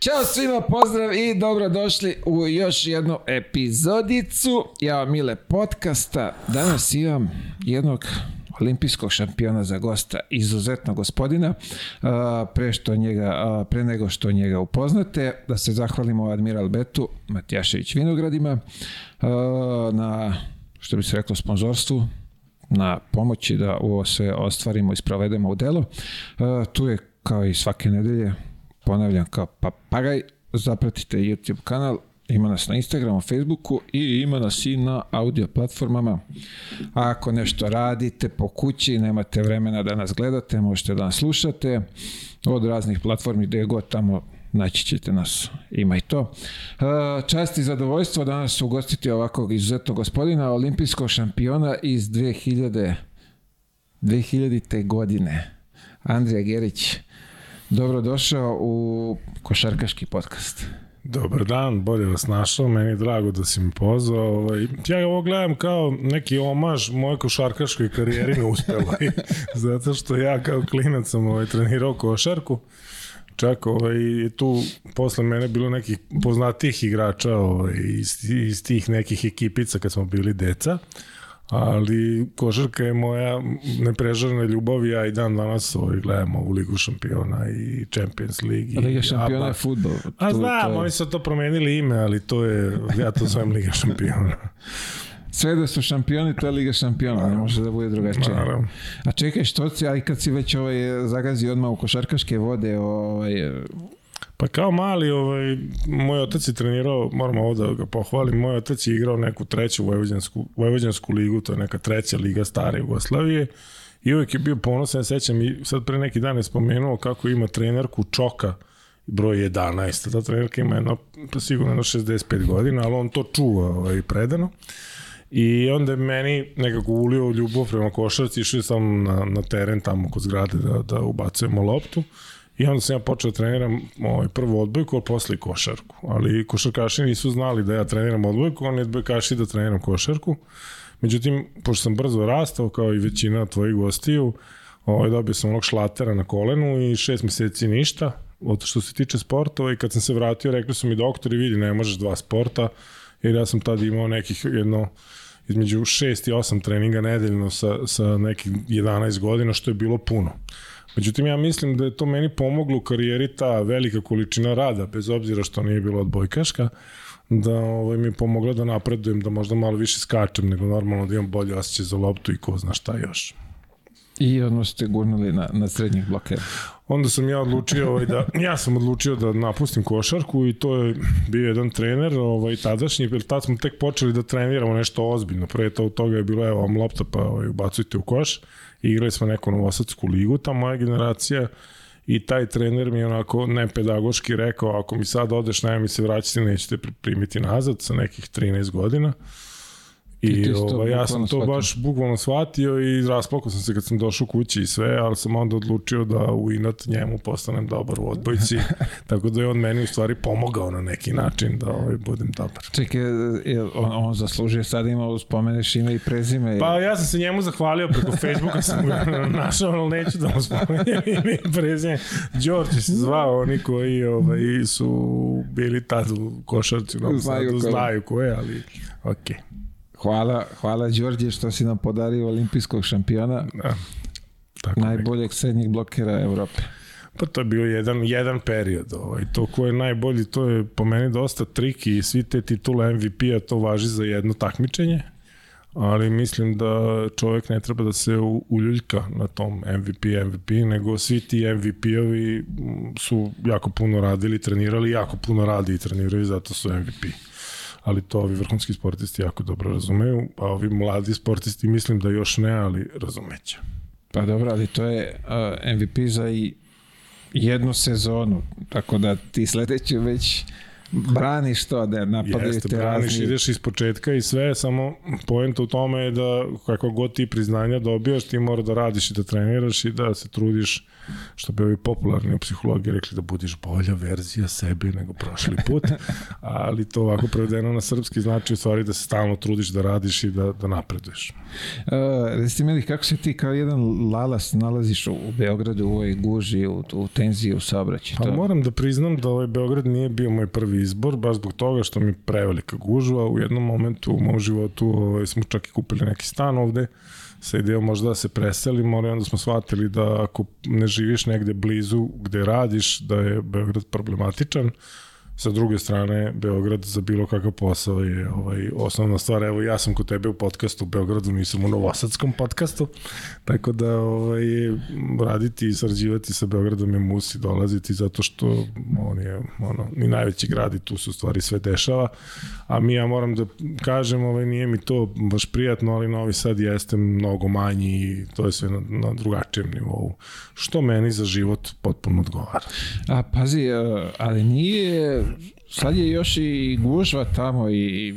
Ćao svima, pozdrav i dobrodošli u još jednu epizodicu Ja Mile podcasta. Danas imam jednog olimpijskog šampiona za gosta, izuzetno gospodina. Pre, što njega, pre nego što njega upoznate, da se zahvalimo Admiral Betu Matijašević Vinogradima na, što bi se reklo, sponzorstvu, na pomoći da ovo sve ostvarimo i sprovedemo u delo. Tu je kao i svake nedelje ponavljam kao papagaj, zapratite YouTube kanal, ima nas na Instagramu, Facebooku i ima nas i na audio platformama. A ako nešto radite po kući, nemate vremena da nas gledate, možete da nas slušate od raznih platformi gde god tamo naći ćete nas, ima i to. E, čast i zadovoljstvo danas ugostiti ovakvog izuzetnog gospodina, olimpijskog šampiona iz 2000. 2000. godine. Andrija Gerić, Dobrodošao u Košarkaški podcast. Dobar dan, bolje vas našao, meni je drago da si mi pozvao. Ovaj, ja ovo gledam kao neki omaž moje košarkaškoj karijeri ne uspela. Zato što ja kao klinac sam ovaj, trenirao košarku. Čak ovaj, tu posle mene bilo nekih poznatih igrača ovaj, iz, iz tih nekih ekipica kad smo bili deca ali košarka je moja neprežarna ljubav ja i dan danas ovaj, gledam ovu Ligu šampiona i Champions League. Liga šampiona je futbol. A znam, oni su to promenili ime, ali to je, ja to zovem Liga šampiona. Sve da su šampioni, to je Liga šampiona, ne može da bude drugačije. Naravno. A čekaj, što si, ali kad si već ovaj, zagazi odmah u košarkaške vode, ovaj, Pa kao mali, ovaj, moj otac je trenirao, moram ovo da ga pohvalim, moj otac je igrao neku treću vojvođansku, vojvođansku ligu, to je neka treća liga stare Jugoslavije i uvek je bio ponosan, sećam i sad pre neki dan je spomenuo kako ima trenerku Čoka, broj 11. Ta trenerka ima jedno, pa sigurno jedno 65 godina, ali on to čuva ovaj, predano. I onda je meni nekako ulio ljubav prema košarci, išao sam na, na teren tamo kod zgrade da, da ubacujemo loptu. I onda sam ja počeo da treniram ovaj, prvu odbojku, a posle košarku. Ali košarkaši nisu znali da ja treniram odbojku, oni odbojkaši da treniram košarku. Međutim, pošto sam brzo rastao, kao i većina tvojih gostiju, ovaj, dobio sam onog šlatera na kolenu i šest meseci ništa. Od što se tiče sportova i kad sam se vratio, rekli su mi doktori, vidi, ne možeš dva sporta, jer ja sam tada imao nekih jedno između 6 i 8 treninga nedeljno sa, sa nekih 11 godina, što je bilo puno. Međutim, ja mislim da je to meni pomoglo u karijeri ta velika količina rada, bez obzira što nije bilo odbojkaška, da ovaj, mi je pomogla da napredujem, da možda malo više skačem nego normalno, da imam bolje osjećaj za loptu i ko zna šta još. I odmah ste gurnuli na, na srednjih blokera. Onda sam ja odlučio ovaj, da, ja sam odlučio da napustim košarku i to je bio jedan trener, ovaj, tadašnji, jer tad smo tek počeli da treniramo nešto ozbiljno. Pre to, toga je bilo, evo vam lopta, pa ovaj, ubacujte u koš igrali smo neku novosadsku ligu, ta moja generacija, i taj trener mi je onako nepedagoški rekao, ako mi sad odeš, nema mi se vraćati, nećete primiti nazad sa nekih 13 godina. I ovo, ja sam to shvatio. baš bukvalno shvatio i rasplakao sam se kad sam došao kući i sve, ali sam onda odlučio da u inat njemu postanem dobar u odbojci, tako da je on meni u stvari pomogao na neki način da ovaj, budem dobar. Čekaj, on, on zaslužio sad ima spomeneš ime i prezime? Pa ja sam se njemu zahvalio preko Facebooka, sam ga našao, ali neću da mu spomenem ime i prezime. Đorđe se zvao, oni koji ovaj, su bili tad u košarci, no, znaju, znaju ko je, ali okej. Okay. Hvala, hvala Đorđe što si nam podario olimpijskog šampiona. Da. Tako najboljeg nekako. srednjeg blokera Evrope. Pa to je bio jedan, jedan period. Ovaj. To ko je najbolji, to je po meni dosta triki i svi te titule MVP-a to važi za jedno takmičenje. Ali mislim da čovjek ne treba da se uljuljka na tom MVP, MVP, nego svi ti MVP-ovi su jako puno radili, trenirali, jako puno radi i treniraju, zato su MVP ali to ovi vrhunski sportisti jako dobro razumeju, a ovi mladi sportisti mislim da još ne, ali razumeće. Pa dobro, ali to je MVP za i jednu sezonu, tako da ti sledeće već braniš to, da napadaju Jeste, te braniš, razni... ideš iz početka i sve, samo poenta u tome je da kako god ti priznanja dobijaš, ti mora da radiš i da treniraš i da se trudiš, što bi ovi popularni u psihologiji rekli da budiš bolja verzija sebe nego prošli put, ali to ovako prevedeno na srpski znači u stvari da se stalno trudiš da radiš i da, da napreduješ. Uh, Reci meni, kako se ti kao jedan lalas nalaziš u, Beogradu, u ovoj guži, u, u tenziji, u saobraćaju? Pa moram da priznam da ovaj Beograd nije bio moj prvi izbor, baš zbog toga što mi prevelika gužva. U jednom momentu u mom životu ovaj, smo čak i kupili neki stan ovde sa idejom možda da se preselimo, ali onda smo shvatili da ako ne živiš negde blizu gde radiš, da je Beograd problematičan. Sa druge strane, Beograd za bilo kakav posao je ovaj, osnovna stvar. Evo, ja sam kod tebe u podcastu u Beogradu, nisam u Novosadskom podcastu, tako da ovaj, raditi i sarađivati sa Beogradom je musi dolaziti zato što on je ono, ni najveći grad i tu se u stvari sve dešava. A mi, ja moram da kažem, ovaj, nije mi to baš prijatno, ali Novi Sad jeste mnogo manji i to je sve na, na drugačijem nivou, što meni za život potpuno odgovara. A, pazi, ali nije, sad je još i gužva tamo i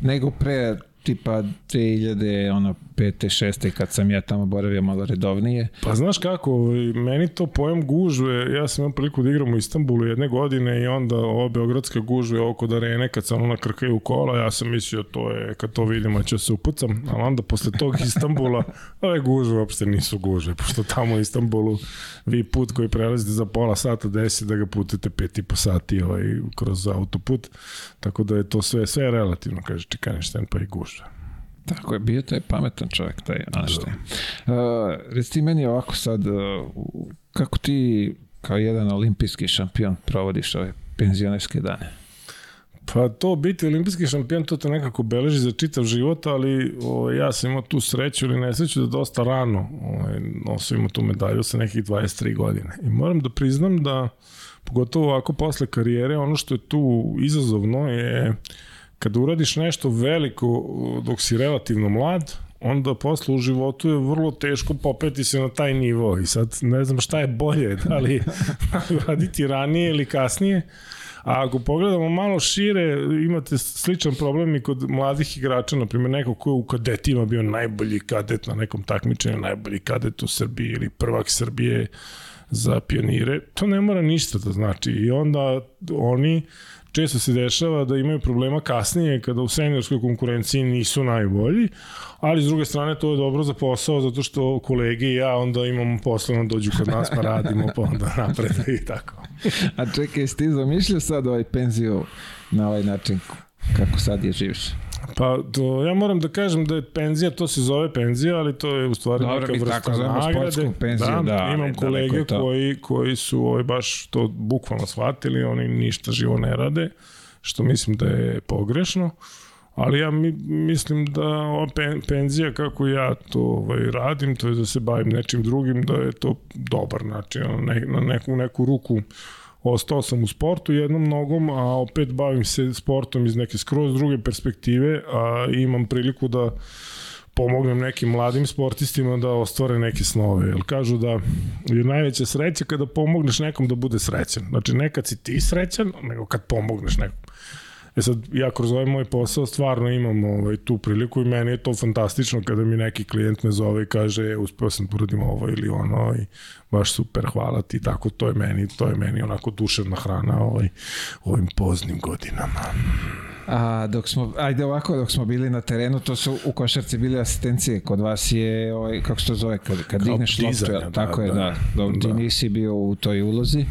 nego pre tipa 2000, ono, pete, šeste, kad sam ja tamo boravio malo redovnije. Pa znaš kako, ovaj, meni to pojam gužve, ja sam imao priliku da igram u Istanbulu jedne godine i onda ova beogradska gužve oko arene kad se ono nakrkaju kola, ja sam mislio to je, kad to vidimo ću se upucam, ali onda posle tog Istanbula ove gužve uopšte nisu gužve, pošto tamo u Istanbulu vi put koji prelazite za pola sata desi da ga putite pet i po sati ovaj, kroz autoput, tako da je to sve, sve relativno, kaže Čikaništen, pa i gužve. Tako je, bio taj pametan čovjek, taj Einstein. Uh, reci ti meni ovako sad, uh, kako ti kao jedan olimpijski šampion provodiš ove penzionerske dane? Pa to biti olimpijski šampion, to te nekako beleži za čitav život, ali o, ja sam imao tu sreću ili nesreću da dosta rano ovaj, nosio imao tu medalju sa nekih 23 godine. I moram da priznam da, pogotovo ovako posle karijere, ono što je tu izazovno je kada uradiš nešto veliko dok si relativno mlad, onda posle u životu je vrlo teško popeti se na taj nivo i sad ne znam šta je bolje, da li raditi ranije ili kasnije, A ako pogledamo malo šire, imate sličan problem i kod mladih igrača, na primjer neko ko je u kadetima bio najbolji kadet na nekom takmičenju, najbolji kadet u Srbiji ili prvak Srbije za pionire, to ne mora ništa da znači. I onda oni često se dešava da imaju problema kasnije kada u seniorskoj konkurenciji nisu najbolji, ali s druge strane to je dobro za posao zato što kolege i ja onda imamo posla da dođu kod nas pa radimo pa onda napred i tako. A čekaj, jesi ti zamišljao sad ovaj penziju na ovaj način kako sad je živiš? Pa to, ja moram da kažem da je penzija, to se zove penzija, ali to je u stvari Dobro, neka vrsta tako nagrade. penziju, da, ali imam daleko kolege je to. koji, koji su ovaj, baš to bukvalno shvatili, oni ništa živo ne rade, što mislim da je pogrešno. Ali ja mi, mislim da ova pen, penzija kako ja to ovaj, radim, to je da se bavim nečim drugim, da je to dobar način, na, ne, na neku, neku ruku ostao sam u sportu jednom nogom, a opet bavim se sportom iz neke skroz druge perspektive, a imam priliku da pomognem nekim mladim sportistima da ostvare neke snove. Jer kažu da je najveća sreća kada pomogneš nekom da bude srećan. Znači, nekad si ti srećan, nego kad pomogneš nekom. E sad, ja kroz ovaj moj posao stvarno imam ovaj, tu priliku i meni je to fantastično kada mi neki klijent me zove i kaže e, uspeo sam da uradim ovo ili ono i baš super, hvala ti, tako to je meni, to je meni onako duševna hrana ovaj, u ovim poznim godinama. A dok smo, ajde ovako, dok smo bili na terenu, to su u košarci bile asistencije. Kod vas je, ovaj, kako se to zove, kad, kad Kao digneš loptu, da, tako je, da. da. Dok ti Da. nisi bio u toj ulozi,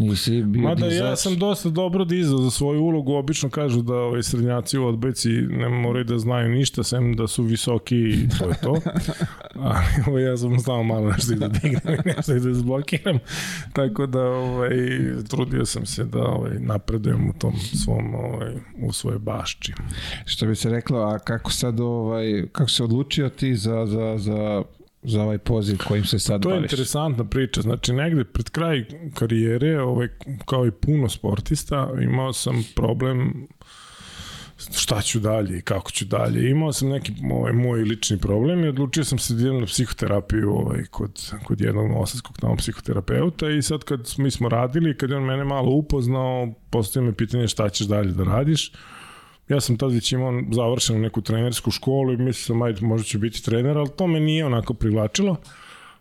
nisi bio Mada dizač. ja sam dosta dobro dizao za svoju ulogu, obično kažu da ovaj srednjaci u odbojci ne moraju da znaju ništa, sem da su visoki i to je to. Ali ovaj, ja sam znao malo nešto da dignem i nešto da zblokiram, tako da ovaj, trudio sam se da ovaj, napredujem u tom svom, ovaj, u svojoj bašči. Što bi se reklo, a kako sad ovaj, kako se odlučio ti za, za, za, za ovaj poziv kojim se sad To je baviš? interesantna priča. Znači, negde pred kraj karijere, ovaj, kao i puno sportista, imao sam problem šta ću dalje i kako ću dalje. Imao sam neki ovaj, moj lični problem i odlučio sam se da idem na psihoterapiju ovaj, kod, kod jednog novosadskog tamo psihoterapeuta i sad kad mi smo radili, kad je on mene malo upoznao, postoje me pitanje šta ćeš dalje da radiš. Ja sam tad već imao završenu neku trenersku školu i mislio ajde, možda ću biti trener, ali to me nije onako privlačilo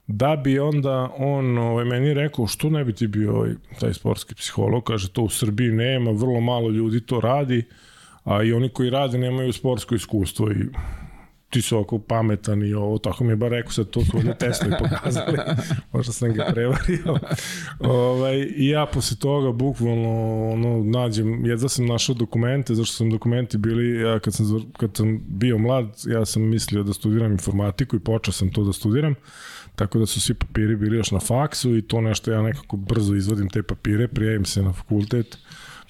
da bi onda on ovaj, meni rekao što ne bi ti bio ovaj, taj sportski psiholog, kaže to u Srbiji nema, vrlo malo ljudi to radi, a i oni koji rade nemaju sportsko iskustvo i ti su oko pametan i ovo, tako mi je bar rekao, sad to su ovdje testovi pokazali, možda sam ga prevario. ovaj, I ja posle toga bukvalno ono, nađem, jedva sam našao dokumente, zašto sam dokumenti bili, ja kad sam, kad sam bio mlad, ja sam mislio da studiram informatiku i počeo sam to da studiram, tako da su svi papiri bili još na faksu i to nešto ja nekako brzo izvadim te papire, prijavim se na fakultet,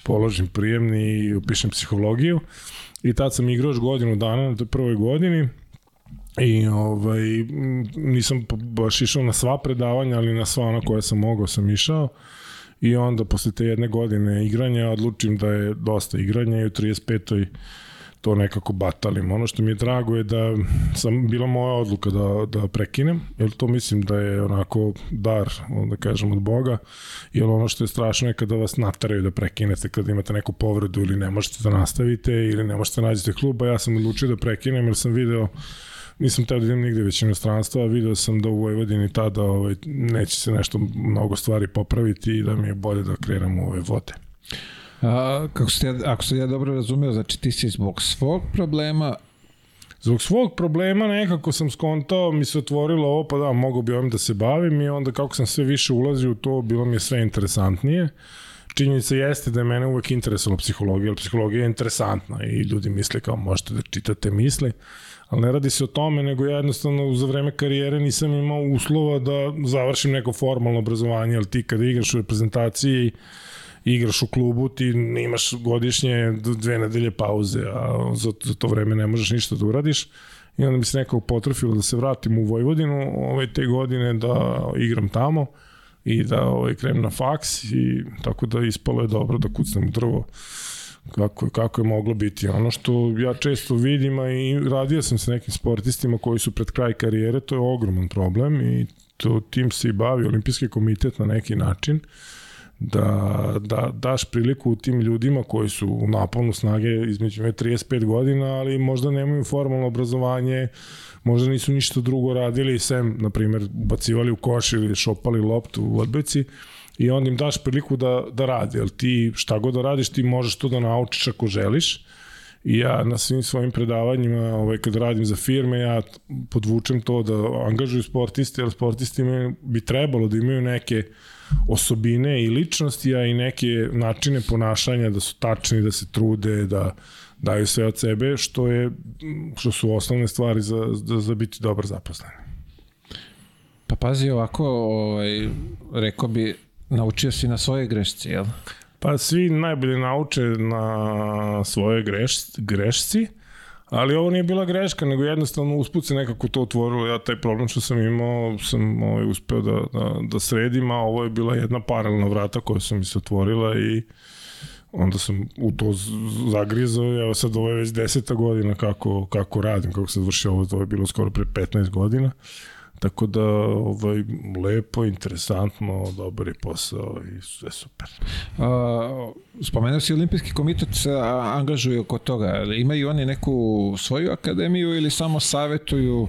položim prijemni i upišem psihologiju i tad sam igrao još godinu dana na prvoj godini i ovaj, nisam baš išao na sva predavanja, ali na sva ona koja sam mogao sam išao. I onda posle te jedne godine igranja odlučim da je dosta igranja i u 35 to nekako batalim. Ono što mi je drago je da sam bila moja odluka da, da prekinem, jer to mislim da je onako dar, da kažem, od Boga, jer ono što je strašno je kada vas nataraju da prekinete, kada imate neku povredu ili ne možete da nastavite ili ne možete da nađete kluba, ja sam odlučio da prekinem jer sam video nisam teo da idem nigde već inostranstva, video sam da u Vojvodini tada ovaj, neće se nešto mnogo stvari popraviti i da mi je bolje da krenem u ove vode. A, kako ja, ako se ja dobro razumeo, znači ti si zbog svog problema Zbog svog problema nekako sam skontao, mi se otvorilo ovo, pa da, mogu bi ovim da se bavim i onda kako sam sve više ulazio u to, bilo mi je sve interesantnije. Činjenica jeste da je mene uvek interesovalo psihologija, jer psihologija je interesantna i ljudi misle kao možete da čitate misli, ali ne radi se o tome, nego ja jednostavno za vreme karijere nisam imao uslova da završim neko formalno obrazovanje, ali ti kada igraš u reprezentaciji igraš u klubu, ti imaš godišnje dve nedelje pauze, a za, za to vreme ne možeš ništa da uradiš. I onda mi se nekako potrafilo da se vratim u Vojvodinu ove te godine da igram tamo i da ovaj, krem na faks i tako da ispalo je dobro da kucnem drvo kako, kako je moglo biti. Ono što ja često vidim, a i radio sam sa nekim sportistima koji su pred kraj karijere, to je ogroman problem i to tim se i bavi olimpijski komitet na neki način. Uh, da, da daš priliku tim ljudima koji su u naponu snage između 35 godina, ali možda nemaju formalno obrazovanje, možda nisu ništa drugo radili, sem, na primjer, bacivali u koš ili šopali loptu u odbojci, i onda im daš priliku da, da radi, jer ti šta god da radiš, ti možeš to da naučiš ako želiš, I ja na svim svojim predavanjima, ovaj, kad radim za firme, ja podvučem to da angažuju sportiste, jer sportisti bi trebalo da imaju neke uh, osobine i ličnosti, a i neke načine ponašanja da su tačni, da se trude, da daju sve od sebe, što je što su osnovne stvari za, za, za biti dobar zaposlen. Pa pazi ovako, ovaj, rekao bi, naučio si na svoje grešci, jel? Pa svi najbolje nauče na svoje greš, grešci, Ali ovo nije bila greška, nego jednostavno usput se nekako to otvorilo. Ja taj problem što sam imao sam ovaj, uspeo da, da, da sredim, a ovo je bila jedna paralelna vrata koja sam mi se otvorila i onda sam u to zagrizao, evo sad ovo je već deseta godina kako, kako radim, kako se završio ovo, to je bilo skoro pre 15 godina. Tako da, ovaj, lepo, interesantno, dobar je posao i sve super. A, spomenuo si Olimpijski komitet se angažuje oko toga. Imaju oni neku svoju akademiju ili samo savetuju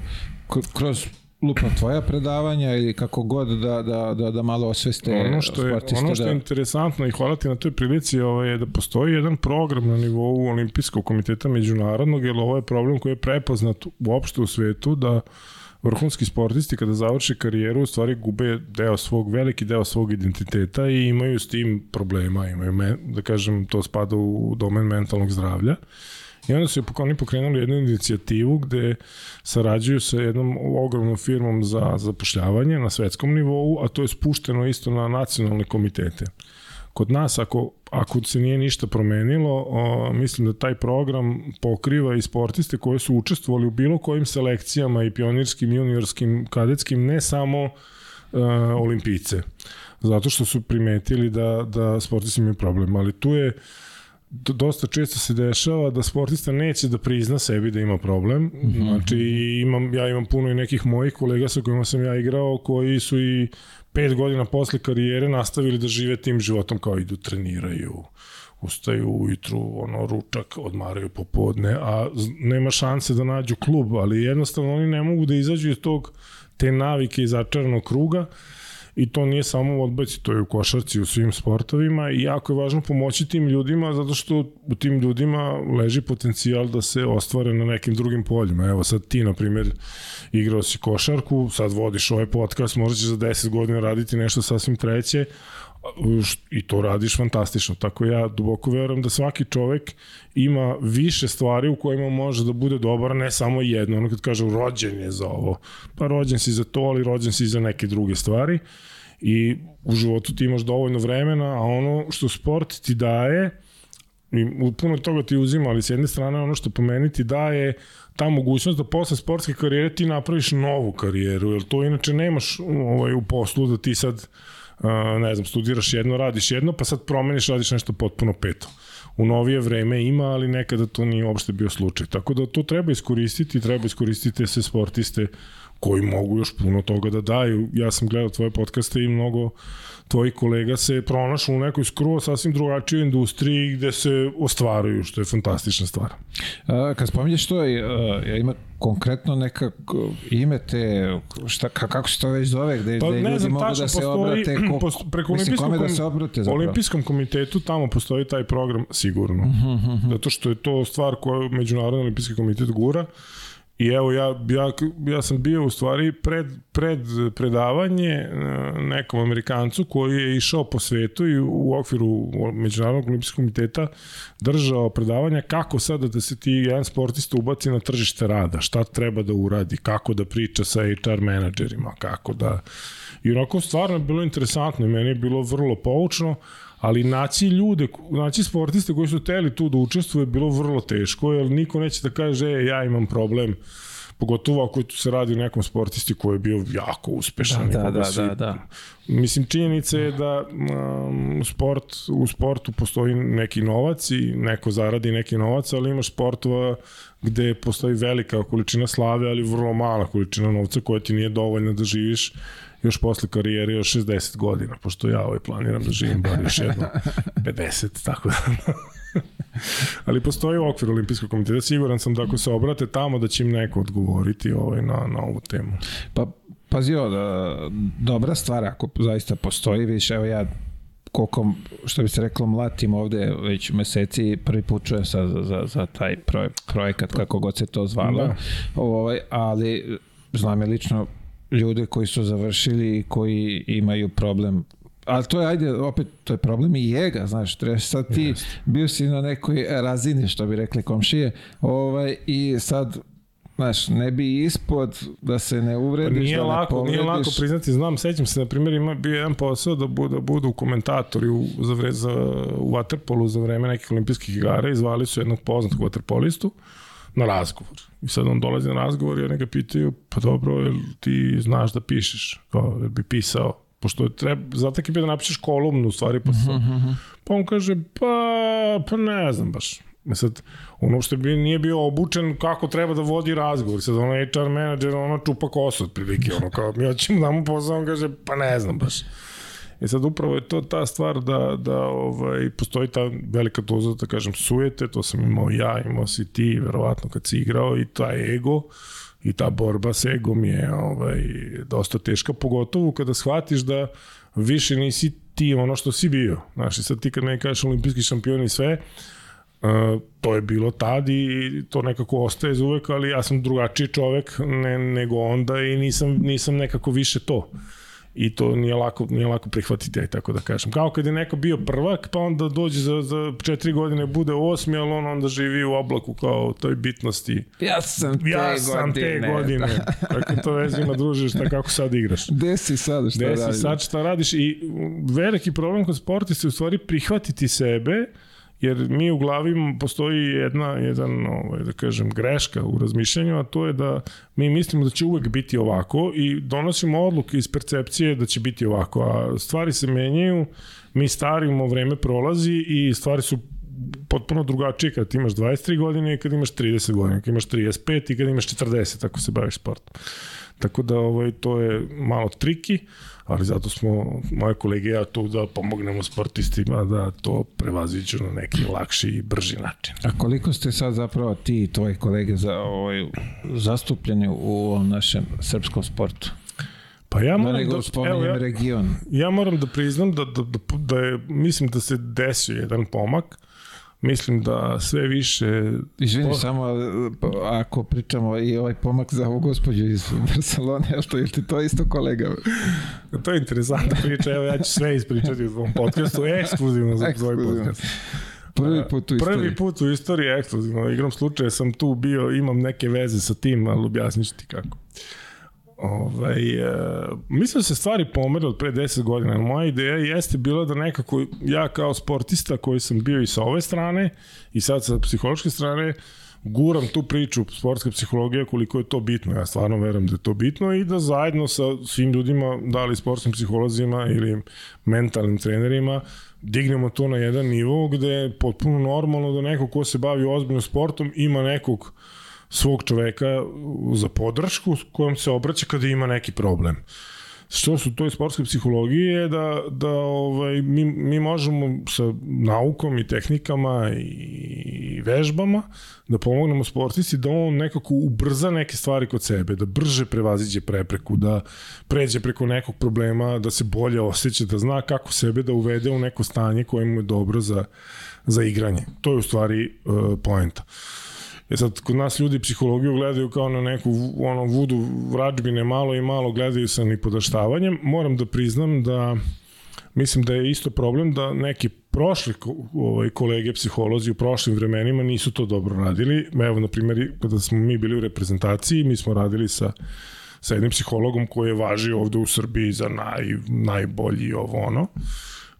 kroz lupno tvoja predavanja ili kako god da, da, da, da malo osveste ono što je, Ono što je da... interesantno i hvala ti na toj prilici ovaj, je da postoji jedan program na nivou Olimpijskog komiteta međunarodnog, jer ovo je problem koji je prepoznat uopšte u svetu da vrhunski sportisti kada završe karijeru u stvari gube deo svog, veliki deo svog identiteta i imaju s tim problema, imaju, da kažem, to spada u domen mentalnog zdravlja. I onda su oni pokrenuli jednu inicijativu gde sarađuju sa jednom ogromnom firmom za zapošljavanje na svetskom nivou, a to je spušteno isto na nacionalne komitete. Kod nas, ako, ako se nije ništa promenilo, o, mislim da taj program pokriva i sportiste koji su učestvovali u bilo kojim selekcijama i pionirskim, juniorskim, kadetskim, ne samo uh, olimpijice. Zato što su primetili da, da sportisti imaju problem. Ali tu je dosta često se dešava da sportista neće da prizna sebi da ima problem. -hmm. Znači, imam, ja imam puno i nekih mojih kolega sa kojima sam ja igrao, koji su i pet godina posle karijere nastavili da žive tim životom kao idu, treniraju, ustaju ujutru, ono, ručak, odmaraju popodne, a nema šanse da nađu klub, ali jednostavno oni ne mogu da izađu iz tog te navike i začaranog kruga i to nije samo u odbojci, to je u košarci, u svim sportovima i jako je važno pomoći tim ljudima zato što u tim ljudima leži potencijal da se ostvare na nekim drugim poljima. Evo sad ti, na primjer, igrao si košarku, sad vodiš ovaj podcast, možda za 10 godina raditi nešto sasvim treće, i to radiš fantastično. Tako ja duboko verujem da svaki čovek ima više stvari u kojima može da bude dobar, ne samo jedno. Ono kad kažu rođen je za ovo, pa rođen si za to, ali rođen si za neke druge stvari. I u životu ti imaš dovoljno vremena, a ono što sport ti daje, i puno toga ti uzima, ali s jedne strane ono što po meni ti daje ta mogućnost da posle sportske karijere ti napraviš novu karijeru, jer to inače nemaš ovaj, u poslu da ti sad ne znam, studiraš jedno, radiš jedno, pa sad promeniš, radiš nešto potpuno peto. U novije vreme ima, ali nekada to nije uopšte bio slučaj. Tako da to treba iskoristiti, treba iskoristiti sve sportiste koji mogu još puno toga da daju. Ja sam gledao tvoje podcaste i mnogo tvoji kolega se pronašao u nekoj skruo sasvim drugačijoj industriji gde se ostvaruju, što je fantastična stvar. A, kad spominješ to, ja ima konkretno neka ime te, šta, kako se to već zove, gde, pa, gde ljudi znam, mogu da se postoji, obrate, ko, posto, preko mislim, kome da se obrate zapravo. olimpijskom komitetu tamo postoji taj program sigurno. Uh -huh, uh -huh. Zato što je to stvar koju Međunarodni olimpijski komitet gura. I evo, ja, ja, ja sam bio u stvari pred, pred predavanje e, nekom Amerikancu koji je išao po svetu i u okviru Međunarodnog olimpijskog komiteta držao predavanja kako sada da se ti jedan sportista ubaci na tržište rada, šta treba da uradi, kako da priča sa HR menadžerima, kako da... I onako stvarno je bilo interesantno i meni je bilo vrlo poučno, ali naći ljude, naći sportiste koji su teli tu da učestvuju je bilo vrlo teško, jer niko neće da kaže, e, ja imam problem, pogotovo ako tu se radi o nekom sportisti koji je bio jako uspešan. Da, da, da, si, da, da. Mislim, činjenica je da um, sport, u sportu postoji neki novac i neko zaradi neki novac, ali imaš sportova gde postoji velika količina slave, ali vrlo mala količina novca koja ti nije dovoljna da živiš još posle karijere još 60 godina, pošto ja ovaj planiram da živim bar još jedno 50, tako da... Ali postoji okvir olimpijskog komiteta, siguran sam da ako se obrate tamo da će im neko odgovoriti ovaj, na, na ovu temu. Pa, pazi da, dobra stvar ako zaista postoji, vidiš, evo ja koliko, što bi se reklo, mlatim ovde već meseci, prvi put čujem sa, za, za taj projekat, kako god se to zvalo, da. ovaj, ali znam je lično ljude koji su završili i koji imaju problem ali to je, ajde, opet, to je problem i jega, znaš, treba sad ti, yes. bio si na nekoj razini, što bi rekli komšije, ovaj, i sad, znaš, ne bi ispod da se ne uvrediš, pa nije da lako, ne Nije lako priznati, znam, sećam se, na primjer, ima bio jedan posao da budu, da budu komentatori u, za, vre, za, u Waterpolu za vreme nekih olimpijskih igara i zvali su jednog poznatog waterpolistu na razgovor. I sad on dolazi na razgovor i oni ga pitaju, pa dobro, jel ti znaš da pišeš? Kao, jel bi pisao? Pošto treba, zato je da napišeš kolumnu, u stvari, pa, sa, uh -huh. pa on kaže, pa, pa ne znam baš. E sad, ono što bi, nije bio obučen kako treba da vodi razgovor. Sad, ono HR menadžer, ono čupa kosu, otprilike, ono kao, mi hoćemo da mu posao, on kaže, pa ne znam baš. E sad upravo je to ta stvar da, da ovaj, postoji ta velika doza, da kažem, sujete, to sam imao ja, imao si ti, verovatno kad si igrao i taj ego i ta borba s egom je ovaj, dosta teška, pogotovo kada shvatiš da više nisi ti ono što si bio. Znaš, sad ti kad ne kažeš olimpijski šampion i sve, Uh, to je bilo tad i to nekako ostaje za uvek, ali ja sam drugačiji čovek ne, nego onda i nisam, nisam nekako više to i to nije lako, nije lako prihvatiti, aj tako da kažem. Kao kad je neko bio prvak, pa onda dođe za, za četiri godine, bude osmi, ali on onda živi u oblaku kao toj bitnosti. Ja sam te ja sam godine. te godine. Kako to vezi ima druže, šta kako sad igraš? Gde si sad, šta Gde si sad, šta radiš? I veliki problem kod sporta je u stvari prihvatiti sebe, jer mi u glavi postoji jedna, jedan, ovaj, da kažem, greška u razmišljanju, a to je da mi mislimo da će uvek biti ovako i donosimo odluke iz percepcije da će biti ovako, a stvari se menjaju, mi starimo, vreme prolazi i stvari su potpuno drugačije kad imaš 23 godine i kad imaš 30 godina, kad imaš 35 i kad imaš 40 ako se baviš sportom. Tako da ovaj, to je malo triki, ali zato smo moje kolege ja tu da pomognemo sportistima da to prevaziđu na neki lakši i brži način. A koliko ste sad zapravo ti i tvoji kolege za, ovaj, zastupljeni u ovom našem srpskom sportu? Pa ja Da moram da, spominjem evo, ja, region. ja moram da priznam da, da, da, da je, mislim da se desio jedan pomak. Mislim da sve više... Izvini, Po- samo ako pričamo i ovaj pomak za ovu gospođu iz Barcelone, je li to, je ti to isto kolega? To je interesantna priča, evo ja ću sve ispričati u tvom podcastu, ekskluzivno za tvoj podcast. Prvi put u istoriji. Prvi put u istoriji ekskluzivno. Igram slučaja sam tu bio, imam neke veze sa tim, ali objasnit ću ti kako. Ovaj, e, mislim da se stvari pomere od pre 10 godina. Moja ideja jeste bila da nekako ja kao sportista koji sam bio i sa ove strane i sad sa psihološke strane guram tu priču sportska psihologija koliko je to bitno. Ja stvarno verujem da je to bitno i da zajedno sa svim ljudima, da li sportskim psiholozima ili mentalnim trenerima, dignemo to na jedan nivo gde je potpuno normalno da neko ko se bavi ozbiljno sportom ima nekog svog čoveka za podršku kojom se obraća kada ima neki problem. Što su to i sportske psihologije je da, da ovaj, mi, mi možemo sa naukom i tehnikama i vežbama da pomognemo sportisti da on nekako ubrza neke stvari kod sebe, da brže prevaziđe prepreku, da pređe preko nekog problema, da se bolje osjeća, da zna kako sebe da uvede u neko stanje koje mu je dobro za, za igranje. To je u stvari uh, poenta. E sad, kod nas ljudi psihologiju gledaju kao na neku ono, vudu vrađbine malo i malo gledaju sa nipodaštavanjem. Moram da priznam da mislim da je isto problem da neki prošli ovaj, kolege psiholozi u prošlim vremenima nisu to dobro radili. Evo, na primjer, kada smo mi bili u reprezentaciji, mi smo radili sa sa jednim psihologom koji je važio ovde u Srbiji za naj, najbolji ovo ono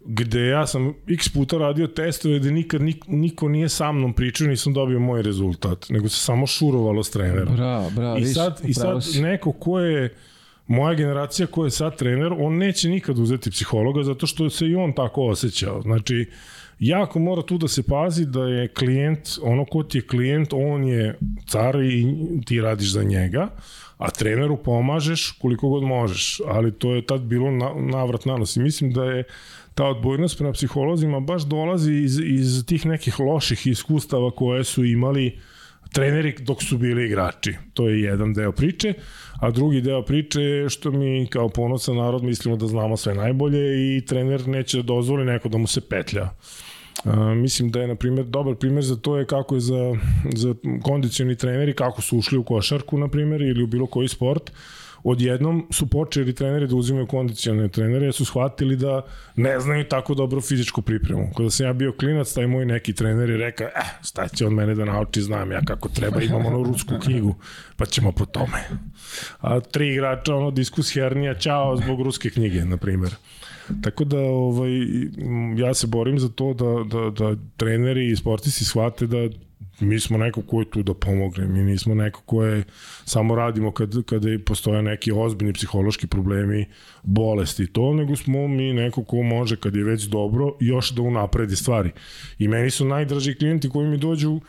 gde ja sam x puta radio testove gde nikad nik, niko nije sa mnom pričao, nisam dobio moj rezultat, nego se samo šurovalo s trenerom. Bravo, bravo. I sad, I upravo sad si. neko ko je moja generacija ko je sad trener, on neće nikad uzeti psihologa zato što se i on tako osjećao. Znači, jako mora tu da se pazi da je klijent, ono ko ti je klijent, on je car i ti radiš za njega, a treneru pomažeš koliko god možeš, ali to je tad bilo na, navrat nanos i mislim da je ta odbojnost prema psiholozima baš dolazi iz, iz tih nekih loših iskustava koje su imali treneri dok su bili igrači. To je jedan deo priče, a drugi deo priče je što mi kao ponosan narod mislimo da znamo sve najbolje i trener neće da dozvoli neko da mu se petlja. Uh, mislim da je, na primjer, dobar primjer za to je kako je za, za kondicioni treneri, kako su ušli u košarku, na primjer, ili u bilo koji sport, odjednom su počeli treneri da uzimaju kondicione trenere jer su shvatili da ne znaju tako dobro fizičku pripremu. Kada sam ja bio klinac, taj moj neki trener je rekao, eh, šta će od mene da nauči, znam ja kako treba, imam onu rusku knjigu, pa ćemo po tome. A tri igrača, ono, diskus hernija, čao zbog ruske knjige, na primjer. Tako da ovaj, ja se borim za to da, da, da treneri i sportisti shvate da mi smo neko ko je tu da pomogne, mi nismo neko ko je samo radimo kad, kada postoje neki ozbiljni psihološki problemi, bolesti i to, nego smo mi neko ko može kad je već dobro još da unapredi stvari. I meni su najdraži klijenti koji mi dođu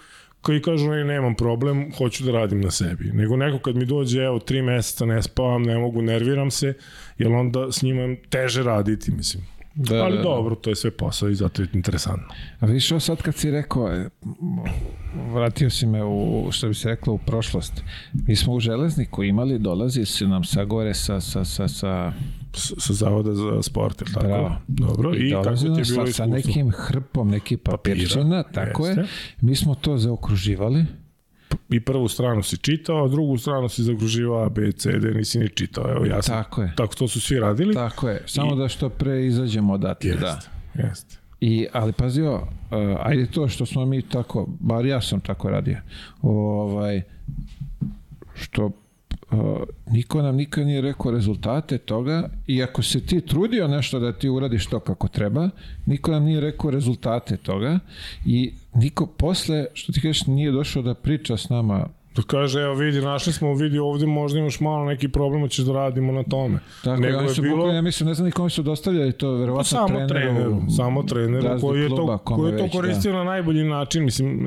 koji kažu ne, nemam problem, hoću da radim na sebi. Nego neko kad mi dođe, evo, tri meseca ne spavam, ne mogu, nerviram se, jer onda s njima teže raditi, mislim. Da, Ali da, da. dobro, to je sve posao i zato je interesantno. A vidiš ovo sad kad si rekao, e, vratio si me u, što bi se reklo, u prošlost. Mi smo u železniku imali, dolazi se nam sa gore sa, sa, sa, sa S, sa zavoda za sport, ili tako? Bravo. Dobro, i, kako dolazi ti je bilo sa, sa nekim hrpom, neki papirčina, tako je. jeste. Mi smo to zaokruživali. I prvu stranu si čitao, a drugu stranu si zagruživao A, B, C, D, nisi ni čitao. Evo, ja sam, Tako je. tako to su svi radili. Tako je, samo da što pre izađemo odatle, Jeste, da. jeste. I, ali pazio, uh, ajde to što smo mi tako, bar ja sam tako radio, ovaj, što niko nam nikad nije rekao rezultate toga i ako se ti trudio nešto da ti uradiš to kako treba, niko nam nije rekao rezultate toga i niko posle, što ti kažeš, nije došao da priča s nama Da kaže, evo vidi, našli smo, vidi ovde možda imaš malo neki problem, ćeš da radimo na tome. Tako, Nego oni su bilo... ja mislim, ne znam ni kome su dostavljali to, verovatno pa samo treneru. treneru samo treneru koji je to, koji je to da. koristio da. na najbolji način. Mislim,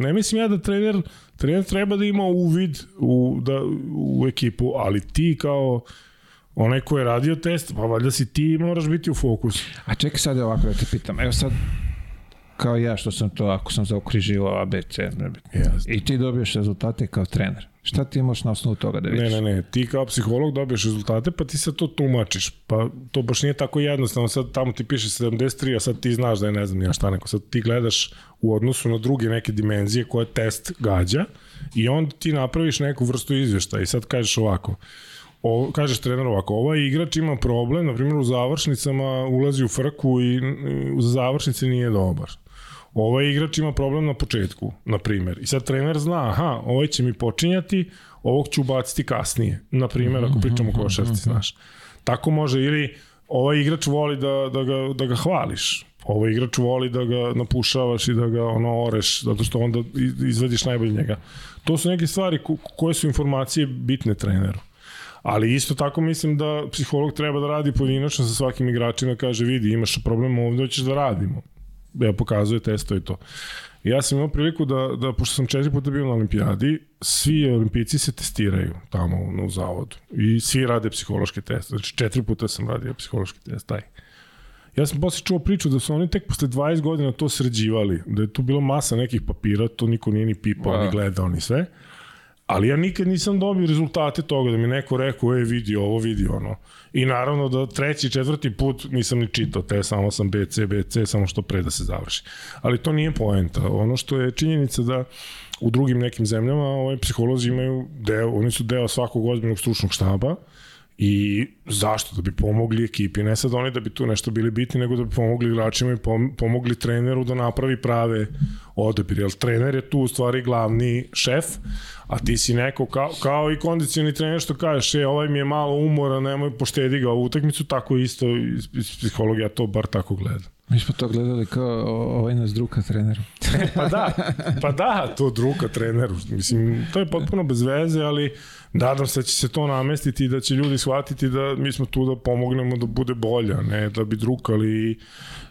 ne mislim ja da trener, trener treba da ima uvid u, da, u ekipu, ali ti kao onaj ko je radio test, pa valjda si ti moraš biti u fokusu. A čekaj sad ovako da te pitam, evo sad kao ja što sam to, ako sam zaokrižio ABC, yes. i ti dobiješ rezultate kao trener. Šta ti imaš na osnovu toga da vidiš? Ne, ne, ne, ti kao psiholog dobiješ rezultate, pa ti sad to tumačiš. Pa to baš nije tako jednostavno, sad tamo ti piše 73, a sad ti znaš da je ne znam ja šta neko. Sad ti gledaš u odnosu na druge neke dimenzije koje test gađa i onda ti napraviš neku vrstu izveštaja i sad kažeš ovako, o, kažeš trener ovako, ovaj igrač ima problem, na primjer u završnicama ulazi u frku i u završnici nije dobar ovaj igrač ima problem na početku, na primer. I sad trener zna, aha, ovaj će mi počinjati, ovog ću ubaciti kasnije. Na primer, ako pričamo o košarci, znaš. Tako može, ili ovaj igrač voli da, da, ga, da ga hvališ, ovaj igrač voli da ga napušavaš i da ga ono oreš, zato što onda izvediš najbolje njega. To su neke stvari koje su informacije bitne treneru. Ali isto tako mislim da psiholog treba da radi pojedinačno sa svakim igračima, da kaže vidi imaš problem ovde, hoćeš da radimo ja pokazuje testo i to. Ja sam imao priliku da, da pošto sam četiri puta bio na olimpijadi, svi olimpijci se testiraju tamo u, u zavodu i svi rade psihološki test. Znači četiri puta sam radio psihološki test, taj. Ja sam posle čuo priču da su oni tek posle 20 godina to sređivali, da je tu bilo masa nekih papira, to niko nije ni pipao, ni da. gledao, ni sve. Ali ja nikad nisam dobio rezultate toga da mi neko rekao, e, vidi ovo, vidi ono. I naravno da treći, četvrti put nisam ni čitao te, samo sam BC, BC, samo što pre da se završi. Ali to nije poenta. Ono što je činjenica da u drugim nekim zemljama ovaj psiholozi imaju deo, oni su deo svakog ozbiljnog stručnog štaba I zašto? Da bi pomogli ekipi, ne sad oni da bi tu nešto bili bitni, nego da bi pomogli igračima i pomogli treneru da napravi prave odabir. Jer trener je tu u stvari glavni šef, a ti si neko kao, kao i kondicioni trener što kažeš, e, ovaj mi je malo umora, nemoj poštedi ga u utakmicu, tako isto iz, iz psihologija to bar tako gleda. Mi smo to gledali kao ovaj nas druga treneru. pa da, pa da, to druga treneru. Mislim, to je potpuno bez veze, ali nadam se da će se to namestiti i da će ljudi shvatiti da mi smo tu da pomognemo da bude bolja, ne da bi drukali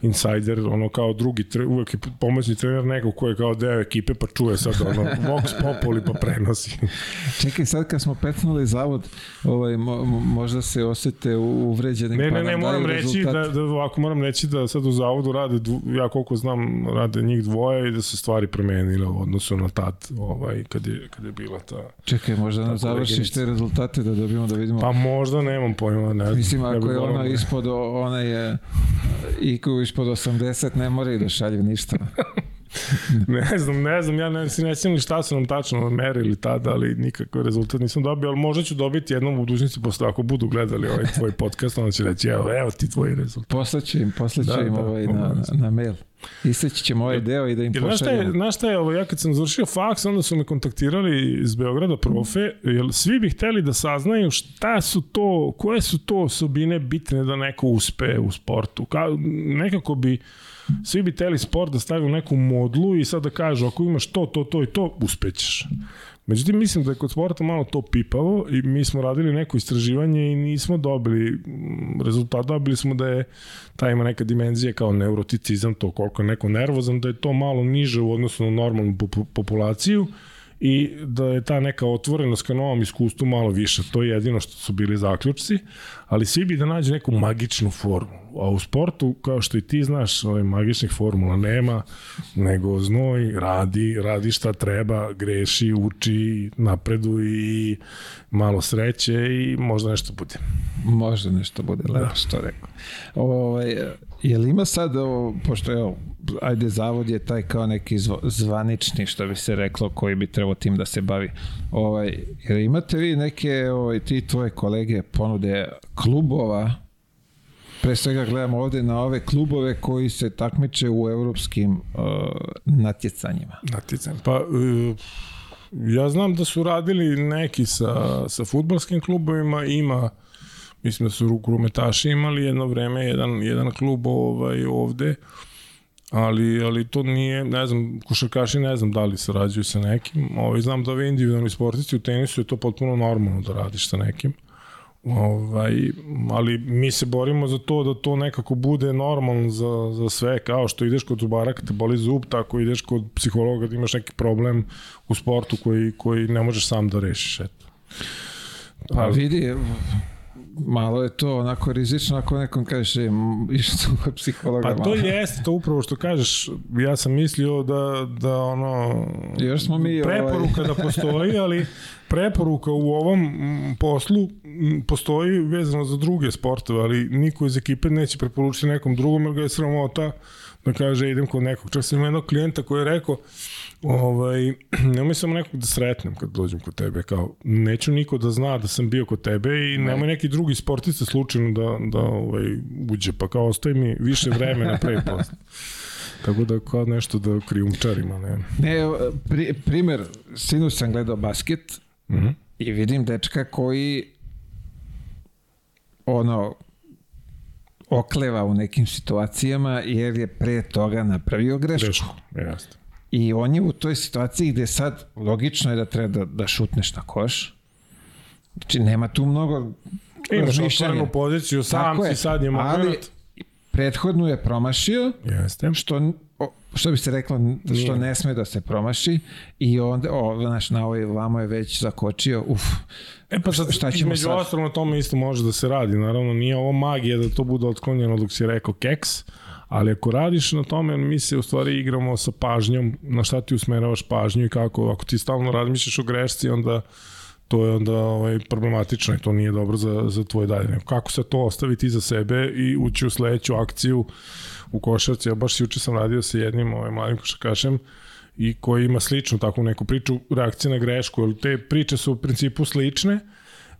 insider, ono kao drugi, tre, uvek je pomoćni trener neko ko je kao deo ekipe pa čuje sad ono Vox Populi pa prenosi. Čekaj, sad kad smo petnuli zavod, ovaj, mo, možda se osete uvređeni. Ne, ne, ne, moram reći da, da, ovako moram reći da sad u zavodu rade, ja koliko znam, rade njih dvoje i da se stvari promenile u odnosu na tad, ovaj, kad je, kad je bila ta... Čekaj, možda nam završiš te rezultate da dobijemo da vidimo. Pa možda nemam pojma, ne Mislim, ako je ona ispod, ona je IQ ispod 80, ne mora i da šalju ništa. ne znam, ne znam, ja ne, ne sjećam šta su nam tačno merili tada, ali nikakav rezultat nisam dobio, ali možda ću dobiti jednom u budućnosti posle ako budu gledali ovaj tvoj podcast, onda će reći, evo, evo ti tvoj rezultat. Poslaću im, poslaću da, im da, ovaj na, na, na mail. Iseći ćemo ovaj deo i da im pošaljemo. Znaš šta je, znaš šta je ovo, ja kad sam završio faks, onda su me kontaktirali iz Beograda profe, jer svi bi hteli da saznaju šta su to, koje su to osobine bitne da neko uspe u sportu. Ka, nekako bi svi bi teli sport da stavi u neku modlu i sad da kažu ako imaš to, to, to i to, uspećeš. Međutim, mislim da je kod sporta malo to pipavo i mi smo radili neko istraživanje i nismo dobili mm, rezultat, dobili smo da je ta ima neka dimenzija kao neuroticizam, to koliko je neko nervozan, da je to malo niže u odnosu na normalnu populaciju i da je ta neka otvorenost ka novom iskustvu malo više. To je jedino što su bili zaključci, ali svi bi da nađe neku magičnu formu. A u sportu, kao što i ti znaš, ovaj, magičnih formula nema, nego znoj, radi, radi šta treba, greši, uči, napredu i malo sreće i možda nešto bude. Možda nešto bude, lepo da. što rekao. Ovaj, je li ima sad, ovo, pošto je ajde zavod je taj kao neki zvanični što bi se reklo koji bi trebao tim da se bavi. Ovaj jer imate vi neke ovaj ti tvoje kolege ponude klubova Pre svega gledamo ovde na ove klubove koji se takmiče u evropskim uh, natjecanjima. Natjecanjima. Pa uh, ja znam da su radili neki sa, sa futbalskim klubovima, ima mislim da su rukometaši imali jedno vreme jedan, jedan klub ovaj, ovde, ali, ali to nije, ne znam, košarkaši ne znam da li sarađuju sa nekim, ovaj, znam da ovi individualni sportisti u tenisu je to potpuno normalno da radiš sa nekim, Ovaj, ali mi se borimo za to da to nekako bude normalno za, za sve, kao što ideš kod zubara kad te boli zub, tako ideš kod psihologa da imaš neki problem u sportu koji, koji ne možeš sam da rešiš. Eto. Pa vidi, malo je to onako rizično ako nekom kažeš e, išao kod psihologa. Pa to jeste, to upravo što kažeš. Ja sam mislio da, da ono... Još smo mi... Preporuka ovaj... da postoji, ali preporuka u ovom poslu postoji vezano za druge sportove, ali niko iz ekipe neće preporučiti nekom drugom, jer ga je sramota da kaže idem kod nekog. Čak sam jednog klijenta koji je rekao ovaj, nemoj samo nekog da sretnem kad dođem kod tebe, kao neću niko da zna da sam bio kod tebe i ne. nemoj neki drugi sportista slučajno da, da ovaj, uđe, pa kao ostaje mi više vremena pre i posle. Tako da kao nešto da krijumčarima, ne. Ne, pri, primer, sinu sam gledao basket mm -hmm. i vidim dečka koji ono okleva u nekim situacijama jer je pre toga napravio grešku. Grešku, jeste. I on je u toj situaciji gde sad logično je da treba da, da šutneš na koš. Znači nema tu mnogo Imaš otvorenu poziciju, sam Tako si je, sad je moment. Ali prethodnu je promašio, Jeste. što što bi se reklo, što ne sme da se promaši i onda, o, znaš, na ovoj vamo je već zakočio, uf, E pa sad, šta ćemo sad? ostalo na tome isto može da se radi, naravno nije ovo magija da to bude otklonjeno dok si rekao keks, ali ako radiš na tome, mi se u stvari igramo sa pažnjom, na šta ti usmeravaš pažnju i kako, ako ti stalno razmišljaš o grešci, onda to je onda ovaj, problematično i to nije dobro za, za tvoj dalje. Kako se to ostaviti za sebe i ući u sledeću akciju u košarci. Ja baš juče sam radio sa jednim ovaj, mladim košarkašem i koji ima sličnu takvu neku priču, reakcije na grešku, jer te priče su u principu slične,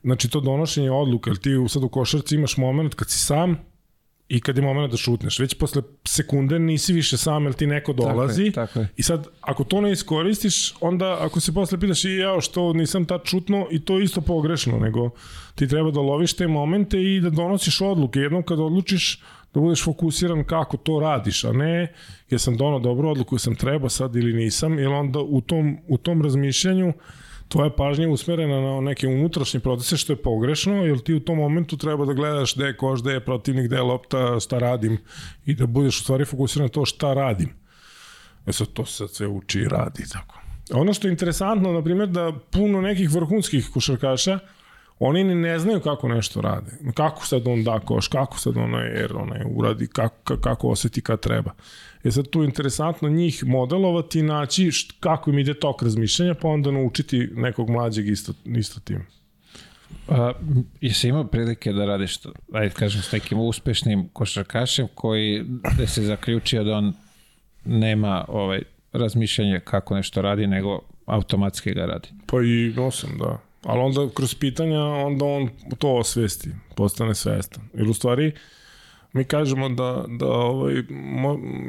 znači to donošenje odluka, jer ti sad u košarci imaš moment kad si sam, i kad je moment da šutneš. Već posle sekunde nisi više sam, jer ti neko dolazi. Tako je, tako je. I sad, ako to ne iskoristiš, onda ako se posle pitaš i ja što nisam tad šutno, i to je isto pogrešno, nego ti treba da loviš te momente i da donosiš odluke. Jednom kad odlučiš da budeš fokusiran kako to radiš, a ne jesam donao dobru odluku, jesam treba sad ili nisam, jer onda u tom, u tom razmišljanju tvoja pažnja je usmerena na neke unutrašnje procese što je pogrešno, jer ti u tom momentu treba da gledaš gde je koš, gde je protivnik, gde je lopta, šta radim i da budeš u stvari fokusiran na to šta radim. E sad to se sve uči i radi tako. Ono što je interesantno, na primjer, da puno nekih vrhunskih košarkaša oni ni ne znaju kako nešto rade. Kako sad on da koš, kako sad onaj er onaj uradi, kako, kako oseti kad treba. E sad tu je interesantno njih modelovati i naći št, kako im ide tok razmišljanja, pa onda naučiti nekog mlađeg isto, isto tim. A, jesi imao prilike da radiš, ajde kažem, s nekim uspešnim košarkašem koji da se zaključio da on nema ovaj, razmišljanje kako nešto radi, nego automatski ga radi. Pa i nosam, da. Ali onda kroz pitanja, onda on to osvesti, postane svestan. Ili u stvari, uh, mi kažemo da, da ovaj,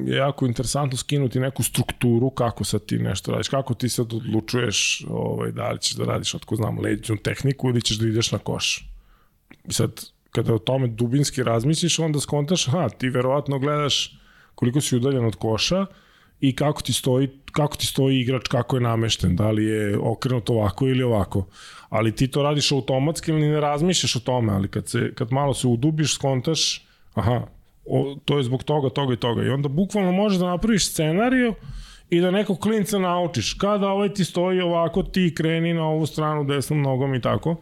je jako interesantno skinuti neku strukturu kako sad ti nešto radiš, kako ti sad odlučuješ ovaj, da li ćeš da radiš, otko znam, leđnu tehniku ili ćeš da ideš na koš. I sad, kada o tome dubinski razmisliš, onda skontaš, aha, ti verovatno gledaš koliko si udaljen od koša i kako ti stoji, kako ti stoji igrač, kako je namešten, da li je okrenut ovako ili ovako. Ali ti to radiš automatski ili ne razmišljaš o tome, ali kad, se, kad malo se udubiš, skontaš, aha, o, to je zbog toga, toga i toga. I onda bukvalno možeš da napraviš scenariju i da nekog klinca naučiš. Kada ovaj ti stoji ovako, ti kreni na ovu stranu desnom nogom i tako.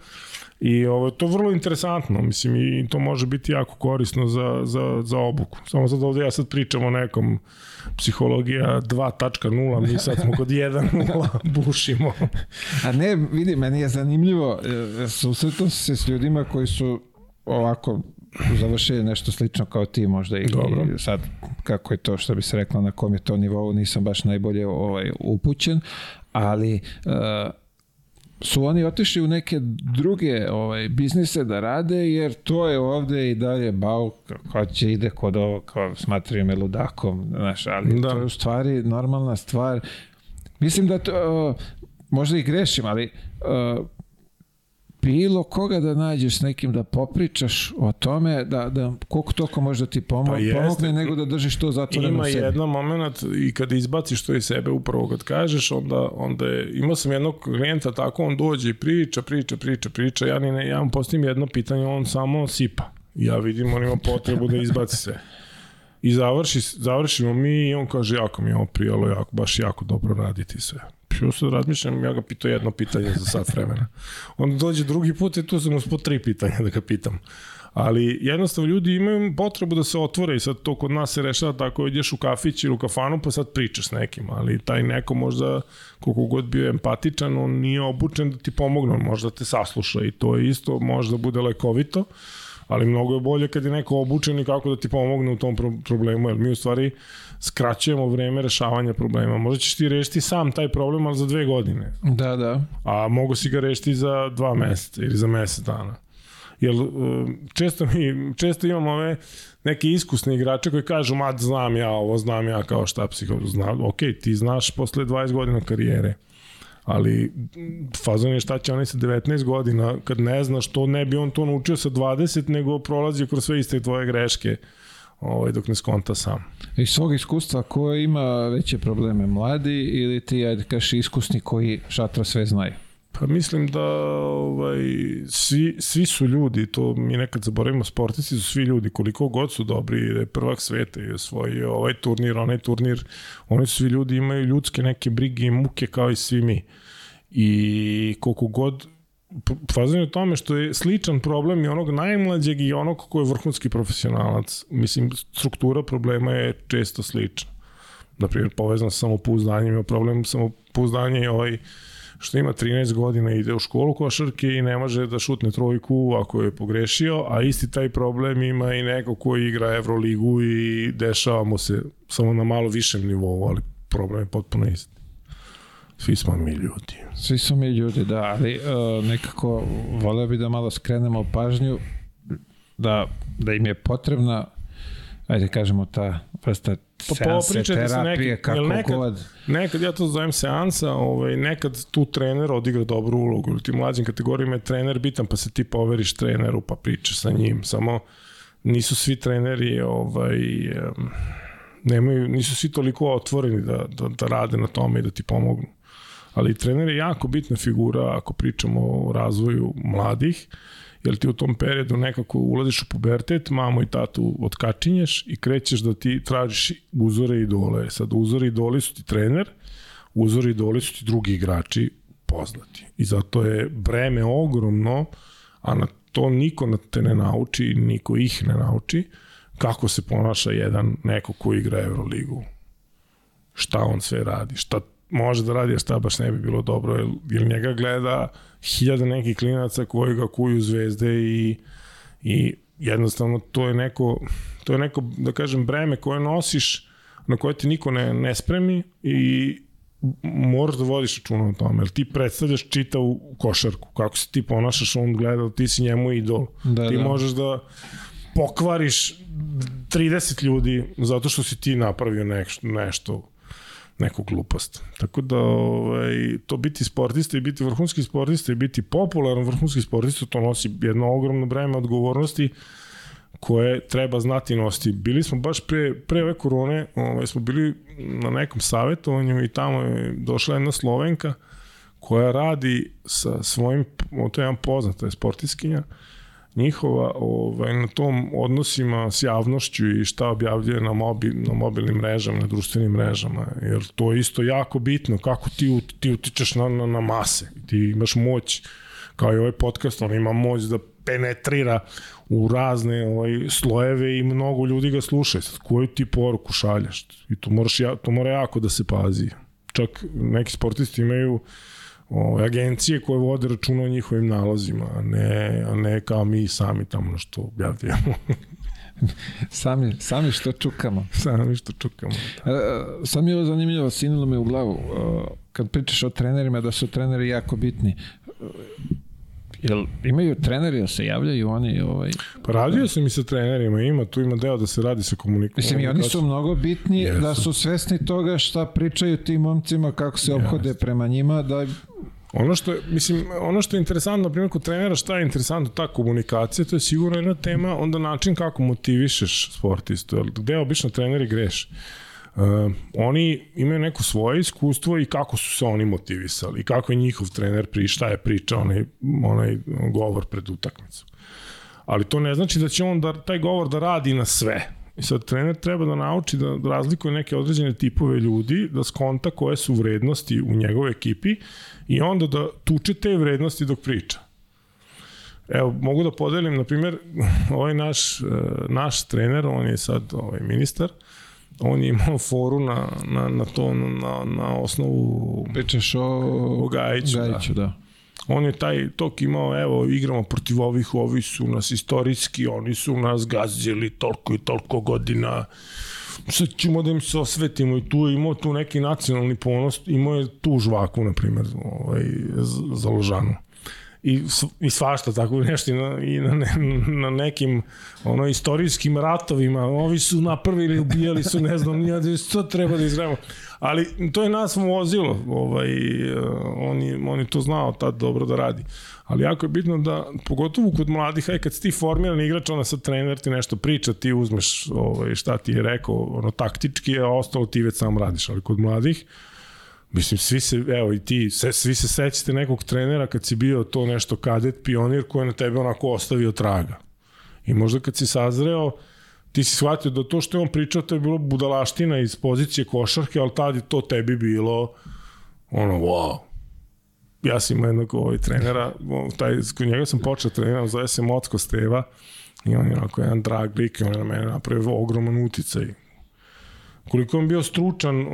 I ovo, to je vrlo interesantno, mislim, i to može biti jako korisno za, za, za obuku. Samo sad ovde ja sad pričam o nekom psihologija 2.0, mi sad smo kod 1.0, bušimo. A ne, vidi, meni je zanimljivo, e, susretom se s ljudima koji su ovako završili nešto slično kao ti možda i, Dobro. i sad kako je to što bi se reklo na kom je to nivou nisam baš najbolje ovaj upućen ali uh, su oni otišli u neke druge ovaj biznise da rade jer to je ovde i dalje bau kao će ide kod ovo kao smatraju me ludakom znaš, ali da. to je u stvari normalna stvar mislim da to uh, možda i grešim ali uh, bilo koga da nađeš s nekim da popričaš o tome, da, da koliko toliko može da ti pomo Pa jeste. pomogne, nego da držiš to zatvoreno Ima u sebi. jedan moment i kad izbaciš to iz sebe upravo kad kažeš, onda, onda je, imao sam jednog klijenta tako, on dođe i priča, priča, priča, priča, ja, ni ne, ja mu postavim jedno pitanje, on samo sipa. Ja vidim, on ima potrebu da izbaci sve. I završi, završimo mi i on kaže, jako mi je ovo prijalo, jako, baš jako dobro raditi sve. Ja sad razmišljam, ja ga pitao jedno pitanje za sat vremena. Onda dođe drugi put i tu sam uspod tri pitanja da ga pitam. Ali jednostavno ljudi imaju potrebu da se otvore i sad to kod nas se rešava tako ideš u kafić ili u kafanu pa sad pričaš s nekim, ali taj neko možda koliko god bio empatičan, on nije obučen da ti pomogne, on možda te sasluša i to je isto možda bude lekovito, ali mnogo je bolje kad je neko obučen i kako da ti pomogne u tom pro problemu, jer mi u stvari skraćujemo vreme rešavanja problema. Možda ćeš ti rešiti sam taj problem, ali za dve godine, Da, da. a mogu si ga rešiti za dva meseca ili za mesec dana. Jer e, često, mi, često imamo ove neke iskusne igrače koji kažu, ma znam ja ovo, znam ja kao šta psiho, znam, ok, ti znaš posle 20 godina karijere, ali fazon je šta će onaj sa 19 godina, kad ne znaš to, ne bi on to naučio sa 20, nego prolazio kroz sve iste tvoje greške ovaj, dok ne skonta sam. Iz svog iskustva, ko ima veće probleme, mladi ili ti, ajde kaš, iskusni koji šatra sve znaju? Pa mislim da ovaj, svi, svi su ljudi, to mi nekad zaboravimo, sportisti su svi ljudi, koliko god su dobri, da je prvak sveta i osvojio ovaj turnir, onaj turnir, oni su svi ljudi, imaju ljudske neke brige i muke kao i svi mi. I koliko god fazan je u tome što je sličan problem i onog najmlađeg i onog ko je vrhunski profesionalac. Mislim, struktura problema je često slična. Naprimjer, povezan sa samopouzdanjem, ima problem samopouzdanje i ovaj što ima 13 godina ide u školu košarke i ne može da šutne trojku ako je pogrešio, a isti taj problem ima i neko ko igra Euroligu i dešava mu se samo na malo višem nivou, ali problem je potpuno isti. Svi smo mi ljudi. Svi su mi ljudi, da, ali uh, nekako voleo bi da malo skrenemo pažnju da, da im je potrebna ajde kažemo ta vrsta Pa seanse, popričajte sa terapije, nekim, kako nekad- god. Nekad ja to zovem seansa, ovaj, nekad tu trener odigra dobru ulogu. U tim mlađim kategorijama je trener bitan, pa se ti poveriš treneru, pa pričaš sa njim. Samo nisu svi treneri ovaj, em, nemaju, nisu svi toliko otvoreni da, da, da rade na tome i da ti pomognu. Ali trener je jako bitna figura ako pričamo o razvoju mladih, jer ti u tom periodu nekako ulaziš u pubertet, mamu i tatu otkačinješ i krećeš da ti tražiš uzore i idole. Sad uzori i idoli su ti trener, uzori i idoli su ti drugi igrači poznati. I zato je breme ogromno, a na to niko te ne nauči, niko ih ne nauči, kako se ponaša jedan neko ko igra Euroligu. Šta on sve radi, šta može da radi, a šta baš ne bi bilo dobro, jer, jer njega gleda hiljada nekih klinaca koji ga kuju zvezde i, i jednostavno to je neko, to je neko, da kažem, breme koje nosiš, na koje ti niko ne, ne spremi i moraš da vodiš računa o tome, jer ti predstavljaš čitavu košarku, kako se ti ponašaš, on gleda, ti si njemu idol. Da, ti da. možeš da pokvariš 30 ljudi zato što si ti napravio nešto, nešto neku glupost. Tako da ovaj, to biti sportista i biti vrhunski sportista i biti popularan vrhunski sportista, to nosi jedno ogromno breme odgovornosti koje treba znati nositi. Bili smo baš pre, pre ove korone, ovaj, smo bili na nekom savjetovanju i tamo je došla jedna Slovenka koja radi sa svojim, to je jedan poznat, to je sportiskinja, njihova ovaj, na tom odnosima s javnošću i šta objavljuje na, mobi, na mobilnim mrežama, na društvenim mrežama, jer to je isto jako bitno, kako ti, ti utičeš na, na, na mase, ti imaš moć, kao i ovaj podcast, on ima moć da penetrira u razne ovaj, slojeve i mnogo ljudi ga sluša. Sad, koju ti poruku šalješ? I to, moraš, to mora jako da se pazi. Čak neki sportisti imaju ove, agencije koje vode računa o njihovim nalazima, a ne, a ne kao mi sami tamo što objavljujemo. Sami, sami što čukamo. sami što čukamo. E, sad mi je ovo zanimljivo, sinulo me u glavu. E, kad pričaš o trenerima, da su treneri jako bitni. E, Jel imaju treneri, jel se javljaju oni? Ovaj... Pa radio sam i sa trenerima, ima, tu ima deo da se radi sa komunikacijom. Mislim, i oni su mnogo bitni Jesu. da su svesni toga šta pričaju tim momcima, kako se obhode prema njima, da Ono što je, mislim, ono što je interesantno, na primjer, kod trenera, šta je interesantno, ta komunikacija, to je sigurno jedna tema, onda način kako motivišeš sportistu, jer gde obično treneri greše. Uh, oni imaju neko svoje iskustvo i kako su se oni motivisali kako je njihov trener pri šta je pričao onaj, onaj govor pred utakmicu. Ali to ne znači da će on da, taj govor da radi na sve. I sad trener treba da nauči da razlikuje neke određene tipove ljudi, da skonta koje su vrednosti u njegovoj ekipi i onda da tuče te vrednosti dok priča. Evo, mogu da podelim, na primjer, ovaj naš, naš trener, on je sad ovaj ministar, on je imao foru na, na, na to, na, na osnovu... Pričaš o, o Gajiću, Gajiću da. da. On je taj tok imao, evo, igramo protiv ovih, ovi su nas istorijski, oni su nas gazili toliko i toliko godina, sad ćemo da im se osvetimo i tu je imao tu neki nacionalni ponos, imao je tu žvaku, na primjer, ovaj, za Ložanu i, i svašta tako nešto i na, i na, ne, na nekim ono istorijskim ratovima. Ovi su napravili, ubijali su ne znam nije što treba da izgremo ali to je nas vozilo ovaj, on, je, on je to znao tad dobro da radi. Ali jako je bitno da, pogotovo kod mladih, aj kad si ti formiran igrač, onda sad trener ti nešto priča, ti uzmeš ovaj, šta ti je rekao, ono taktički, a ostalo ti već sam radiš, ali kod mladih, Mislim, svi se, evo i ti, se, svi se sećate nekog trenera kad si bio to nešto kadet, pionir koji je na tebe onako ostavio traga. I možda kad si sazreo, ti si shvatio da to što je on pričao, to je bilo budalaština iz pozicije košarke, ali tad je to tebi bilo ono, wow. Ja sam imao jednog ovaj, trenera, taj, kod njega sam počeo treniram, zove se Mocko Steva, i on je onako jedan drag lik on je na mene napravio ogroman uticaj koliko on bio stručan,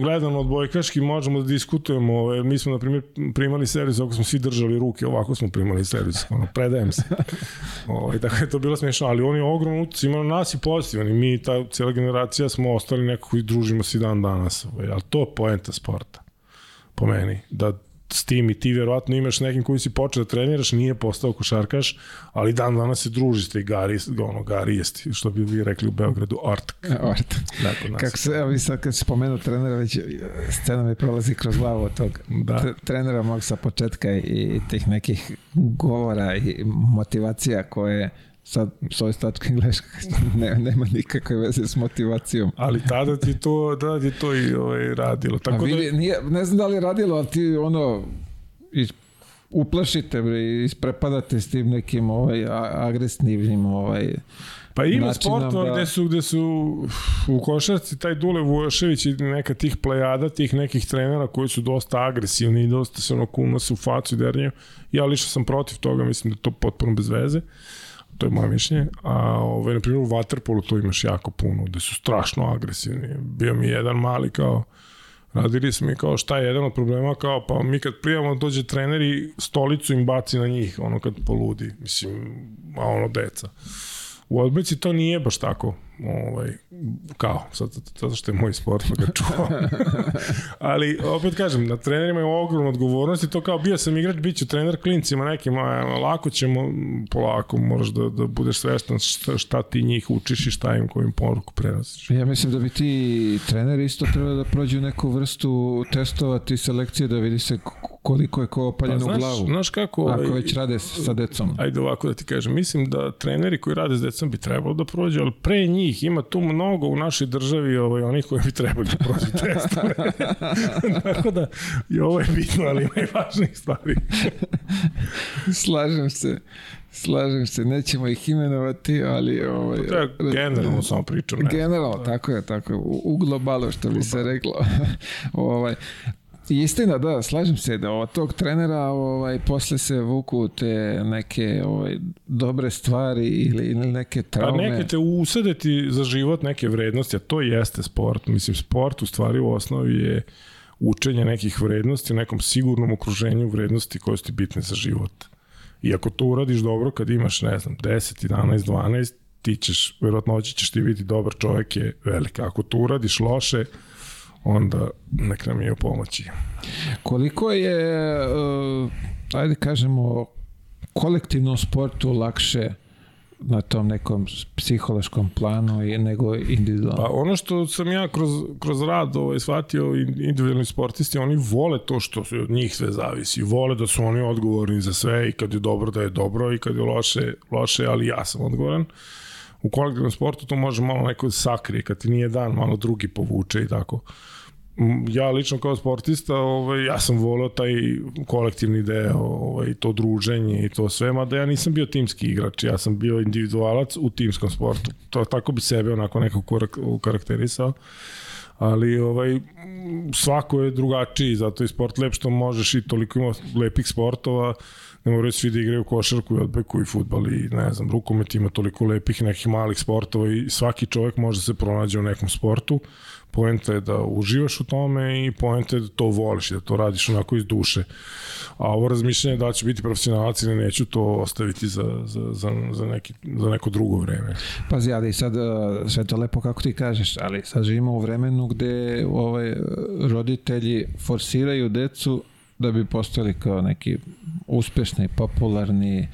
gledan od bojkaški, možemo da diskutujemo. Ove, mi smo, na primjer, primali servis, ako smo svi držali ruke, ovako smo primali servis, ono, predajem se. Ove, dakle, je to bilo smiješno, ali on je ogromno utjec, ima na nas i pozitivan i mi, ta cijela generacija, smo ostali nekako i družimo se dan danas. Ove, ali to je poenta sporta, po meni, da s tim i ti verovatno imaš nekim koji si počeo da treniraš, nije postao košarkaš, ali dan danas se družite i gari, ono, gari jesti, što bi vi rekli u Beogradu, ortak. Ort. Dakle, Kako se, evo sad kad si pomenuo trenera, već scena mi prolazi kroz glavu od tog da. trenera mog sa početka i tih nekih govora i motivacija koje sad s ove tačke gledaš ne, nema nikakve veze s motivacijom. Ali tada ti to, tada ti to i ovaj, radilo. Tako A vidi, da... nije, ne znam da li je radilo, ali ti ono iz, uplašite bre, isprepadate s tim nekim ovaj, agresivnim ovaj, Pa ima sportova da... gde su, gde su u košarci taj Dule Vujošević i neka tih plejada, tih nekih trenera koji su dosta agresivni i dosta se ono kulno se u facu i dernju. Ja lično sam protiv toga, mislim da je to potpuno bez veze. Uh, to je moje mišljenje, a ovaj, na primjer u Waterpolu to imaš jako puno, gde su strašno agresivni. Bio mi jedan mali kao, radili smo mi kao šta je jedan od problema, kao pa mi kad prijavamo dođe trener i stolicu im baci na njih, ono kad poludi, mislim, a ono deca. U odbojci to nije baš tako ovaj, kao, sad, zato što je moj sport, pa ga čuvam. Ali, opet kažem, na trenerima je ogromna odgovornost i to kao bio sam igrač, bit ću trener klincima nekim, lako ćemo, polako, moraš da, da budeš svestan šta, šta ti njih učiš i šta im kojim poruku prenosiš. Ja mislim da bi ti trener isto treba da prođu neku vrstu testova selekcije da vidi se koliko je ko opaljen pa, znaš, u glavu. Znaš kako... Ako ovaj, već rade sa decom. Ajde ovako da ti kažem, mislim da treneri koji rade s decom bi trebalo da prođu, ali pre njih ima tu mnogo u našoj državi ovaj, onih koji bi trebali da prođu testove. Tako da i ovo je bitno, ali ima i važnih stvari. Slažem se. Slažem se, nećemo ih imenovati, ali... Ovaj, to je generalno samo pričam. Generalno, tako je, tako je. U, u globalu, što bi se reklo. ovaj, Istina, da, slažem se da od tog trenera ovaj, posle se vuku te neke ovaj, dobre stvari ili, ili neke traume. Pa neke te usadeti za život neke vrednosti, a to jeste sport. Mislim, sport u stvari u osnovi je učenje nekih vrednosti u nekom sigurnom okruženju vrednosti koje su ti bitne za život. I ako to uradiš dobro kad imaš, ne znam, 10, 11, 12, ti ćeš, verovatnoći ćeš ti biti dobar čovjek je velika. Ako to uradiš loše, onda nek nam je u pomoći. Koliko je, uh, ajde kažemo, kolektivnom sportu lakše na tom nekom psihološkom planu i nego individualno. Pa ono što sam ja kroz, kroz rad ovaj, shvatio, individualni sportisti, oni vole to što od njih sve zavisi. Vole da su oni odgovorni za sve i kad je dobro da je dobro i kad je loše, loše ali ja sam odgovoran. U kolektivnom sportu to može malo neko da sakrije, kad ti nije dan, malo drugi povuče i tako. Ja lično kao sportista, ovaj, ja sam voleo taj kolektivni deo, ovaj, to druženje i to sve, mada ja nisam bio timski igrač, ja sam bio individualac u timskom sportu. To tako bi sebe onako neko karakterisao. Ali ovaj svako je drugačiji, zato je sport lep što možeš i toliko ima lepih sportova, ne moraju svi da igraju košarku i odbeku i futbal i ne znam, rukomet ima toliko lepih nekih malih sportova i svaki čovjek može da se pronađe u nekom sportu poenta je da uživaš u tome i poenta je da to voliš i da to radiš onako iz duše. A ovo razmišljanje da će biti profesionalac ili neću, to ostaviti za, za, za, za, neki, za neko drugo vreme. Pazi, ali sad uh, sve to lepo kako ti kažeš, ali sad živimo u vremenu gde ovaj, roditelji forsiraju decu da bi postali kao neki uspešni, popularni,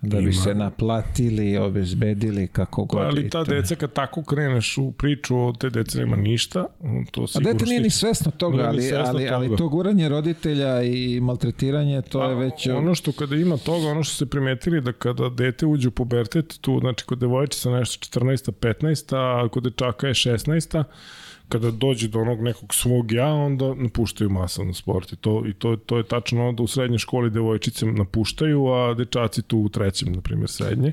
da bi Ima. se naplatili, obezbedili kako god. Ali ta deca kad tako kreneš u priču, od te dece nema ništa. To A dete nije ni svesno toga, ali, svesno ali, toga. ali to guranje roditelja i maltretiranje, to A, je već... Ono što kada ima toga, ono što se primetili da kada dete uđe u pubertet, tu, znači kod devojčica nešto 14 15 a kod dečaka je 16 kada dođe do onog nekog svog ja, onda napuštaju masovno sport. I to, i to, to je tačno onda u srednjoj školi devojčice napuštaju, a dečaci tu u trećem, na primjer, srednje.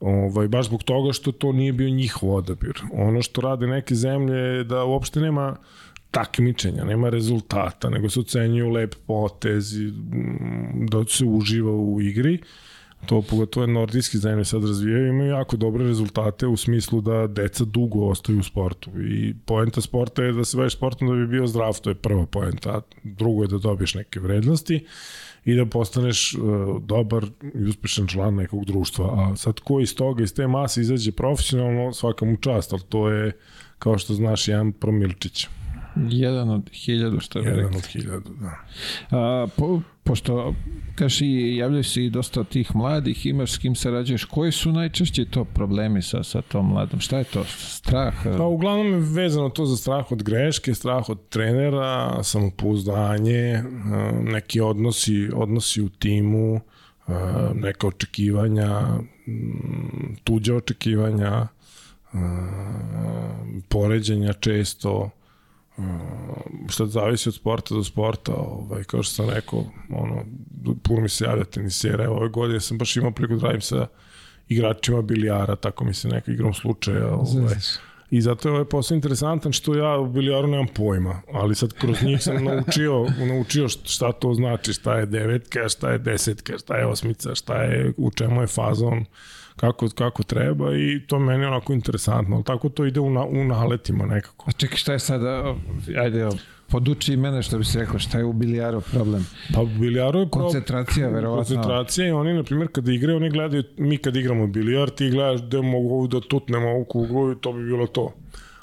Ovaj, baš zbog toga što to nije bio njihov odabir. Ono što rade neke zemlje je da uopšte nema takmičenja, nema rezultata, nego se ocenjuju lep potez, da se uživa u igri to pogotovo nordijski zemlje sad razvijaju, imaju jako dobre rezultate u smislu da deca dugo ostaju u sportu i poenta sporta je da se baviš sportom da bi bio zdrav, to je prva poenta, drugo je da dobiješ neke vrednosti i da postaneš uh, dobar i uspešan član nekog društva. A sad ko iz toga, iz te mase izađe profesionalno, svaka mu čast, ali to je, kao što znaš, jedan promilčić. Jedan od hiljadu, što je Jedan od hiljadu, da. A, po, pošto, kaš i javljaju se i dosta tih mladih, imaš s kim sarađuješ, koji su najčešće to problemi sa, sa tom mladom? Šta je to? Strah? Pa uglavnom je vezano to za strah od greške, strah od trenera, samopouzdanje, neki odnosi, odnosi u timu, neka očekivanja, tuđa očekivanja, poređenja često, što zavisi od sporta do sporta, ovaj, kao što sam rekao, ono, puno mi se javlja tenisera, ove godine sam baš imao priliku da radim sa igračima bilijara, tako mi se neka igrom slučaja, ovaj, I zato je ovaj posao interesantan što ja u bilijaru nemam pojma, ali sad kroz njih sam naučio, naučio šta to znači, šta je devetka, šta je desetka, šta je osmica, šta je, u čemu je fazon, kako, kako treba i to meni onako interesantno, ali tako to ide u, na, u naletima nekako. A čekaj, šta je sada, ajde, poduči mene što bi se rekao, šta je u bilijaru problem? Pa u bilijaru je problem. Koncentracija, verovatno. Koncentracija i oni, na primjer, kada igraju, oni gledaju, mi kad igramo bilijar, ti gledaš gde mogu da tutnemo ovu kuglu i to bi bilo to.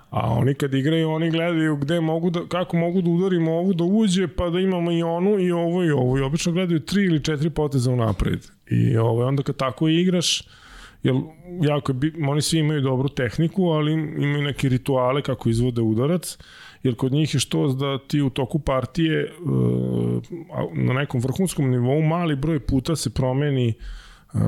A oni kad igraju, oni gledaju gde mogu da, kako mogu da udarimo ovu da uđe, pa da imamo i onu i ovo i ovo. I obično gledaju tri ili četiri poteza u napred. I ovaj, onda kad tako igraš, jer jako je, oni svi imaju dobru tehniku, ali imaju neke rituale kako izvode udarac, jer kod njih je što da ti u toku partije e, na nekom vrhunskom nivou mali broj puta se promeni uh,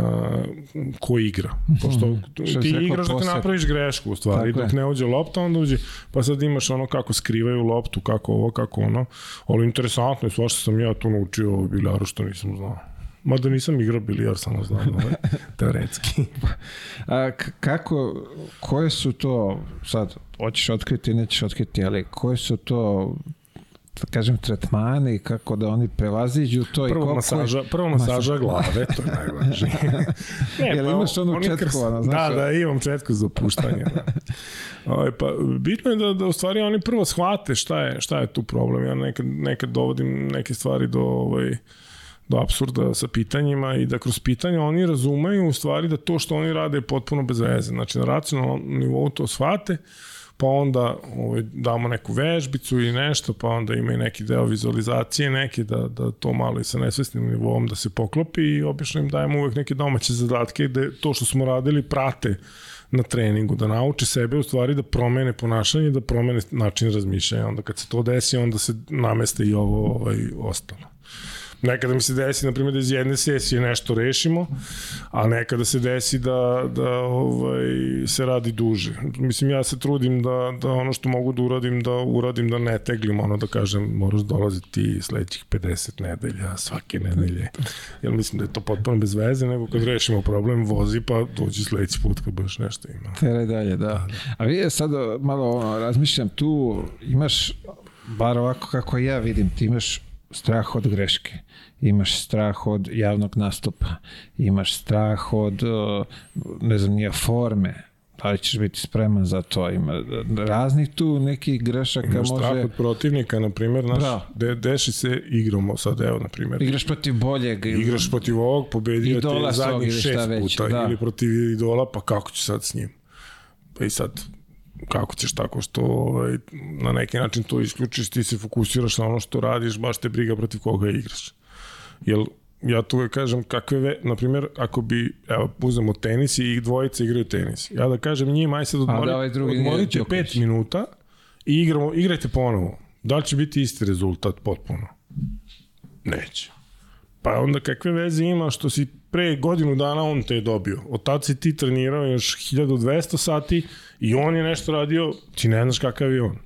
ko igra. Pošto mm, ti igraš te napraviš grešku u stvari. Tako Dok je. ne uđe lopta, onda uđe. Pa sad imaš ono kako skrivaju loptu, kako ovo, kako ono. Ali interesantno je, svašta sam ja tu naučio u biljaru što nisam znao. Mada nisam igrao bilijar, samo znam, ovaj, teoretski. A kako, koje su to, sad, hoćeš otkriti, nećeš otkriti, ali koje su to da kažem, tretmani, kako da oni prevaziđu to prvo i koliko... Masaža, prvo masaža glave, to je najvažnije. ne, Jel pa, imaš onu četkovano, znaš? Da, da, imam četku za opuštanje. Da. Oj, ovaj, pa, bitno je da, da u stvari oni prvo shvate šta je, šta je tu problem. Ja nekad, nekad dovodim neke stvari do ovaj, do absurda sa pitanjima i da kroz pitanja oni razumeju u stvari da to što oni rade je potpuno bez veze. Znači na racionalnom nivou to shvate, pa onda ovaj, damo neku vežbicu i nešto, pa onda ima i neki deo vizualizacije neke, da, da to malo i sa nesvesnim nivom da se poklopi i obično im dajemo uvek neke domaće zadatke gde to što smo radili prate na treningu, da nauči sebe u stvari da promene ponašanje, da promene način razmišljanja. Onda kad se to desi, onda se nameste i ovo ovaj, ostalo. Nekada mi se desi, na primjer, da iz jedne sesije nešto rešimo, a nekada se desi da, da ovaj, se radi duže. Mislim, ja se trudim da, da ono što mogu da uradim, da uradim, da ne teglim, ono da kažem, moraš dolaziti sledećih 50 nedelja, svake nedelje. Jer mislim da je to potpuno bez veze, nego kad rešimo problem, vozi pa dođi sledeći put kad baš nešto ima. Tere dalje, da. A vi sad malo ono, razmišljam tu, imaš, bar ovako kako ja vidim, ti imaš strah od greške, imaš strah od javnog nastupa, imaš strah od, ne znam, nije forme, da li ćeš biti spreman za to, ima raznih tu nekih grešaka Imaš može... strah od protivnika, na primjer, naš, Da. de, deši se igramo sad, evo, na primjer, Igraš protiv boljeg. igraš protiv ovog, pobedio te zadnjih šest već, puta, da. ili protiv idola, pa kako ću sad s njim? Pa i sad, kako ćeš tako što ovaj, na neki način to isključiš, ti se fokusiraš na ono što radiš, baš te briga protiv koga igraš. Jel, ja tu kažem kakve, ve, na primjer, ako bi, evo, uzmemo tenis i dvojice igraju tenis. Ja da kažem njima, aj sad odmori, da ovaj drugi odmorite Đoković. pet minuta i igramo, igrajte ponovo. Da li će biti isti rezultat potpuno? Neće. Pa onda kakve veze ima što si pre godinu dana on te je dobio. Od tad si ti trenirao još 1200 sati i on je nešto radio, ti ne znaš kakav je on.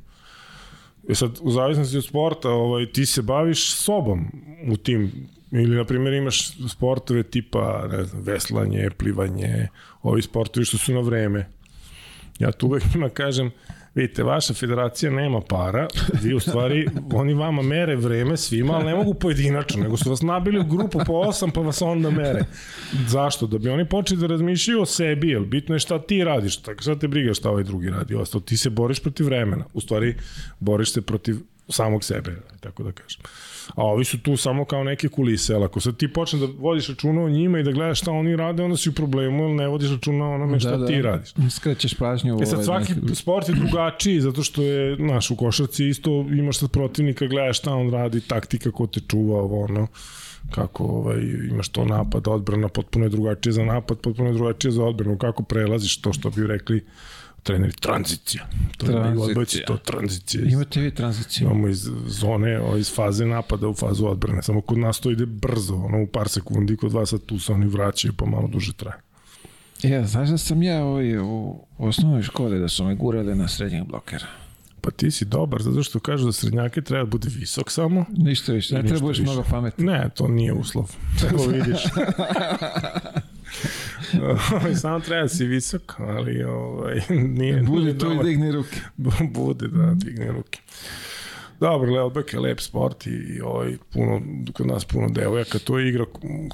E sad, u zavisnosti od sporta, ovaj, ti se baviš sobom u tim, ili, na primjer, imaš sportove tipa, ne znam, veslanje, plivanje, ovi sportovi što su na vreme. Ja tu uvek njima kažem, vidite, vaša federacija nema para, vi u stvari, oni vama mere vreme svima, ali ne mogu pojedinačno, nego su vas nabili u grupu po osam, pa vas onda mere. Zašto? Da bi oni počeli da razmišljaju o sebi, jer bitno je šta ti radiš, tako šta te briga šta ovaj drugi radi, ostalo, ti se boriš protiv vremena, u stvari, boriš se protiv samog sebe, tako da kažem. A ovi su tu samo kao neke kulise, ali ako sad ti počne da vodiš računa o njima i da gledaš šta oni rade, onda si u problemu, jer ne vodiš računa o onome šta ti radiš. Skrećeš pažnju u E sad ovaj svaki neki- sport je drugačiji zato što je, znaš, u košarci isto imaš sad protivnika, gledaš šta on radi, taktika ko te čuva, ovo ono, kako ovaj, imaš to napad, odbrana, potpuno je drugačije za napad, potpuno je drugačije za odbranu, kako prelaziš to što bi rekli treneri, tranzicija. To je Tranzicija. u odbojci, to tranzicija. Imate vi tranziciju. imamo iz zone, iz faze napada u fazu odbrane, samo kod nas to ide brzo, ono u par sekundi, kod vas sad tu se oni vraćaju pa malo duže traje. Ja, znaš da sam ja ovaj, u osnovnoj školi da su me gurali na srednjeg blokera. Pa ti si dobar, zato što kažu da srednjake treba da bude visok samo, Ništa više, ne treba budeš mnogo pametan. Ne, to nije uslov. Evo vidiš. Ovaj, Samo treba da si visok, ali ovaj, nije... Budi nije tu i digni ruke. Bude, da, digne ruke. Dobro, Leelbek je lep sport i, i ovaj, puno, kod nas puno devojaka, to je igra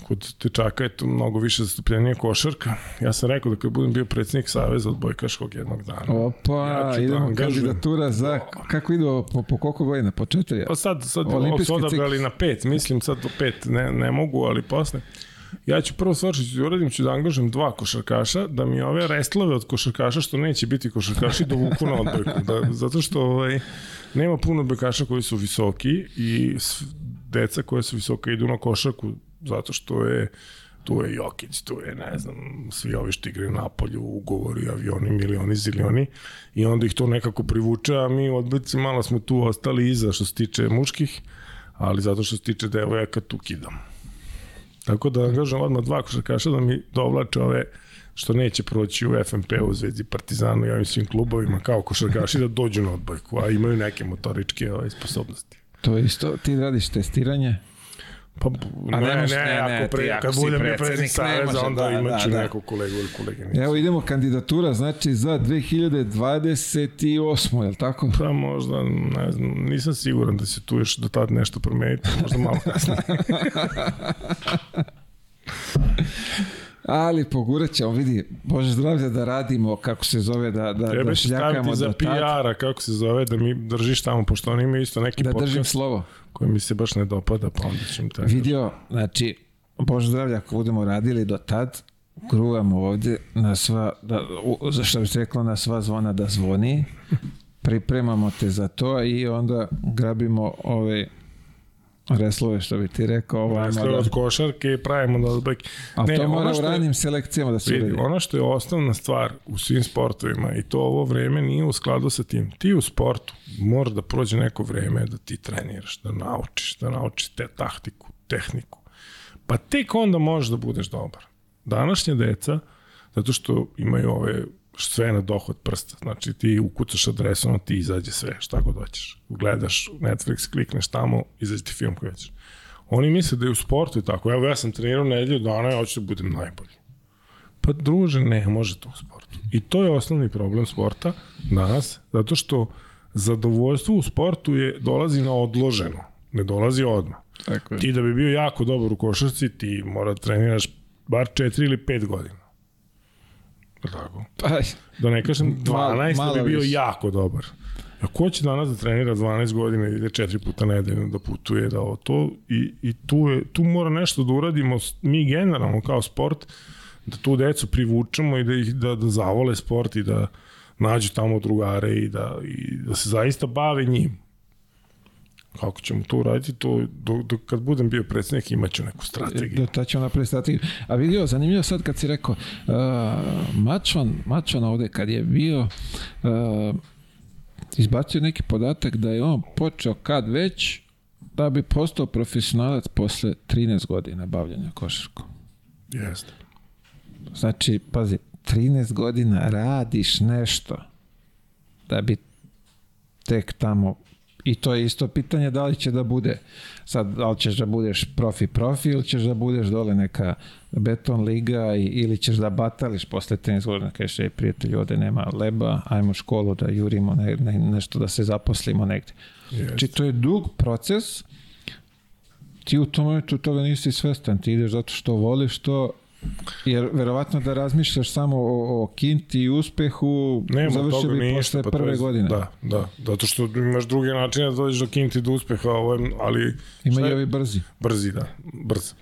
kod tečaka je to mnogo više zastupljenije košarka. Ja sam rekao da kad budem bio predsjednik Saveza odbojkaškog jednog dana. Opa, Ja da idemo angažujem. kandidatura za, kako idu, po, po koliko godina, po četiri? Pa sad, sad Olimpijski su odabrali na pet, mislim sad do pet ne, ne mogu, ali posle. Ja ću prvo stvar što ću da uradim, ću da angažujem dva košarkaša, da mi ove restlove od košarkaša što neće biti košarkaši dovuku na odbojku. Da, zato što ovaj, nema puno bekaša koji su visoki i deca koja su visoka idu na košarku zato što je tu je Jokić, tu je, ne znam, svi ovi što igraju na polju, ugovori, avioni, milioni, zilioni i onda ih to nekako privuče, a mi odbojci malo smo tu ostali iza što se tiče muških, ali zato što se tiče devojaka tu kidam. Tako da angažujem odmah dva košarkaša da mi dovlače ove što neće proći u FNP-u, Zvezdi, Partizanu i ovim svim klubovima kao košarkaši da dođu na odbojku, a imaju neke motoričke ovaj, sposobnosti. To je isto, ti radiš testiranje? Pa, A ne, ne ne, ne, ne, pre, ti ako kad budem predsednik, Saveza, onda da, imaću da, da. nekog kolegu ili koleginicu. Evo idemo kandidatura, znači za 2028. je li tako? Pa možda, ne znam, nisam siguran da se tu još do tad nešto promeniti, možda malo kasnije. Ali pogurat ćemo, vidi, Bože zdravlje da radimo, kako se zove, da, da, da će šljakamo staviti za PR-a, kako se zove, da mi držiš tamo, pošto oni imaju isto neki da držim podcast slovo. koji mi se baš ne dopada, pa onda im tako. Vidio, znači, Bože zdravlje, ako budemo radili do tad, gruvamo ovdje na sva, da, u, što bi se reklo, na sva zvona da zvoni. Pripremamo te za to i onda grabimo ove reslove, što bi ti rekao. Ovo, Reslove da, od košarke pravimo da odbek. a to mora u ranim selekcijama da se Vidi, uredi. ono što je osnovna stvar u svim sportovima i to ovo vreme nije u skladu sa tim. Ti u sportu mora da prođe neko vreme da ti treniraš, da naučiš, da naučiš te taktiku, tehniku. Pa tek onda možeš da budeš dobar. Današnja deca, zato što imaju ove sve na dohod prsta. Znači ti ukucaš adresu, ono ti izađe sve, šta god hoćeš. Gledaš Netflix, klikneš tamo, izađe ti film koji hoćeš. Oni misle da je u sportu i tako. Evo ja sam trenirao nedelju dana i hoću da budem najbolji. Pa druže, ne može to u sportu. I to je osnovni problem sporta danas, zato što zadovoljstvo u sportu je dolazi na odloženo, ne dolazi odmah. Tako je. Ti da bi bio jako dobar u košarci, ti mora treniraš bar 4 ili 5 godina. Tako. Pa, Da ne kažem 12, Malo- da malo bi bio više. jako dobar. A ko će danas da trenira 12 godina i ide 4 puta nedeljno da putuje, da ovo to i, i tu, je, tu mora nešto da uradimo mi generalno kao sport, da tu decu privučemo i da ih da, da zavole sport i da nađu tamo drugare i da, i da se zaista bave njim. Kako ćemo to uraditi, to do, do, kad budem bio predsjednik imaću neku strategiju. Da, to ćemo napraviti strategiju. A vidio, zanimljivo sad kad si rekao, uh, Mačvan, Mačvan ovde kad je bio, uh, izbacio neki podatak da je on počeo kad već da bi postao profesionalac posle 13 godina bavljanja košarkom. Jeste. Znači, pazi, 13 godina radiš nešto da bi tek tamo i to je isto pitanje da li će da bude sad, da li ćeš da budeš profi profi ili ćeš da budeš dole neka beton liga i, ili ćeš da batališ posle 13 godina. Kažeš, ej prijatelj, ovde nema leba ajmo u školu da jurimo ne, ne, nešto da se zaposlimo negde. Jeste. Znači, to je dug proces, ti u tom momentu toga nisi svestan, ti ideš zato što voliš to, jer verovatno da razmišljaš samo o, o kinti i uspehu, Nema završio bi posle pa prve je- godine. Da, da, zato što imaš druge načine da dođeš do kinti do uspeha, ovaj, ali Ima i ovi brzi. brzi, da, brz.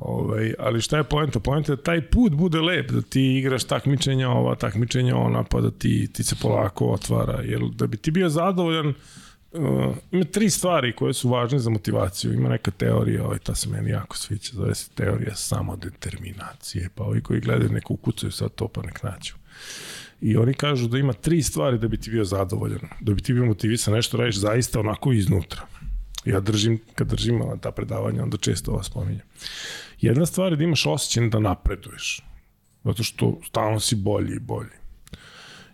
Ovaj, ali šta je poenta? Poenta je da taj put bude lep, da ti igraš takmičenja ova, takmičenja ona, pa da ti, ti se polako otvara. Jer da bi ti bio zadovoljan, uh, ima tri stvari koje su važne za motivaciju. Ima neka teorija, ovaj, ta se meni jako sviđa, zove se teorija samodeterminacije, pa ovi koji gledaju neko ukucaju sad to pa nek nađu. I oni kažu da ima tri stvari da bi ti bio zadovoljan, da bi ti bio motivisan nešto radiš zaista onako iznutra. Ja držim, kad držim ta predavanja, onda često ovo spominjem. Jedna stvar je da imaš osjećaj da napreduješ. Zato što stalno si bolji i bolji.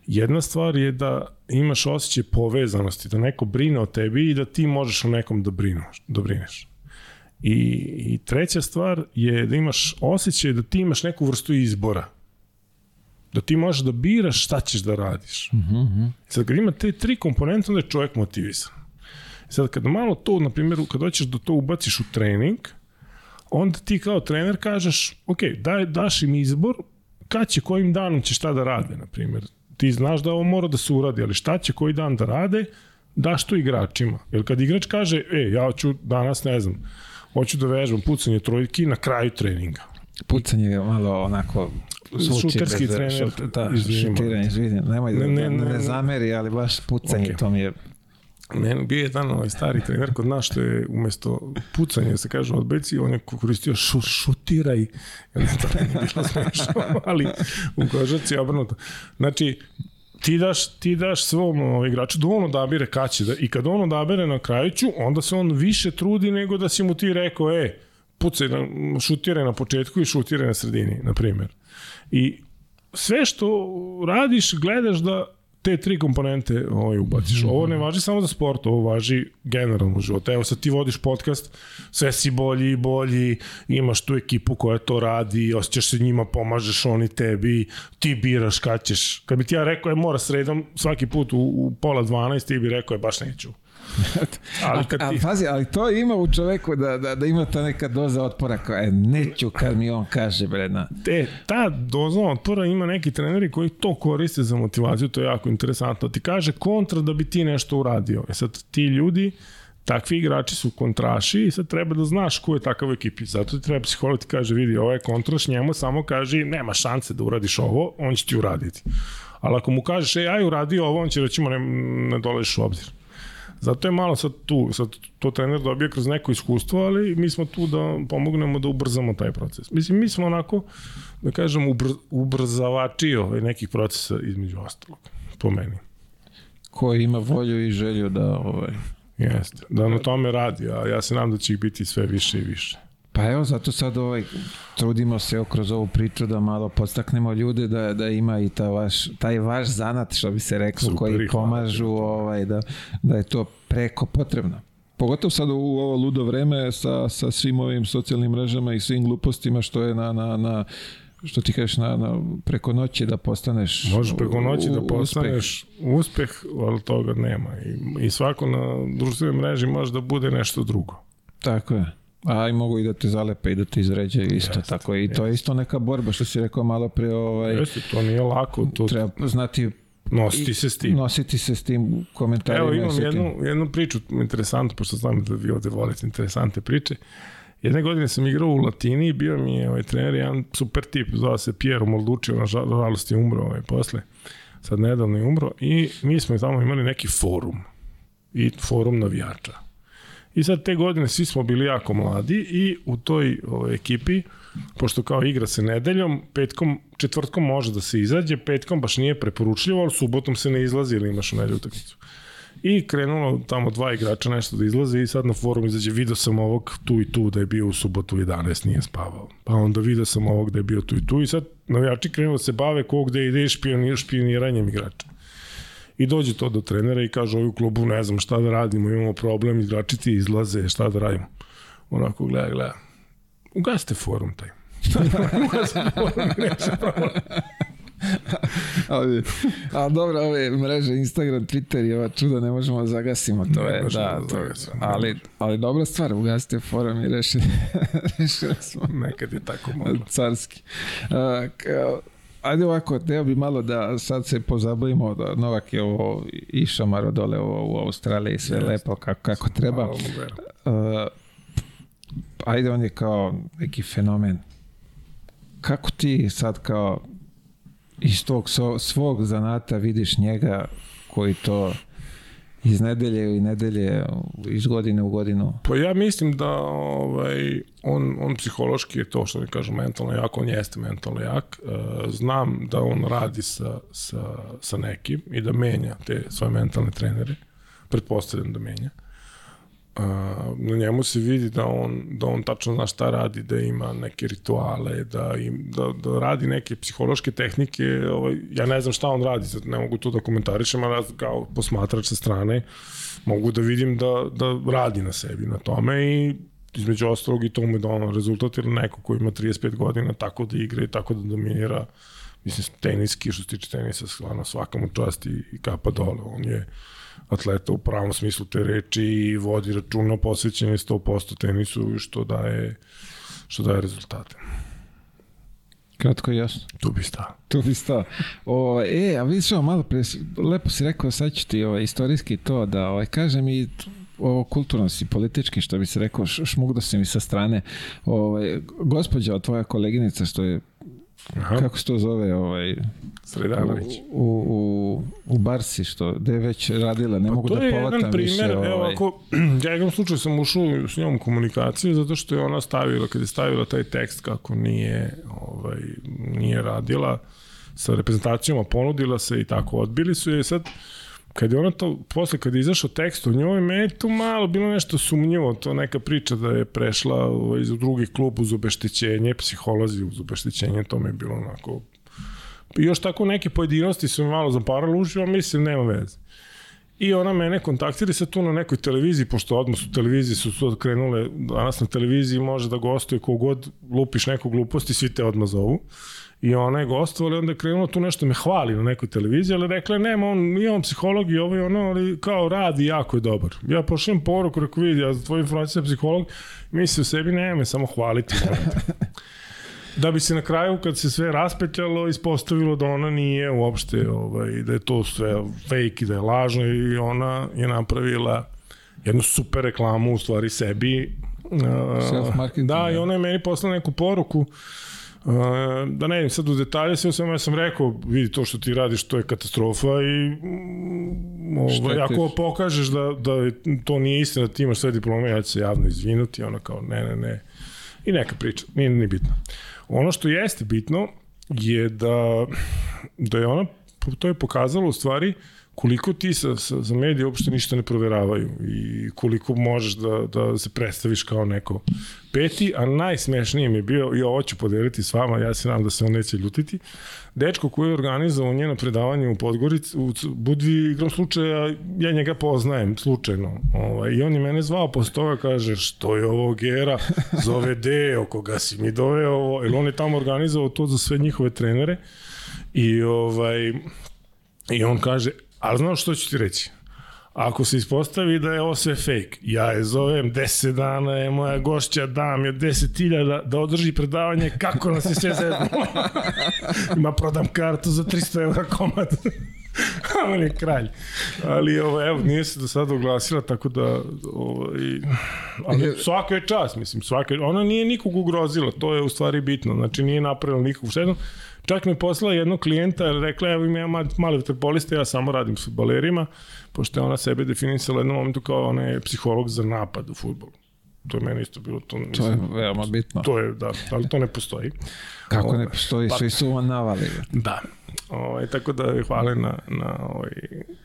Jedna stvar je da imaš osjećaj povezanosti, da neko brine o tebi i da ti možeš o nekom da, brinuš, da brineš. I, I treća stvar je da imaš osjećaj da ti imaš neku vrstu izbora. Da ti možeš da biraš šta ćeš da radiš. Mm -hmm. Sad kad ima te tri komponente, onda je čovjek motivisan. Sad kad malo to, na primjer, kad hoćeš da to ubaciš u trening, onda ti kao trener kažeš, ok, daj, daš im izbor, kad će, kojim danom će šta da rade, na primjer. Ti znaš da ovo mora da se uradi, ali šta će koji dan da rade, daš to igračima. Jer kad igrač kaže, e, ja ću danas, ne znam, hoću da vežbam pucanje trojki na kraju treninga. Pucanje je malo onako zvuči Šuterski bez- trener, šut- da, izvinimo. šutiranje, nemoj da Ne, ne, ne, zameri, ali baš pucanje, Okej. to mi je Ne, bio je jedan ovaj stari trener kod nas što je umesto pucanja, se kaže odbeci, on je koristio šu, šutiraj. Ja ne to nije bilo smešno, ali u kožaci je obrnuto. Znači, ti daš, ti daš svom ovaj, igraču da on odabire kad će da, i kad on odabere na kraju ću, onda se on više trudi nego da si mu ti rekao, e, pucaj, na, šutiraj na početku i šutiraj na sredini, na primjer. I sve što radiš, gledaš da te tri komponente ovaj, ubaciš. Ovo ne važi samo za sport, ovo važi generalno u životu. Evo sad ti vodiš podcast, sve si bolji i bolji, imaš tu ekipu koja to radi, osjećaš se njima, pomažeš oni tebi, ti biraš kad ćeš. Kad bi ti ja rekao, je mora sredom svaki put u, u pola 12, ti bi rekao, je baš neću. Ali kad A, ti... pazi, ali to ima u čoveku da, da, da ima ta neka doza otpora koja je neću kad mi on kaže, bre, na. te, ta doza otpora ima neki treneri koji to koriste za motivaciju, to je jako interesantno. Ti kaže kontra da bi ti nešto uradio. E sad, ti ljudi takvi igrači su kontraši i sad treba da znaš ko je takav u ekipi. Zato ti treba psiholog ti kaže, vidi, ovo je kontraš, njemu samo kaže, nema šanse da uradiš ovo, on će ti uraditi. Ali ako mu kažeš, ej, aj uradi ovo, on će reći, ne, ne doleš u obzir. Zato je malo sad tu, sad to trener dobije kroz neko iskustvo, ali mi smo tu da pomognemo da ubrzamo taj proces. Mislim, mi smo onako, da kažem, ubr, ubrzavači ovaj, nekih procesa između ostalog, po meni. Ko ima volju i želju da... Ovaj... Jeste, da na tome radi, a ja se nadam da će ih biti sve više i više. Pa evo, zato sad ovaj, trudimo se kroz ovu priču da malo podstaknemo ljude da, da ima i ta vaš, taj vaš zanat, što bi se reklo, Super, koji pomažu, ovaj, da, da je to preko potrebno. Pogotovo sad u ovo ludo vreme sa, sa svim ovim socijalnim mrežama i svim glupostima što je na, na, na što ti kažeš na, na preko noći da postaneš Možeš preko noći da postaneš uspeh, ali toga nema. I, i svako na društvenoj mreži može da bude nešto drugo. Tako je. A i mogu i da te zalepe i da te izređaju isto jeste, tako i jeste. to je isto neka borba što si rekao malo pre ovaj Jeste, to nije lako, to treba znati nositi se s tim. Nositi se s tim komentarima. Evo imam jednu, jednu priču interesantnu, pošto znam da vi ovde volite interesante priče. Jedne godine sam igrao u Latini i bio mi je ovaj trener, jedan super tip, zove se Piero Molducci, nažalost je umro ovaj, posle, sad nedavno je umro, i mi smo tamo imali neki forum, i forum navijača I sad te godine svi smo bili jako mladi i u toj ovaj, ekipi, pošto kao igra se nedeljom, petkom, četvrtkom može da se izađe, petkom baš nije preporučljivo, ali subotom se ne izlazi ili imaš u nedelju utakmicu. I krenulo tamo dva igrača nešto da izlaze i sad na forum izađe, video sam ovog tu i tu da je bio u subotu 11, nije spavao. Pa onda video sam ovog da je bio tu i tu i sad navijači krenulo da se bave kog da ide špioniranjem igrača. I dođe to do trenera i kaže, ovi u klubu ne znam šta da radimo, imamo problem, igrači ti izlaze, šta da radimo. Onako gleda, gleda. Ugasite forum taj. Ugasite forum, neće problem. ali, a dobro, ove mreže Instagram, Twitter i ova čuda ne možemo da zagasimo, to ne je, da, da to, zagasimo, ali, ali dobra stvar, ugasite forum i rešili, rešili smo. Nekad je tako moglo. Carski. Uh, kao, ajde ovako, teo bi malo da sad se pozabavimo da Novak je ovo išamaro dole ovo, u Australiji sve yes. lepo kako, kako treba. Uh, ajde on je kao neki fenomen. Kako ti sad kao iz tog svog zanata vidiš njega koji to iz nedelje i nedelje, iz godine u godinu? Pa ja mislim da ovaj, on, on psihološki je to što mi kažu mentalno jak, on jeste mentalno jak. E, znam da on radi sa, sa, sa nekim i da menja te svoje mentalne trenere. Pretpostavljam da menja. Uh, na njemu se vidi da on, da on tačno zna šta radi, da ima neke rituale, da, im, da, da radi neke psihološke tehnike. Ovaj, ja ne znam šta on radi, sad ne mogu to da komentarišem, ali kao posmatrač sa strane mogu da vidim da, da radi na sebi na tome i između ostalog i to mu je donalo rezultat ili neko ko ima 35 godina tako da igra i tako da dominira mislim teniski što se tiče tenisa stvarno svaka mu čast i, i kapa dole on je atleta u pravom smislu te reči i vodi računa posvećenje 100% tenisu što daje što daje rezultate. Kratko i jasno. Tu bi stao. Tu bi stao. O, e, a vidiš ovo malo pre, lepo si rekao, sad ću ti ovaj, istorijski to da ovaj, kažem i ovo kulturno si politički, što bi se rekao, šmugdo si mi sa strane. Ovaj, gospođa, tvoja koleginica, što je Aha. kako se to zove ovaj Sredanović u, u, u Barsi što da je već radila ne pa mogu da povatam primer, više ovaj... evo ako ja jednom slučaju sam ušao s njom komunikaciju zato što je ona stavila kad je stavila taj tekst kako nije ovaj nije radila sa reprezentacijom ponudila se i tako odbili su je sad kad je ona to, posle kad je izašao tekst o njoj, me je tu malo bilo nešto sumnjivo, to neka priča da je prešla ovaj, iz drugi klub uz obeštećenje, psiholozi uz obeštećenje, to mi je bilo onako... I još tako neke pojedinosti su mi malo zaparali uši, mislim, nema veze. I ona mene kontaktira se tu na nekoj televiziji, pošto odmah su televizije su su krenule, danas na televiziji može da gostuje kogod lupiš neku glupost i svi te odmah zovu i ona je gostovala onda je krenula tu nešto me hvali na nekoj televiziji, ali rekla nema, on nije on psiholog i ovo i ono, ali kao radi jako je dobar. Ja pošlijem poruku, rekao vidi, ja za tvoju informaciju psiholog, misli u sebi, nema me samo hvaliti. da bi se na kraju, kad se sve raspetljalo, ispostavilo da ona nije uopšte, ovaj, da je to sve fake i da je lažno i ona je napravila jednu super reklamu u stvari sebi. Uh, Da, i da. ona je meni poslala neku poruku Uh, da ne idem sad u detalje, sve samo ja sam rekao, vidi to što ti radiš, to je katastrofa i mm, ovaj, Štetiš. ako pokažeš da, da to nije istina, da ti imaš sve diplome, ja ću se javno izvinuti, ona kao ne, ne, ne. I neka priča, nije ni bitno. Ono što jeste bitno je da, da je ona, to je pokazalo u stvari koliko ti sa, sa, za medije uopšte ništa ne proveravaju i koliko možeš da, da se predstaviš kao neko peti, a najsmešnije mi je bio, i ovo ću podeliti s vama, ja se nadam da se on neće ljutiti, dečko koji je organizovao njeno predavanje u Podgorici, u Budvi, igram slučaja, ja njega poznajem slučajno. Ovaj, I on je mene zvao posle toga, kaže, što je ovo Gera, zove Deo, koga si mi doveo, ovo, jer on je tamo organizovao to za sve njihove trenere. I, ovaj, I on kaže, a znaš što ću ti reći? Ako se ispostavi da je ovo sve fake, ja je zovem 10 dana, je moja gošća, dam je 10.000 da održi predavanje kako nas je sve zezno. Ima prodam kartu za 300 evra komad. On je kralj. Ali ovo, evo, nije se do sada oglasila, tako da ovaj, ali svaka je čast, mislim, svaka je, ona nije nikog ugrozila, to je u stvari bitno, znači nije napravila nikog štetu. Čak mi je poslala jednog klijenta, jer rekla, evo ima ma- mali vaterpolista, ja samo radim s futbalerima, pošto je ona sebe definisala u jednom momentu kao ona je psiholog za napad u futbolu. To je meni isto bilo, to, To je mislim, veoma bitno. to je, da, ali to ne postoji. Kako ne Ovaj, postoji, svi su navali. Da. Ovaj, tako da hvale na, na ovaj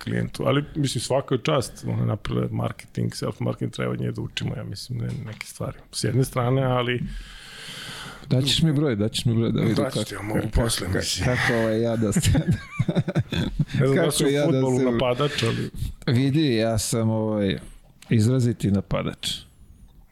klijentu. Ali, mislim, svaka čast. Ona je napravila marketing, self-marketing, treba nje da učimo, ja mislim, ne, neke stvari. S jedne strane, ali Daćeš mi broj, daćeš mi broj da vidim Daću ti, ja mogu kako, posle, kako, mislim. kako ovaj ja da se... ne znam da Kako su u ja da se- napadač, ali... Vidi, ja sam ovaj, izraziti napadač.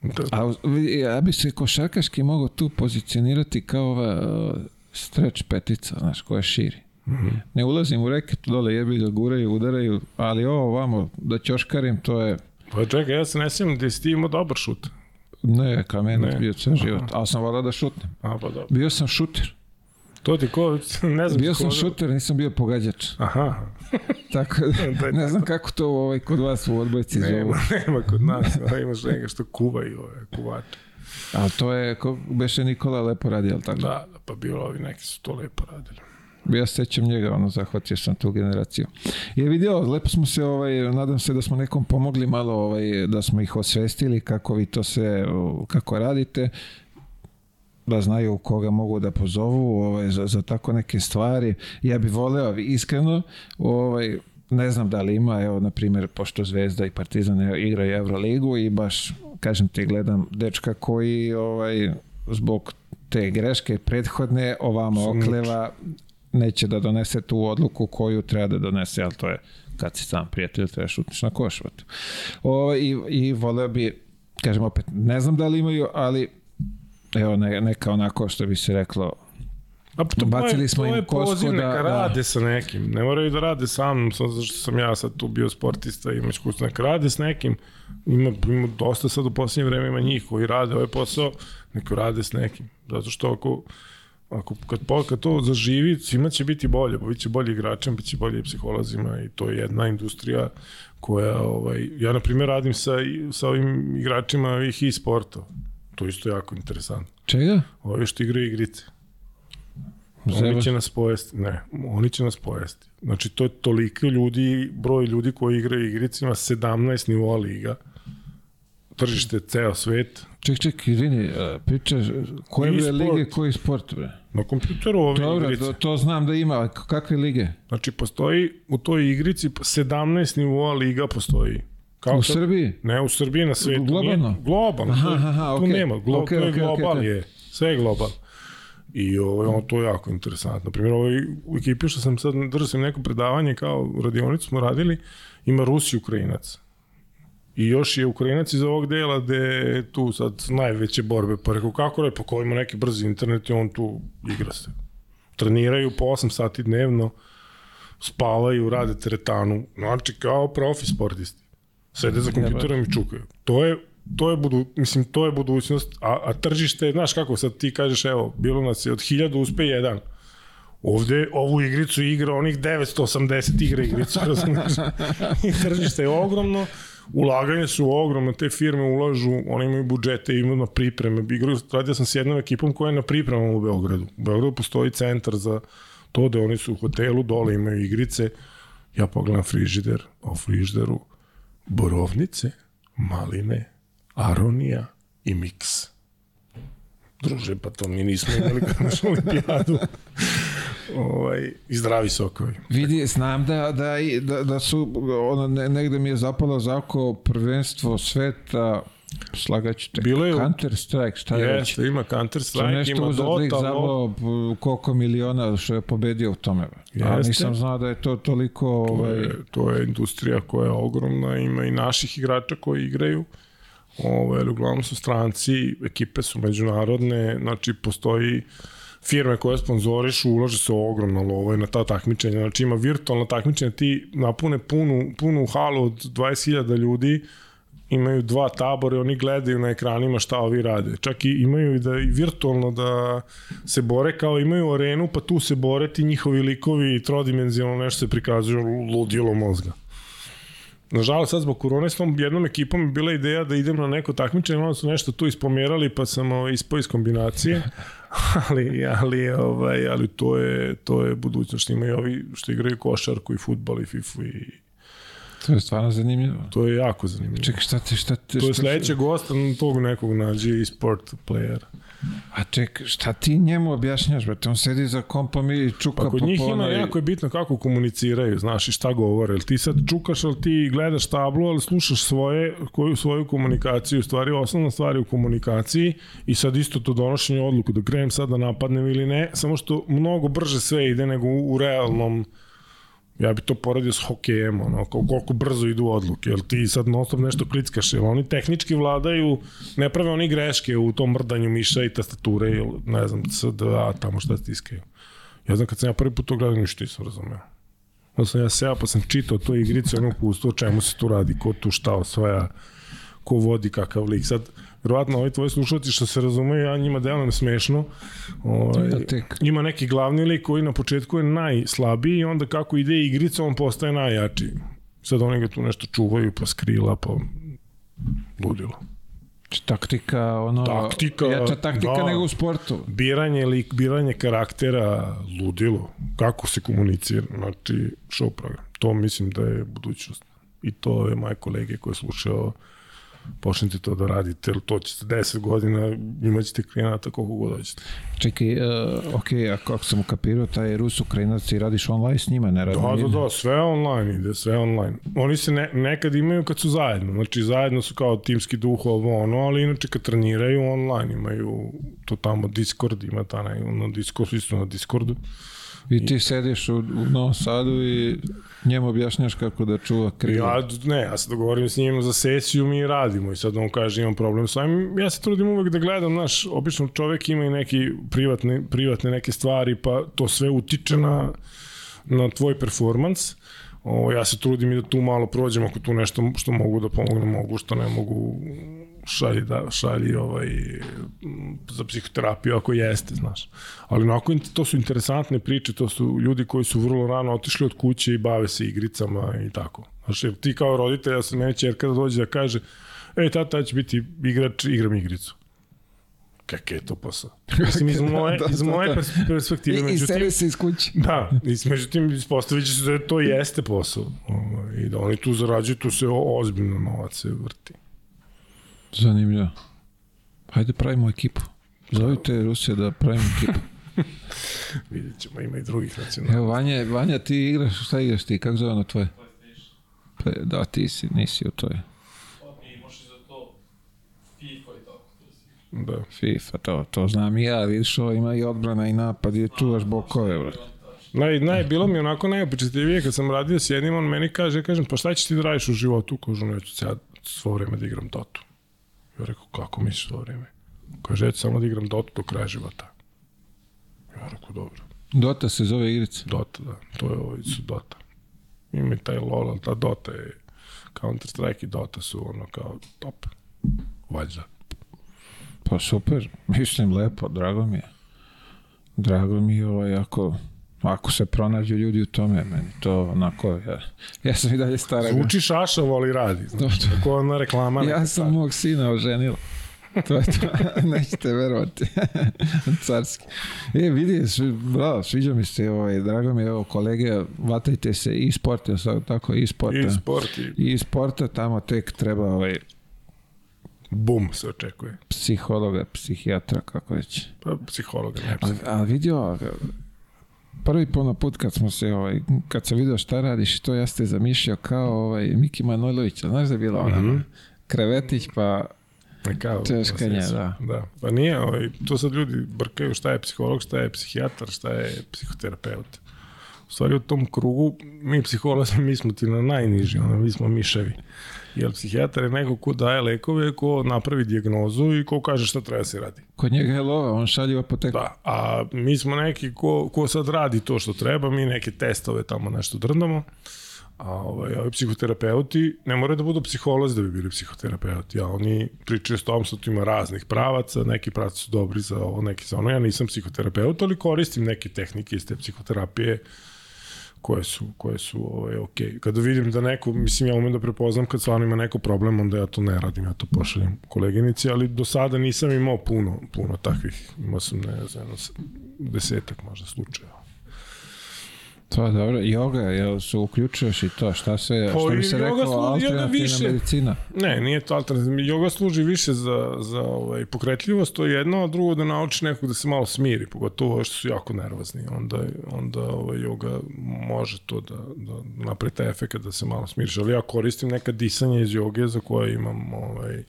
Da, A vidi, ja bi se košarkaški mogao tu pozicionirati kao ova uh, stretch petica, znaš, koja širi. Mhm. Ne ulazim u reketu dole, jebi ga guraju, udaraju, ali ovo vamo, da ćoškarim, to je, Pa čekaj, ja se ne sjećam da si ti imao dobar šut. ne, kamen Ne. bio ceo život, ali sam volao da šutnem. A, pa dobro. Bio sam šuter, To ti ko, ne znam. bio sam ko- šuter, nisam bio pogađač. Aha, Tako da, ne znam kako to ovaj, kod vas u odbojci zovu. nema, nema kod nas, a imaš neka što kuvaju ove kuvače. Ali to je, ko beše Nikola lepo radi, ali tako? Da, da, pa bilo ovi neki su to lepo radili. Ja se sećam njega, ono, zahvatio sam tu generaciju. Je vidio, lepo smo se, ovaj, nadam se da smo nekom pomogli malo, ovaj, da smo ih osvestili kako vi to sve, o, kako radite, da znaju koga mogu da pozovu ovaj, za, za tako neke stvari. Ja bih voleo, iskreno, ovaj, ne znam da li ima, evo, na primjer, pošto Zvezda i Partizan igraju Euroligu i baš, kažem ti, gledam dečka koji ovaj, zbog te greške prethodne ovamo okleva neće da donese tu odluku koju treba da donese, ali to je kad si sam prijatelj, treba šutniš na košvatu. O, i, I voleo bi, kažem opet, ne znam da li imaju, ali evo ne, neka onako što bi se reklo, A to, Bacili smo im kosku da- neka da. rade sa nekim. Ne moraju da rade sa mnom, samo zato što sam ja sad tu bio sportista i ima iskustvo. Neka rade s nekim. Ima, ima dosta sad u posljednje vreme ima njih koji rade ovaj posao, neka rade s nekim. Zato što ako, ako kad, kad to zaživi, svima će biti bolje, bit će bolji igračima, bit će bolje psiholozima i to je jedna industrija koja, ovaj, ja na primjer radim sa, sa ovim igračima ovih e-sporta. To je isto jako interesantno. čega? Ovi što igraju igrice. Oni Zebaš? će nas pojesti. Ne, oni će nas pojesti. Znači, to je toliko ljudi, broj ljudi koji igraju igrice, ima 17 nivoa liga. Tržište ceo svet. Ček, ček, izvini, e, pričaš, koje bre E-sport. lige, koji sport, bre? Na kompjuteru ove Dobro, igrice. to, to znam da ima, kakve lige? Znači, postoji u toj igrici 17 nivoa liga postoji. Kao U Srbiji? Ne, u Srbiji na svetu. Globalno? Nije, globalno. Aha, aha, tu okej. nema. Glo, Okej, to je okej, global okej. je. Sve je global. I ovaj, ono, to je jako interesantno. Primjer, ovaj, u ekipi što sam sad, držao sam neko predavanje, kao radionicu smo radili, ima Rus i Ukrajinac. I još je Ukrajinac iz ovog dela gde je tu sad najveće borbe. Pa rekao, kako je, pa ko ima neki brzi internet i on tu igra se. Treniraju po 8 sati dnevno, spavaju, rade teretanu. Znači, kao profi sportisti. Sede za kompjuterom i čukaju. To je to je budu, mislim to je budućnost, a, a tržište, znaš kako sad ti kažeš, evo, bilo nas je od 1000 uspe jedan. Ovde ovu igricu igra onih 980 igra igricu, razumiješ? I tržište je ogromno, ulaganje su ogromne, te firme ulažu, one imaju budžete, imaju na pripreme. Igrao, radio sam s jednom ekipom koja je na pripremama u Beogradu. U Beogradu postoji centar za to da oni su u hotelu, dole imaju igrice. Ja pogledam frižider, u frižideru borovnice, maline, aronija i miks. Druže, pa to mi nismo imali kad našu olimpijadu. ovaj, I zdravi sokovi. Vidi, znam da, da, da, da su, ono, ne, negde mi je zapalo za oko prvenstvo sveta, slagaću te, Bilo je Counter Strike, šta je već? Jeste, ima Counter Strike, nešto ima Dota, no, zabao koliko miliona što je pobedio u tome. A Jeste. nisam znao da je to toliko... to Ovaj, je, to je industrija koja je ogromna, ima i naših igrača koji igraju. Ove, ali uglavnom su stranci, ekipe su međunarodne, znači postoji firme koje sponzorišu, ulaže se ogromno lova na ta takmičenja. Znači ima virtualna takmičenja, ti napune punu, punu halu od 20.000 ljudi, imaju dva tabore, oni gledaju na ekranima šta ovi rade. Čak i imaju i da i virtualno da se bore kao imaju arenu, pa tu se bore ti njihovi likovi i trodimenzionalno nešto se prikazuju ludilo mozga. Nažalost, sad zbog korone s tom jednom ekipom je bila ideja da idem na neko takmičenje, onda su nešto tu ispomerali, pa sam ovaj, ispao iz kombinacije, ali, ali, ovaj, ali to, je, to je budućnost. Ima i ovi što igraju košarku i futbol i fifu i to je stvarno zanimljivo. to je jako zanimljivo. Čekaj, šta ti, šta ti... To je sledećeg gosta, tog nekog nađe i sport playera. A ček, šta ti njemu objašnjaš, brate? On sedi za kompom i čuka Pa kod njih ima i- jako je bitno kako komuniciraju, znaš, i šta govore. Jel ti sad čukaš, ali ti gledaš tablu, ali slušaš svoje, koju svoju komunikaciju, u stvari osnovna stvar je u komunikaciji i sad isto to donošenje odluku, da krenem sad da napadnem ili ne, samo što mnogo brže sve ide nego u, u realnom ja bi to poredio s hokejem, ono, kol- koliko brzo idu odluke, jel ti sad non stop nešto klickaš, jel oni tehnički vladaju, ne prave oni greške u tom mrdanju miša i tastature, ili ne znam, CDA, tamo šta stiskaju. Ja znam kad sam ja prvi put to gledao, ništa nisam razumeo. Onda sam ja seo pa sam čitao to igrice, ono pusto, o čemu se tu radi, ko tu šta osvaja, ko vodi kakav lik. Sad, verovatno ovi tvoji slušalci što se razumeju, ja njima delujem smešno. Ovaj, Da, tek. ima neki glavni lik koji na početku je najslabiji i onda kako ide igrica, on postaje najjači. Sad oni ga tu nešto čuvaju, pa skrila, pa ludilo. Taktika, ono... Taktika, Jača taktika da. nego u sportu. Biranje lik, biranje karaktera, ludilo. Kako se komunicira, znači show program. To mislim da je budućnost. I to je moje kolege koje slušao počnite to da radite, to ćete 10 godina, imaćete klijenata koliko god hoćete. Čekaj, uh, ok, ako, ako sam ukapirao, taj Rus Ukrajinac i radiš online s njima, ne radi Da, da, nije? da, sve online ide, sve online. Oni se ne, nekad imaju kad su zajedno, znači zajedno su kao timski duh ovo ono, ali inače kad treniraju online imaju to tamo Discord, ima ta ne, na Discord, isto na Discordu. I ti sediš u, u Novom Sadu i njemu objašnjaš kako da čuva krilo. Ja, ne, ja se dogovorim s njim za sesiju, mi radimo i sad on kaže imam problem sa ovim. Ja se trudim uvek da gledam, znaš, obično čovek ima i neki privatne, privatne neke stvari, pa to sve utiče na, na tvoj performans. O, ja se trudim i da tu malo prođem ako tu nešto što mogu da pomognem, mogu, što ne mogu šalji, da, šalji ovaj, za psihoterapiju ako jeste, znaš. Ali onako, to su interesantne priče, to su ljudi koji su vrlo rano otišli od kuće i bave se igricama i tako. Znaš, jer ti kao roditelj, ja sam meni čerka da dođe da kaže, ej, tata, ću biti igrač, igram igricu. Kak je to posao? Mislim, iz moje, Da, iz da, moje da. pers- perspektive, I, međutim, sedi se iz kuće. Da, i međutim, ispostavit će se da to jeste posao. Ovaj, I da oni tu zarađuju, tu se ozbiljno novac se vrti. Zanimljivo. Hajde pravimo ekipu. Zovite Rusije da pravimo ekipu. Vidjet ćemo, ima i drugih nacionalnih. Evo, Vanja, Vanja, ti igraš, šta igraš ti? Kako zove ono tvoje? Pa, da, ti si, nisi u toj. Da. FIFA, to, to znam i ja, vidiš, ovo ima i odbrana i napad i čuvaš bokove, brate. Naj, naj, bilo mi onako najopečetljivije kad sam radio s jednim, on meni kaže, ja kažem, pa šta ćeš ti da radiš u životu? Kažu, neću sad svo vreme da igram Dotu. Ja rekao, kako misliš svo vreme? Kaže, ja ću samo da igram Dotu do kraja života. Ja rekao, dobro. Dota se zove igrica. Dota, da. To je ovo su Dota. Ima i taj LoL, ali ta Dota je Counter Strike i Dota su ono kao top. Valjda. Pa super, mislim lepo, drago mi je. Drago mi je ovo jako Ako se pronađu ljudi u tome, meni to onako, ja, ja sam i dalje stara. Zvuči šašavo, ali radi. Znači, tako ona reklama. Ja sam mog sina oženila. to je to, nećete verovati. Carski. E, vidi, svi, bravo, sviđa mi se, ovaj, drago mi je, evo, kolege, vatajte se i sporta, tako, i sporta. I sport i I sporta, tamo tek treba ovaj, bum se očekuje. psihologa, psihijatra, kako već. Pa psihologa, ne A, a vidio, prvi puno put kad smo se, ovaj, kad sam vidio šta radiš, to ja ste zamišljao kao ovaj, Miki Manojlović, znaš da je bila ona, Mhm. krevetić, pa Kao, Češkanje, pa se- da. da. Pa nije, ovaj, to sad ljudi brkaju šta je psiholog, šta je psihijatar, šta je psihoterapeut. U stvari u tom krugu, mi psiholozi, mi smo ti na najniži, ono, mi smo miševi. Jer psihijatar je neko ko daje lekove, ko napravi dijagnozu i ko kaže šta treba da se radi. kod njega je lova, on šalje u apoteku. Da, a mi smo neki ko, ko sad radi to što treba, mi neke testove tamo nešto drndamo, a ovaj, ovi psihoterapeuti ne moraju da budu psiholozi da bi bili psihoterapeuti, a oni pričaju s tom što ima raznih pravaca, neki pravci su dobri za ovo, neki za ono, ja nisam psihoterapeut, ali koristim neke tehnike iz te psihoterapije koje su, koje su ovaj, ok. Kada vidim da neko, mislim, ja umem da prepoznam kad stvarno ima neko problem, onda ja to ne radim, ja to pošaljem koleginici, ali do sada nisam imao puno, puno takvih, imao sam, ne znam, desetak možda slučajeva. To je dobro. Joga, jel se uključuješ i to? Šta se, Pa što bi se reklo, služi- alternativna više. medicina? Ne, nije to alternativno. Joga služi više za, za ovaj, pokretljivost, to je jedno, a drugo da nauči nekog da se malo smiri, pogotovo ovo što su jako nervozni. Onda, onda ovaj, joga može to da, da napravi taj efekt da se malo smiriš. Ali ja koristim neka disanja iz joge za koje imam ovaj,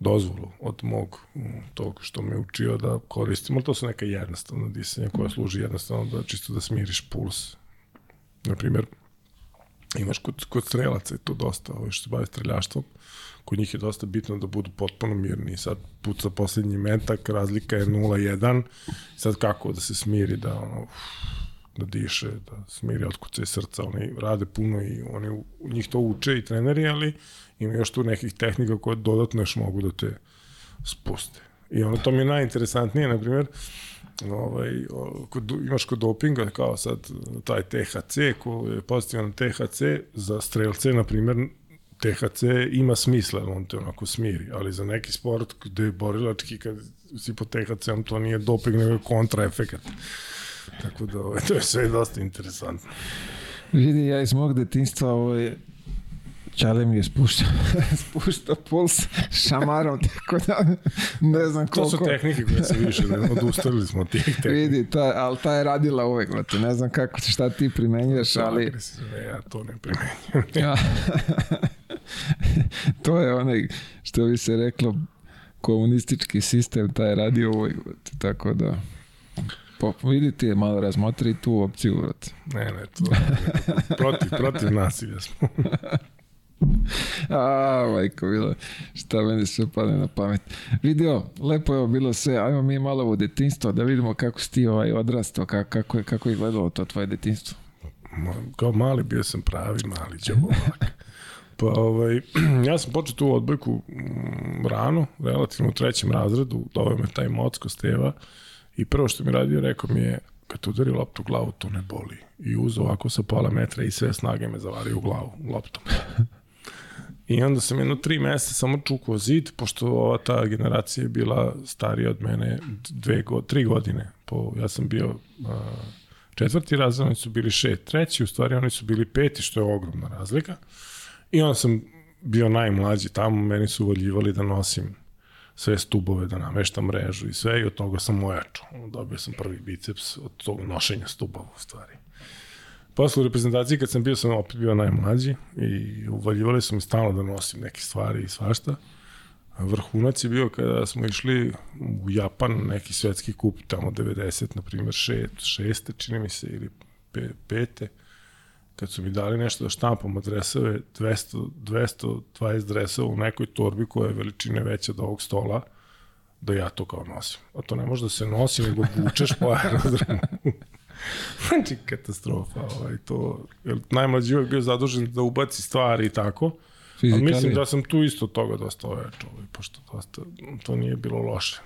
dozvolu od mog mm, tog što me učio da koristim, ali to su neka jednostavna disanja koja služi jednostavno da čisto da smiriš puls. Naprimjer, imaš kod, kod strelaca je to dosta, ovo što se bave streljaštvom, kod njih je dosta bitno da budu potpuno mirni. Sad puca poslednji metak, razlika je 0-1, sad kako da se smiri, da ono, uf, da diše, da smiri otkuce srca, oni rade puno i oni njih to uče i treneri, ali ima još tu nekih tehnika koje dodatno još mogu da te spuste. I ono to mi je najinteresantnije, na primjer, ovaj, kod, imaš kod dopinga kao sad taj THC ko je pozitivan THC za strelce na primjer THC ima smisla, on te onako smiri, ali za neki sport gde je borilački kad si po THC-om to nije doping nego je kontraefekat. Tako da ovaj, to je sve dosta interesantno. Vidi, ja iz mog detinstva ovaj, Čale mi je spuštao, spuštao puls šamarom, tako da ne znam To koliko... su tehnike koje se više, ne, odustali smo tih tehnika. Vidi, ta, ali ta je radila uvek, brate. Ne znam kako, šta ti primenjuješ, ali... Agresivno, ja to ne primenjujem. To je onaj, što bi se reklo, komunistički sistem, taj je radio uvek, brate. Tako da... Po, vidite, malo razmotri tu opciju, brate. Ne, ne, to protiv, protiv nasilja smo. A, majko, bilo, šta meni sve padne na pamet. Video, lepo je bilo sve, ajmo mi malo u detinstvo da vidimo kako si ti ovaj odrastao, kako, kako, je, kako je gledalo to tvoje detinstvo. Kao mali bio sam pravi mali džabolak. Pa ovaj, ja sam počeo tu odbojku mm, rano, relativno u trećem razredu, doveo me taj mocko Steva i prvo što mi radio rekao mi je kad udari loptu u glavu, to ne boli. I uzeo ovako sa pola metra i sve snage me zavario u glavu loptom. I onda sam jedno tri meseca samo čukao zid, pošto ova ta generacija je bila starija od mene dve, go, tri godine. Po, ja sam bio a, četvrti razred, oni su bili šest, treći, u stvari oni su bili peti, što je ogromna razlika. I onda sam bio najmlađi tamo, meni su uvaljivali da nosim sve stubove, da nameštam mrežu i sve i od toga sam ojačao. Dobio sam prvi biceps od tog nošenja stubova u stvari. Posle u reprezentaciji kad sam bio sam opet bio najmlađi i uvaljivali su mi stalno da nosim neke stvari i svašta. Vrhunac je bio kada smo išli u Japan, neki svetski kup, tamo 90, na primjer, šest, šeste, čini mi se, ili pe, pete, kad su mi dali nešto da štampamo dresove, 200, 220 dresova u nekoj torbi koja je veličine veća od ovog stola, da ja to kao nosim. A to ne može da se nosi, nego vučeš po aerodromu. znači, katastrofa. Ovaj, to, jer najmlađi uvek bio zadužen da ubaci stvari i tako. A Fizikalije. mislim da sam tu isto toga dosta ojačao, ovaj, pošto dosta, to nije bilo loše.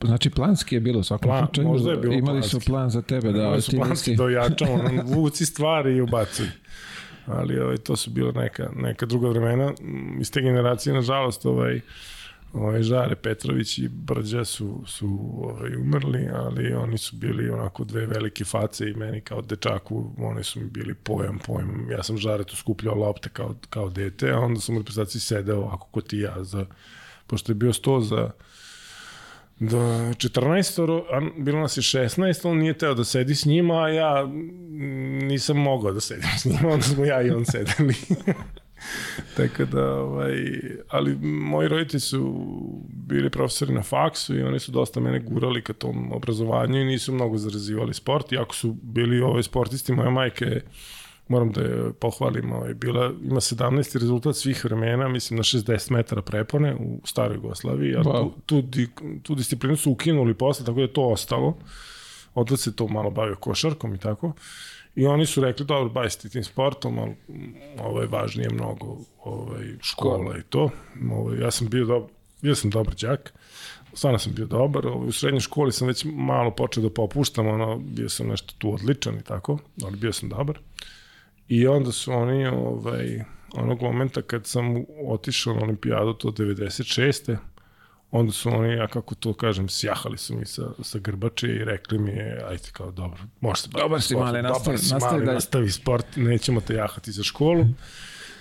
Znači planski je bilo u svakom Plan- slučaju. možda je bilo Imali su planski. plan za tebe da Da, su planski da ojačamo, vuci stvari i ubacuj. Ali ovaj, to su bila neka, neka druga vremena. Iz te generacije, nažalost, ovaj, ovaj Žare Petrović i Brđa su, su ovaj, umrli, ali oni su bili onako dve velike face i meni kao dečaku, oni su mi bili pojam, pojam. Ja sam Žaretu skupljao lopte kao, kao dete, a onda sam u reprezentaciji sedeo ovako ko ti ja, za, pošto je bio sto za do 14, a bilo nas je 16, on nije teo da sedi s njima, a ja nisam mogao da sedim s njima, onda smo ja i on sedeli. Tako da, ovaj, ali moji roditelji su bili profesori na faksu i oni su dosta mene gurali ka tom obrazovanju i nisu mnogo zarazivali sport, iako su bili ovaj, sportisti, moja majka je moram da je pohvalim, ovaj, bila, ima 17. rezultat svih vremena, mislim na 60 metara prepone u staroj Jugoslaviji, a Wow. tu, tu, tu disciplinu su ukinuli posle, tako da je to ostalo. Otac se to malo bavio košarkom i tako. I oni su rekli, dobro, bavi se ti tim sportom, ali mm, ovo je važnije mnogo ovaj, škola i to. Ovaj, ja sam bio, dob bio sam dobar đak, stvarno sam bio dobar, ovaj, u srednjoj školi sam već malo počeo da popuštam, ono, bio sam nešto tu odličan i tako, ali bio sam dobar. I onda su oni, ovaj, onog momenta kad sam otišao na olimpijadu, to 96. Onda su oni, ja kako to kažem, sjahali su mi sa, sa grbače i rekli mi je, ajde kao dobro, možeš se baviti Dobar si, sportom, mali, dobar nastavi- si, nastavi mali, dalje." nastavi sport, nećemo te jahati za školu.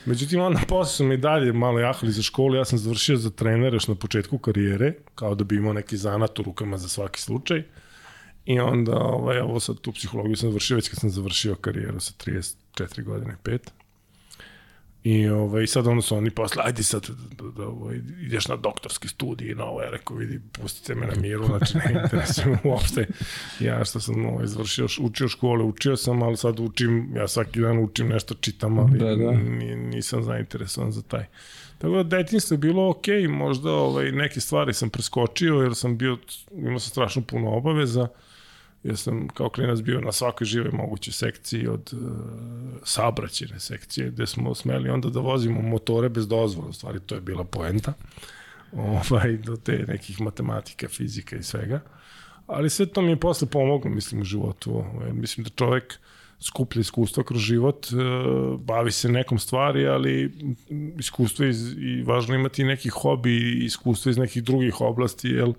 Međutim, onda posle su mi dalje malo jahali za školu, ja sam završio za trenera još na početku karijere, kao da bi imao neki zanat u rukama za svaki slučaj. I onda, ovaj, ovo sad tu psihologiju sam završio već kad sam završio karijeru sa 34 godine, 5. I ovaj, sad onda su oni posle, ajde sad da, da, da ovaj, ideš na doktorski studij, na ovo, ja rekao, vidi, pustite me na miru, znači ne interesuje me uopšte. Ja što sam ovaj, završio, učio škole, učio sam, ali sad učim, ja svaki dan učim nešto, čitam, ali Da, da. ni- nisam zainteresovan za taj. Tako da detinjstvo je bilo ok, možda ovaj, neke stvari sam preskočio jer sam bio, imao sam strašno puno obaveza, jer sam kao klinac bio na svakoj živoj mogućoj sekciji od uh, saobraćene sekcije gde smo smeli onda da vozimo motore bez dozvola, u stvari to je bila poenta ovaj, do te nekih matematika, fizika i svega. Ali sve to mi je posle pomoglo, mislim, u životu. Ovaj, mislim da čovek skuplja iskustva kroz život, e, bavi se nekom stvari, ali iskustvo iz, i važno imati neki hobi iskustvo iz nekih drugih oblasti, jer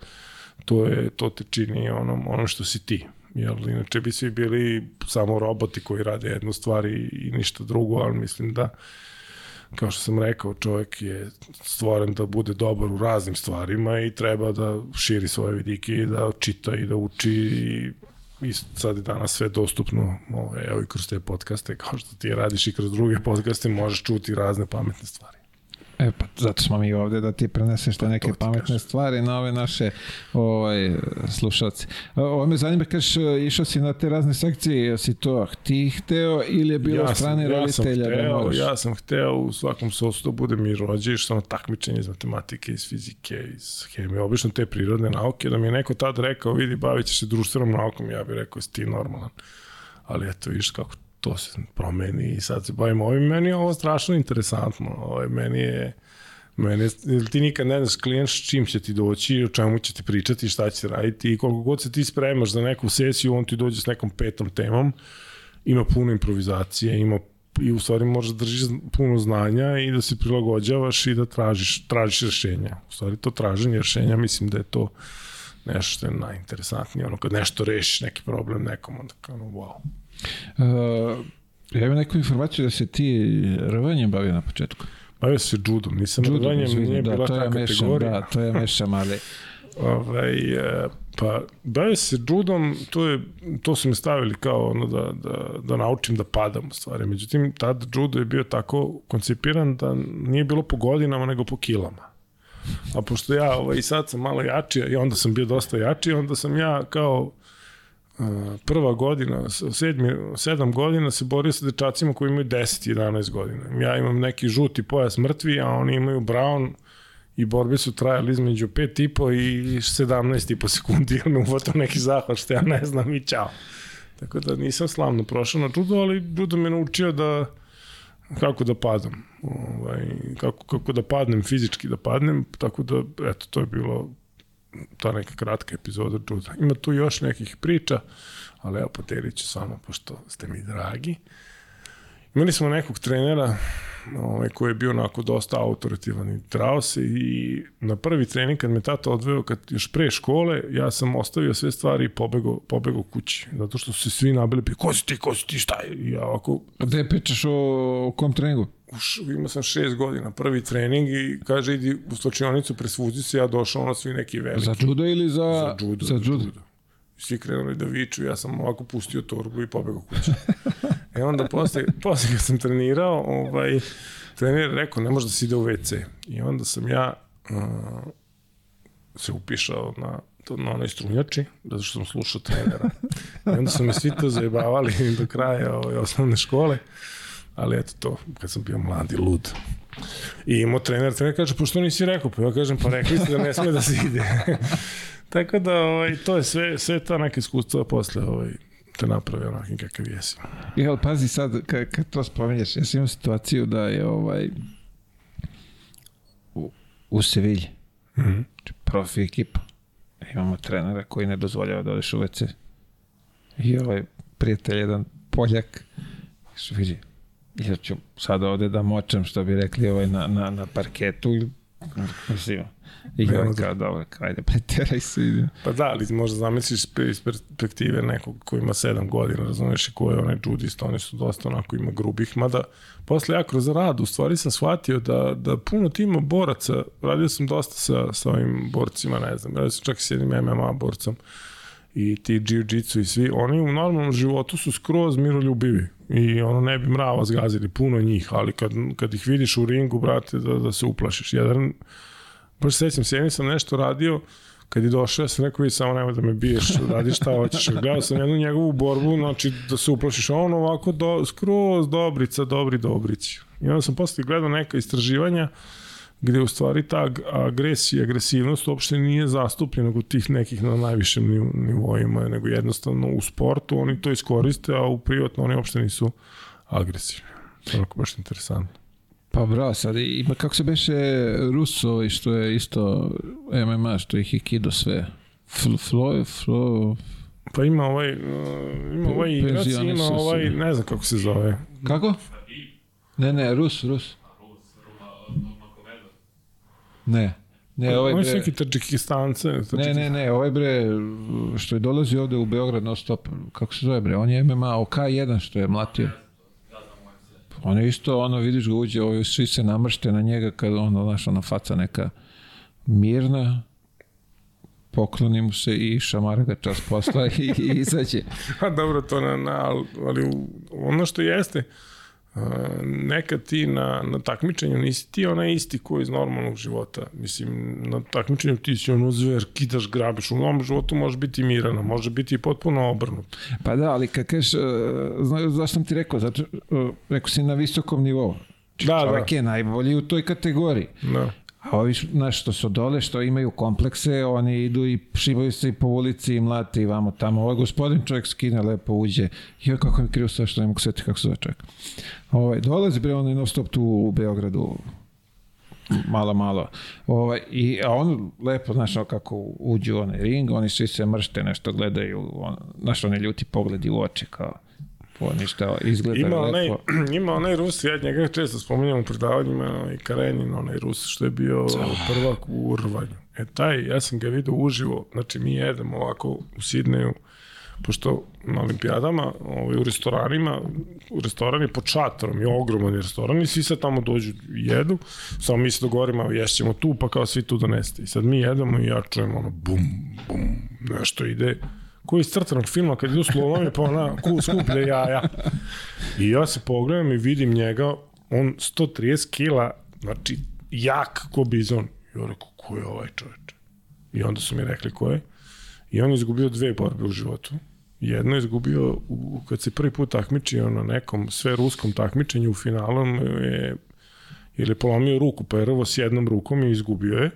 to, je, to te čini onom, onom što si ti. Jer inače bi svi bili samo roboti koji rade jednu stvar i, i ništa drugo, ali mislim da kao što sam rekao, čovjek je stvoren da bude dobar u raznim stvarima i treba da širi svoje vidike i da čita i da uči i, i sad je danas sve dostupno, ovaj, evo i kroz te podcaste, kao što ti radiš i kroz druge podcaste, možeš čuti razne pametne stvari. E pa zato smo mi ovde da ti preneseš te neke to ti pametne kažem. stvari na ove naše ovaj, slušalce. Ovo me zanima, kažeš, išao si na te razne sekcije, jesi to ti hteo ili je bilo ja strane ja sam roditelja da hteo, moraš? ja sam hteo u svakom sosu da bude mi rođe, što ono takmičenje iz matematike, iz fizike, iz hemije, obično te prirodne nauke, da mi je neko tad rekao, vidi, bavit ćeš se društvenom naukom, ja bih rekao, si ti normalan. Ali eto, viš kako to se promeni i sad se bavim ovim. Meni je ovo strašno interesantno. Ovo, meni je, Mene, jer ti nikad ne znaš klijent s čim će ti doći, o čemu će ti pričati, šta će raditi i koliko god se ti spremaš za neku sesiju, on ti dođe s nekom petom temom, ima puno improvizacije, ima i u stvari možeš da držiš puno znanja i da se prilagođavaš i da tražiš, tražiš rešenja. U stvari to traženje rešenja, mislim da je to nešto što je najinteresantnije. Ono kad nešto rešiš, neki problem nekom, onda kao wow. Uh, ja imam neku informaciju da se ti rvanjem bavio na početku. Bavio se judom, nisam Judom, rvanjem, nije da, bila ta kategorija. da, to ja mešam, ali Ovaj, e, pa bavio se judom, to, je, to su mi stavili kao ono da, da, da naučim da padam u stvari. Međutim, tad judo je bio tako koncipiran da nije bilo po godinama nego po kilama. A pošto ja ovaj, sad sam malo jači i onda sam bio dosta jači, onda sam ja kao prva godina, sedmi, sedam godina se borio sa dečacima koji imaju 10-11 godina. Ja imam neki žuti pojas mrtvi, a oni imaju brown i borbe su trajale između 5,5 i 17,5 sekundi, jer me uvatao neki zahvat što ja ne znam i čao. Tako da nisam slavno prošao na judo, ali judo me naučio da kako da padam. Ovaj, kako, kako da padnem, fizički da padnem, tako da, eto, to je bilo ta neka kratka epizoda Juda. Ima tu još nekih priča, ali evo podelit ću samo, pošto ste mi dragi. Imali smo nekog trenera ovaj, koji je bio onako dosta autoritivan i trao se i na prvi trening kad me tata odveo, kad još pre škole, ja sam ostavio sve stvari i pobego, pobego kući. Zato što su se svi nabili, ko si ti, ko si ti, šta je? I ja ovako, Gde pričaš o, o kom treningu? Imao sam šest godina, prvi trening i kaže idi u stočionicu, presvuzi se, ja došao, ono svi neki veliki. Za judo ili za... Za judo. Za judo. Svi krenuli da viču, ja sam ovako pustio torbu i pobegao kući. e onda posle, posle kad sam trenirao, ovaj, trener rekao ne može da se ide u WC. I onda sam ja uh, se upišao na na onoj strunjači, zato što sam slušao trenera. I onda su me svi to zajebavali do kraja ovaj, osnovne škole. Ali eto to, kad sam bio mladi, lud. I imao trener, trener kaže, pošto nisi rekao? Pa ja kažem, pa rekli ste da ne sme da se ide. Tako da, ovaj, to je sve, sve ta neka iskustva posle ovaj, te naprave onakim kakav jesi. Jel, pazi sad, kad, kad to spominješ, ja sam imao situaciju da je ovaj u, u Sevilji, Mm -hmm. profi ekipa, imamo trenera koji ne dozvoljava da odeš u WC. I ovaj prijatelj, jedan Poljak, što vidi, ja ću sad ovde da močem, što bi rekli ovaj, na, na, na parketu, i- mislim, i ovaj Nema kao dobro, kao, ajde, preteraj se, ide. Pa da, ali možda zamisliš iz perspektive nekog ko ima 7 godina, razumeš, i ko je onaj judista, oni su dosta onako ima grubih, mada posle ja kroz rad u stvari sam shvatio da, da puno tima boraca, radio sam dosta sa, sa ovim borcima, ne znam, radio sam čak i s jednim MMA borcom i ti jiu-jitsu i svi, oni u normalnom životu su skroz miroljubivi i ono ne bi mrava zgazili, puno njih, ali kad, kad ih vidiš u ringu, brate, da, da se uplašiš. Jedan, baš se sećam, s jednim sam nešto radio, kad je došao, ja sam rekao, vidi, samo nemoj da me biješ, radi šta hoćeš. Gledao sam jednu njegovu borbu, znači da se uplašiš, on ovako do, skroz dobrica, dobri dobrici. I onda sam posle gledao neka istraživanja, gde u stvari ta ag- agresija, agresivnost uopšte nije zastupljena kod tih nekih na najvišem nivo- nivoima, nego jednostavno u sportu oni to iskoriste, a u privatno oni uopšte nisu agresivni. Onako baš interesantno. Pa bravo, sad ima kako se beše Ruso i što je isto MMA, što je Hikido sve. Flo, flo, flo, Pa ima ovaj, uh, ima ovaj igrac, ima ovaj, ne znam kako se zove. kako? Ne, ne, Rus, Rus. Ne. Ne, ovaj Oni su bre, neki Tadžikistance. ne, ne, ne, ovaj bre, što je dolazi ovde u Beograd non stop, kako se zove bre, on je MMA, OK1 što je mlatio. On je isto, ono, vidiš ga uđe, ovaj, svi se namršte na njega kad ono, znaš, ona faca neka mirna, pokloni mu se i šamara ga čas posla i, i izađe. Pa dobro, to na, na, ali ono što jeste, nekad ti na, na takmičenju nisi ti onaj isti koji iz normalnog života. Mislim, na takmičenju ti si ono zver, kitaš, grabiš. U normalnom životu može biti mirano, može biti i potpuno obrnut. Pa da, ali kad kažeš, uh, zna, zašto sam ti rekao, zato, uh, rekao si na visokom nivou. Da, Čovjek da. je najbolji u toj kategoriji. Da. A ovi, znaš, što su dole, što imaju komplekse, oni idu i šibaju se i po ulici i mlate i vamo tamo. Ovaj gospodin čovjek skine, lepo uđe. Jo, kako mi krivo sve što ne mogu setiti kako se zove čovjek. Ovaj, dolazi bre, on je stop tu u Beogradu, malo, malo. Ovaj, i, a on lepo, znaš, ono kako uđu u onaj ring, oni svi se mršte, nešto gledaju, on, znaš, ljuti pogledi u oči, kao, po ništa, izgleda Ima onaj, lepo. ima onaj Rus, ja njega često spominjam u predavanjima, i Karenin, onaj Rus, što je bio prvak u rvanju. E taj, ja sam ga vidio uživo, znači mi jedemo ovako u Sidneju, pošto na olimpijadama, ovaj, u restoranima, u restorani pod šatorom je ogroman restoran i svi sad tamo dođu i jedu, samo mi se dogovorimo, ješćemo tu, pa kao svi tu donesete. I sad mi jedemo i ja čujem ono bum, bum, nešto ide, koji iz crtanog filma kad idu slovovi pa ona ku, skuplje jaja. I ja se pogledam i vidim njega, on 130 kila, znači jak ko bizon. I ja rekao, ko je ovaj čoveč? I onda su mi rekli ko je. I on je izgubio dve borbe u životu. Jedno je izgubio, u, kad se prvi put takmičio na nekom sve ruskom takmičenju u finalu, je, ili je polomio ruku prvo s jednom rukom i izgubio je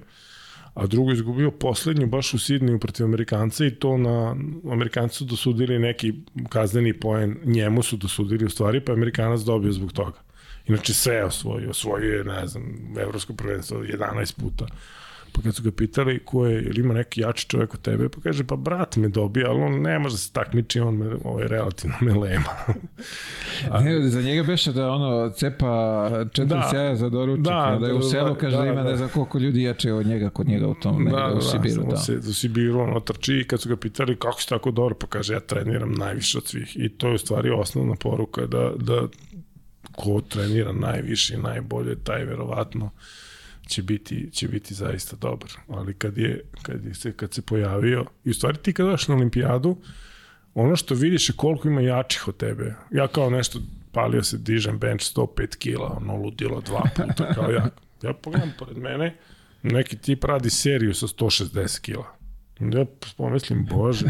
a drugo izgubio poslednju baš u Sidniju protiv Amerikanca i to na Amerikanci su dosudili neki kazneni poen, njemu su dosudili u stvari, pa Amerikanac dobio zbog toga. Inače sve je osvojio, osvojio je, ne znam, evropsko prvenstvo 11 puta. Pa kad su ga pitali ko je, ili ima neki jači čovjek od tebe, pa kaže, pa brat me dobija, ali on ne može da se takmiči, on me, ovaj, relativno me lema. Ne, za njega beše da ono cepa četiri Da. sjaja za doručak, Da, da, da je u da, selu, da, kaže da, da, ima da. ne znam koliko ljudi jače od njega kod njega u tom, da, u Sibiru. samo Da, Se, u Sibiru ono trči i kad su ga pitali kako si tako dobro, pa kaže ja treniram najviše od svih. I to je u stvari osnovna poruka da, da ko trenira najviše i najbolje, taj verovatno će biti, će biti zaista dobar. Ali kad je, kad je se, kad se pojavio, i u stvari ti kad dođeš na olimpijadu, ono što vidiš je koliko ima jačih od tebe. Ja kao nešto palio se, dižem bench 105 kila, ono ludilo dva puta, kao ja. Ja pogledam pored mene, neki tip radi seriju sa 160 kila. Ja pomislim, bože,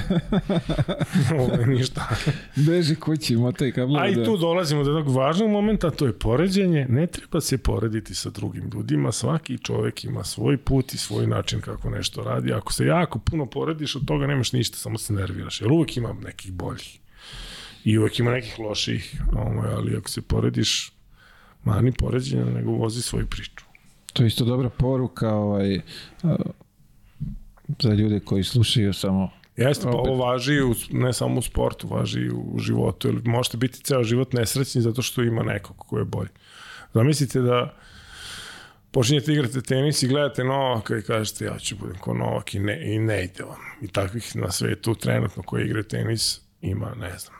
ovo je ništa. Beži kući, motaj kablu. A i da. tu dolazimo do jednog važnog momenta, to je poređenje. Ne treba se porediti sa drugim ljudima, svaki čovek ima svoj put i svoj način kako nešto radi. Ako se jako puno porediš, od toga nemaš ništa, samo se nerviraš. Jer uvek ima nekih boljih. I uvek ima nekih loših, ovaj, ali ako se porediš, mani poređenja, nego vozi svoju priču. To je isto dobra poruka ovaj, za ljude koji slušaju samo Jeste, pa ovo važi u, ne samo u sportu, važi i u životu. Jer možete biti ceo život nesrećni zato što ima nekog ko je bolji. Zamislite da počinjete igrate tenis i gledate Novaka i kažete ja ću budem ko Novak i ne, i ne ide vam. I takvih na svetu trenutno koji igraju tenis ima, ne znam,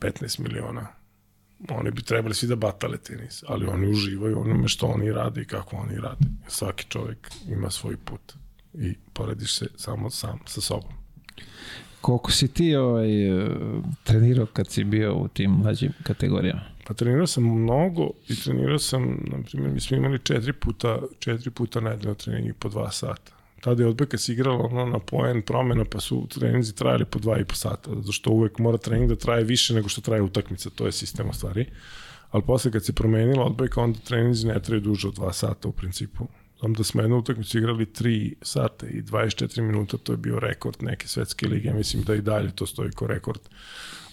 15 miliona. Oni bi trebali svi da batale tenis, ali oni uživaju onome što oni rade i kako oni rade. Svaki čovjek ima svoj put i porediš se samo sam sa sobom. Koliko si ti ovaj, e, trenirao kad si bio u tim mlađim kategorijama? Pa trenirao sam mnogo i trenirao sam, na primjer, mi smo imali četiri puta, četiri puta nedeljno treningi po dva sata. Tada je odbojka se igrala ono na poen promena, pa su treninzi trajali po dva i po sata, zato što uvek mora trening da traje više nego što traje utakmica, to je sistem u stvari. Ali posle kad se promenila odbojka, onda treninzi ne traju duže od dva sata u principu. Znam da smo jednu utakmicu igrali 3 sata i 24 minuta, to je bio rekord neke svetske lige, mislim da i dalje to stoji kao rekord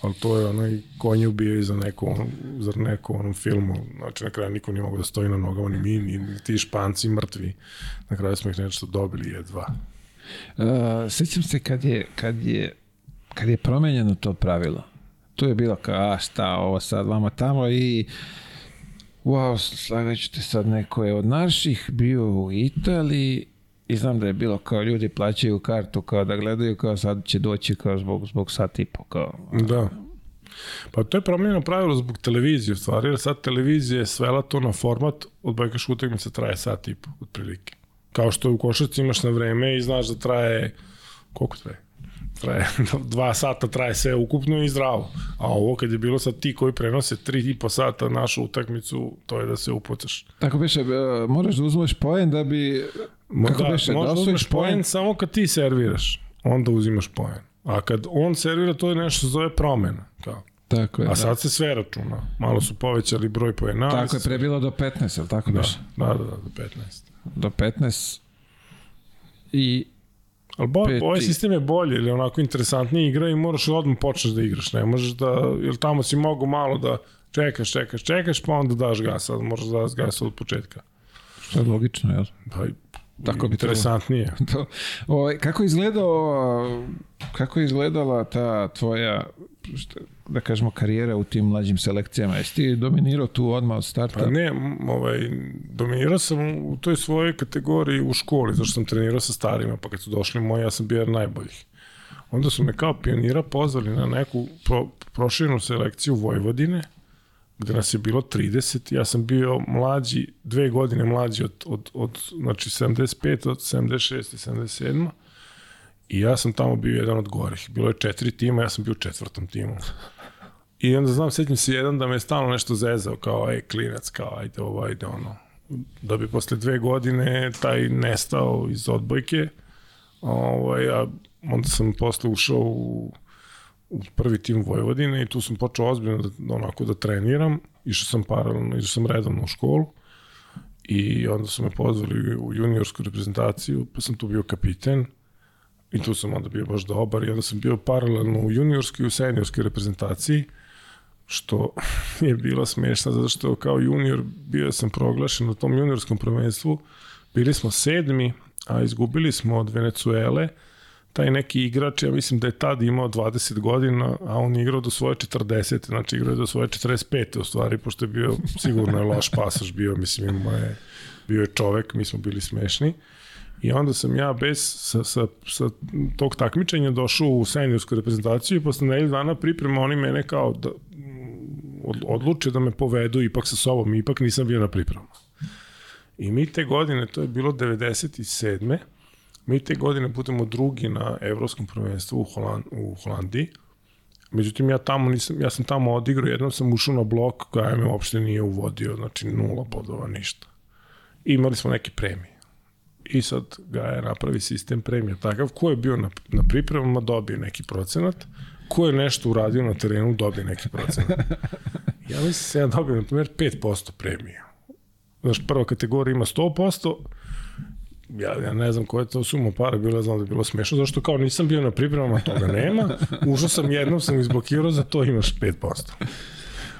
ali to je onaj konje ubijaju za neku, onu- za neku onom filmu, znači na kraju niko nije mogu da stoji na nogama, ni mi, ni, ti španci mrtvi. Na kraju smo ih nešto dobili jedva. Uh, sećam se kad je, kad je, kad je promenjeno to pravilo. Tu je bilo kao, a šta, ovo sad vama tamo i wow, ću te sad, neko je od naših bio u Italiji i znam da je bilo kao ljudi plaćaju kartu kao da gledaju kao sad će doći kao zbog, zbog sat i po kao. Da. Pa to je promenjeno pravilo zbog televizije u stvari, jer sad televizija je svela to na format, odbojkaš utakmica traje sat i po, otprilike. Kao što u košarci imaš na vreme i znaš da traje, koliko traje? Traje, dva sata traje sve ukupno i zdravo. A ovo kad je bilo sad ti koji prenose tri i po sata našu utakmicu, to je da se upucaš. Tako biše, uh, moraš da uzmeš poen da bi, kako da, biše, da osvojiš uzmeš poen poen, samo kad ti serviraš, onda uzimaš poen. A kad on servira, to je nešto zove promena. Kao. tako je, A da. sad se sve računa. Malo su povećali broj poena. Tako je, pre bilo do 15, ali tako Da, biše? da, da, da, do 15. Do 15 i Ali bo, Peti. ovaj sistem je bolji, ili onako interesantniji igra i moraš odmah počneš da igraš. Ne možeš da, jer tamo si mogu malo da čekaš, čekaš, čekaš, pa onda daš gas. Sad moraš da daš gas od početka. što je logično, jel? Pa, Tako bi interesantnije. To, ovaj, kako je izgledao kako je izgledala ta tvoja šta, da kažemo karijera u tim mlađim selekcijama? Jesi ti dominirao tu odmah od starta? Pa ne, ovaj, dominirao sam u toj svojoj kategoriji u školi, zašto sam trenirao sa starima, pa kad su došli moji, ja sam bio jedan najboljih. Onda su me kao pionira pozvali na neku pro, proširenu selekciju Vojvodine, gde nas je bilo 30, ja sam bio mlađi, dve godine mlađi od, od, od znači 75, od 76 i 77. I ja sam tamo bio jedan od gorih. Bilo je četiri tima, ja sam bio u četvrtom timu. I onda znam, sećam se jedan da me je stalno nešto zezao, kao, ej, klinac, kao, ajde ovo, ajde ono. Da bi posle dve godine taj nestao iz odbojke, ovaj, a onda sam posle ušao u, u prvi tim Vojvodine i tu sam počeo ozbiljno da, onako da treniram. Išao sam paralelno, išao sam redovno u školu i onda su me pozvali u juniorsku reprezentaciju, pa sam tu bio kapiten i tu sam onda bio baš dobar i onda sam bio paralelno u juniorskoj i u seniorskoj reprezentaciji što je bilo smešno zato što kao junior bio sam proglašen na tom juniorskom prvenstvu bili smo sedmi a izgubili smo od Venecuele, taj neki igrač, ja mislim da je tad imao 20 godina, a on igrao do svoje 40, znači igrao je do svoje 45. u stvari, pošto je bio sigurno je loš pasaž bio, mislim, imao je, bio je čovek, mi smo bili smešni. I onda sam ja bez sa, sa, sa tog takmičenja došao u seniorsku reprezentaciju i posle nedelju dana priprema oni mene kao da od, odluče da me povedu ipak sa sobom, ipak nisam bio na pripremama. I mi te godine, to je bilo 97. Mi te godine budemo drugi na evropskom prvenstvu u, Holand, u Holandiji. Međutim, ja tamo nisam, ja sam tamo odigrao, jednom sam ušao na blok koja me uopšte nije uvodio, znači nula bodova, ništa. I imali smo neke premije. I sad ga je napravi sistem premija takav, ko je bio na, na pripremama dobije neki procenat, ko je nešto uradio na terenu dobije neki procenat. Ja mislim da se ja dobio, na primjer, 5% premije. Znaš, prva kategorija ima 100%, ja, ja ne znam koja je to suma para bila, znam da je bilo smešno, zašto kao nisam bio na pripremama, toga nema, ušao sam jednom, sam izblokirao, za to imaš 5%.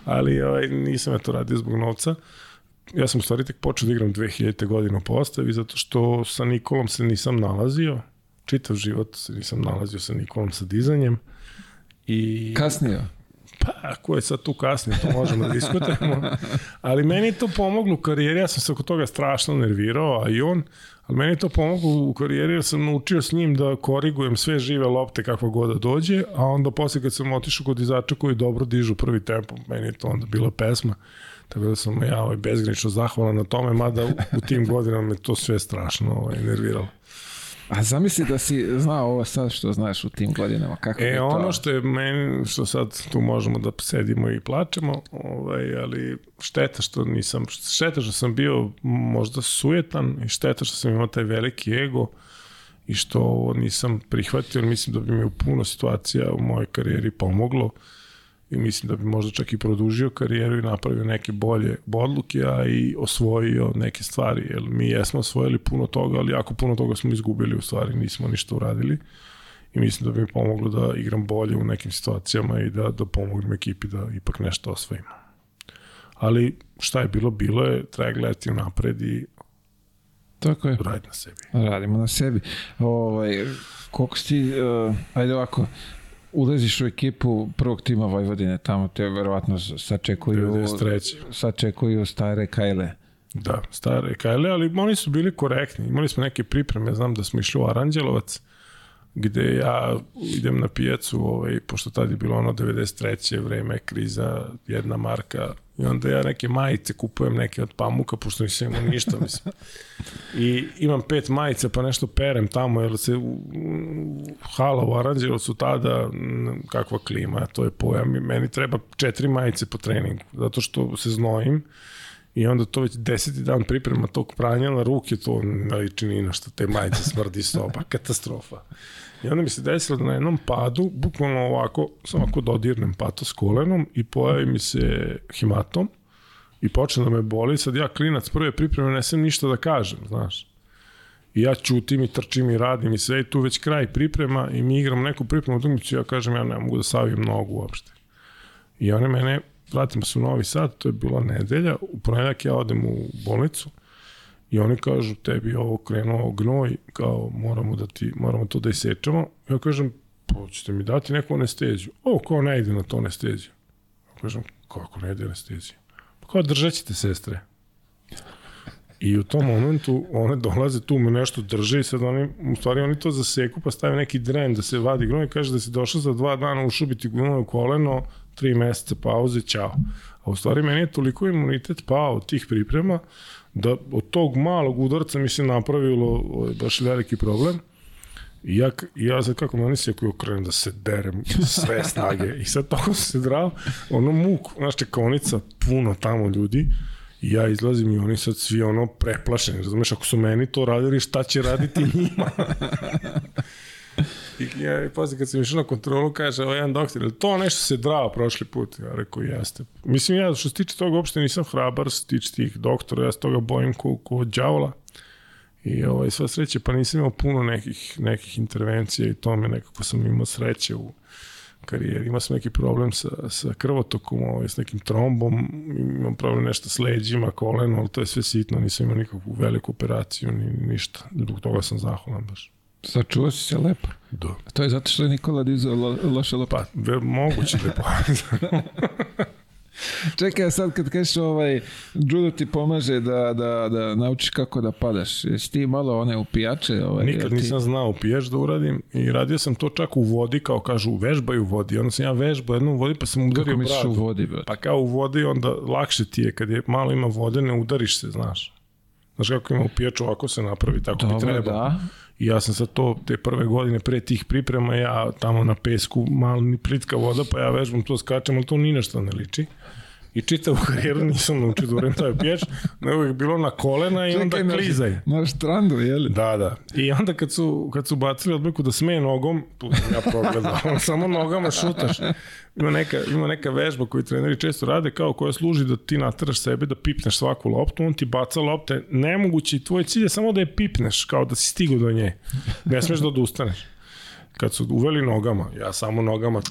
Ali ovaj, nisam ja to radio zbog novca. Ja sam u stvari tek počeo da igram 2000. godine u postavi, zato što sa Nikolom se nisam nalazio, čitav život se nisam nalazio sa Nikolom sa dizanjem. I... Kasnije. Pa, ko je sad tu kasnije, to možemo da diskutujemo. Ali meni je to pomoglo u karijeri, ja sam se oko toga strašno nervirao, a i on, ali meni je to pomoglo u karijeri jer sam naučio s njim da korigujem sve žive lopte kakva god da dođe, a onda posle kad sam otišao kod izača koji dobro dižu prvi tempo, meni je to onda bila pesma. Tako da sam ja ovaj, bezgranično zahvalan na tome, mada u, tim godinama me to sve strašno ovaj, nerviralo. A zamisli da si znao ovo sad što znaš u tim godinama. Kako E, to? ono što je meni, što sad tu možemo da sedimo i plačemo, ovaj, ali šteta što nisam, šteta što sam bio možda sujetan i šteta što sam imao taj veliki ego i što ovo nisam prihvatio, jer mislim da bi mi u puno situacija u mojoj karijeri pomoglo i mislim da bi možda čak i produžio karijeru i napravio neke bolje odluke, a i osvojio neke stvari, jer mi jesmo osvojili puno toga, ali jako puno toga smo izgubili u stvari, nismo ništa uradili i mislim da bi mi pomoglo da igram bolje u nekim situacijama i da, da pomognem ekipi da ipak nešto osvojimo. Ali šta je bilo, bilo je, treba gledati napred i Tako je. raditi na sebi. Radimo na sebi. Ovaj, koliko si, uh, ajde ovako, ulaziš u ekipu prvog tima Vojvodine, tamo te verovatno sačekuju, 93. sačekuju stare kajle. Da, stare Kajle, ali oni su bili korektni. Imali smo neke pripreme, znam da smo išli u Aranđelovac, gde ja idem na pijacu, ovaj, pošto tad je bilo ono 93. vreme, kriza, jedna marka, i onda ja neke majice kupujem neke od pamuka, pošto nisam imao ništa, mislim. I imam pet majica, pa nešto perem tamo, jer se u, u hala u Aranđelovcu tada, m, kakva klima, to je pojam, i meni treba četiri majice po treningu, zato što se znojim, I onda to već deseti dan priprema tog pranja na ruke, to ne liči ni na što te majice smrdi soba, katastrofa. I onda mi se desilo da na jednom padu, bukvalno ovako, samo ako dodirnem pato s kolenom i pojavi mi se hematom i počne da me boli, sad ja klinac prve pripreme ne sam ništa da kažem, znaš. I ja ćutim i trčim i radim i sve i tu već kraj priprema i mi igramo neku pripremu utakmicu ja kažem ja ne mogu da savijem nogu uopšte. I one mene, vratimo se u Novi Sad, to je bila nedelja, u ponedjak ja odem u bolnicu i oni kažu tebi je ovo krenuo gnoj, kao moramo da ti, moramo to da isečemo. Ja kažem, pa ćete mi dati neku anesteziju. O, kao ne ide na to anesteziju. Ja kažem, kako ne ide anestezija? Pa kao držat ćete sestre. I u tom momentu one dolaze tu me nešto drže i sad oni, u stvari oni to zaseku pa stave neki dren da se vadi gnoj i kaže da si došao za dva dana ušubiti gnoj u koleno, tri meseca pauze, čao. A u stvari meni je toliko imunitet pao od tih priprema da od tog malog udarca mi se napravilo ovaj, baš veliki problem. I ja, ja sad kako meni se koji okrenem da se derem sve snage i sad toko se drao, ono muk, znaš čekaonica, puno tamo ljudi i ja izlazim i oni sad svi ono preplašeni, razumeš, ako su meni to radili, šta će raditi njima? I ja, pazi, kad sam išao na kontrolu, kaže, ovo jedan doktor, to nešto se drao prošli put? Ja rekao, jeste. Mislim, ja što se tiče toga, uopšte nisam hrabar, što se tiče tih doktora, ja se toga bojim ko, ko djavola. I ovaj, sva sreće, pa nisam imao puno nekih, nekih intervencija i to me nekako sam imao sreće u, karijeri. Imao sam neki problem sa, sa krvotokom, ovaj, s nekim trombom, imam problem nešto s leđima, koleno, ali to je sve sitno, nisam imao nikakvu veliku operaciju, ni ništa. Zbog toga sam zahvalan baš. Sačuvao si se lepo. Da. To je zato što je Nikola dizao lo, loše lopte. Pa, ve, moguće da je. Čekaj, sad kad kažeš ovaj, judo ti pomaže da, da, da naučiš kako da padaš. Jesi ti malo one upijače? Ovaj, Nikad ti... nisam znao piješ da uradim i radio sam to čak u vodi, kao kažu, vežbaj u vodi. Onda sam ja vežbao jednu u vodi, pa sam udario Kako bradu. u vodi? Pa kao u vodi, onda lakše ti je, kad je malo ima vode, ne udariš se, znaš. Znaš kako ima upijač, ovako se napravi, tako bi Dobro, treba. da. I ja sam sad to, te prve godine pre tih priprema, ja tamo na pesku, malo ni plitka voda, pa ja vežbam to, skačem, ali to ni na što ne liči. I čitavu karijeru nisam naučio da uradim taj pječ, nego je bilo na kolena i onda na- klizaj. Na štrandu, jeli? Da, da. I onda kad su, kad su bacili odbojku da sme nogom, tu sam ja progledao, samo nogama šutaš. Ima neka, ima neka vežba koju treneri često rade, kao koja služi da ti nateraš sebe da pipneš svaku loptu, on ti baca lopte, nemoguće i tvoj cilj je samo da je pipneš, kao da si stigu do nje. Ne smeš da odustaneš. Kad su uveli nogama, ja samo nogama,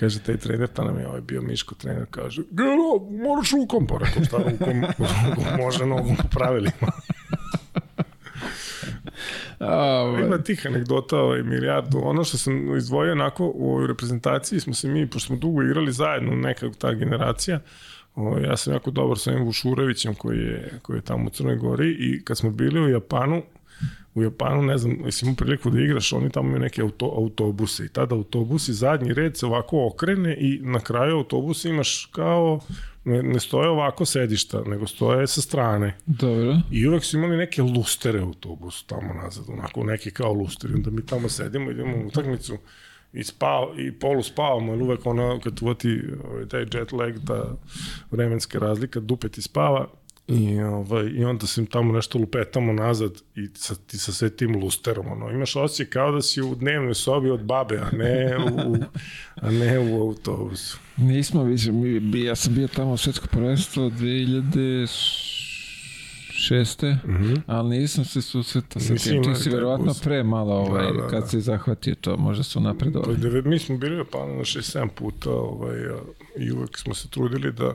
Kaže taj trener, ta nam je ovaj bio Miško trener, kaže, Gero, moraš rukom, pa rekao, šta rukom, rukom može nogom po pravilima. A, ovaj, Ima tih anegdota ovaj, milijardu. Ono što sam izdvojio onako u ovoj reprezentaciji smo se mi, pošto smo dugo igrali zajedno, neka ta generacija, ovaj, ja sam jako dobar sa ovim Vušurevićem koji je, koji je tamo u Crnoj Gori i kad smo bili u Japanu, u Japanu, ne znam, jesi imao priliku da igraš, oni tamo imaju neke auto, autobuse i tada autobusi, zadnji red se ovako okrene i na kraju autobusa imaš kao, ne, ne stoje ovako sedišta, nego stoje sa strane. dobro. I uvek su imali neke lustere u autobusu tamo nazad, onako neki kao lusteri. Onda mi tamo sedimo, idemo u utakmicu i spao, i polu spavamo, jer uvek ono, kad uvati ovaj, taj jet lag, ta vremenska razlika, dupe ti spava, I, ovaj, I onda se tamo nešto lupetamo nazad i sa, ti sa sve tim lusterom. Ono. Imaš osjećaj kao da si u dnevnoj sobi od babe, a ne u, a ne u autobusu. Nismo više, mi, ja sam bio tamo u svetsko prvenstvo 2006. Mm -hmm. ali nisam se susretao sa tim. Ti si verovatno pre malo ovaj, Da, da, kad da. si zahvatio to, možda su Pa, napredovali. deve- mi smo bili u Japanu na 6-7 puta ovaj, i uvek smo se trudili da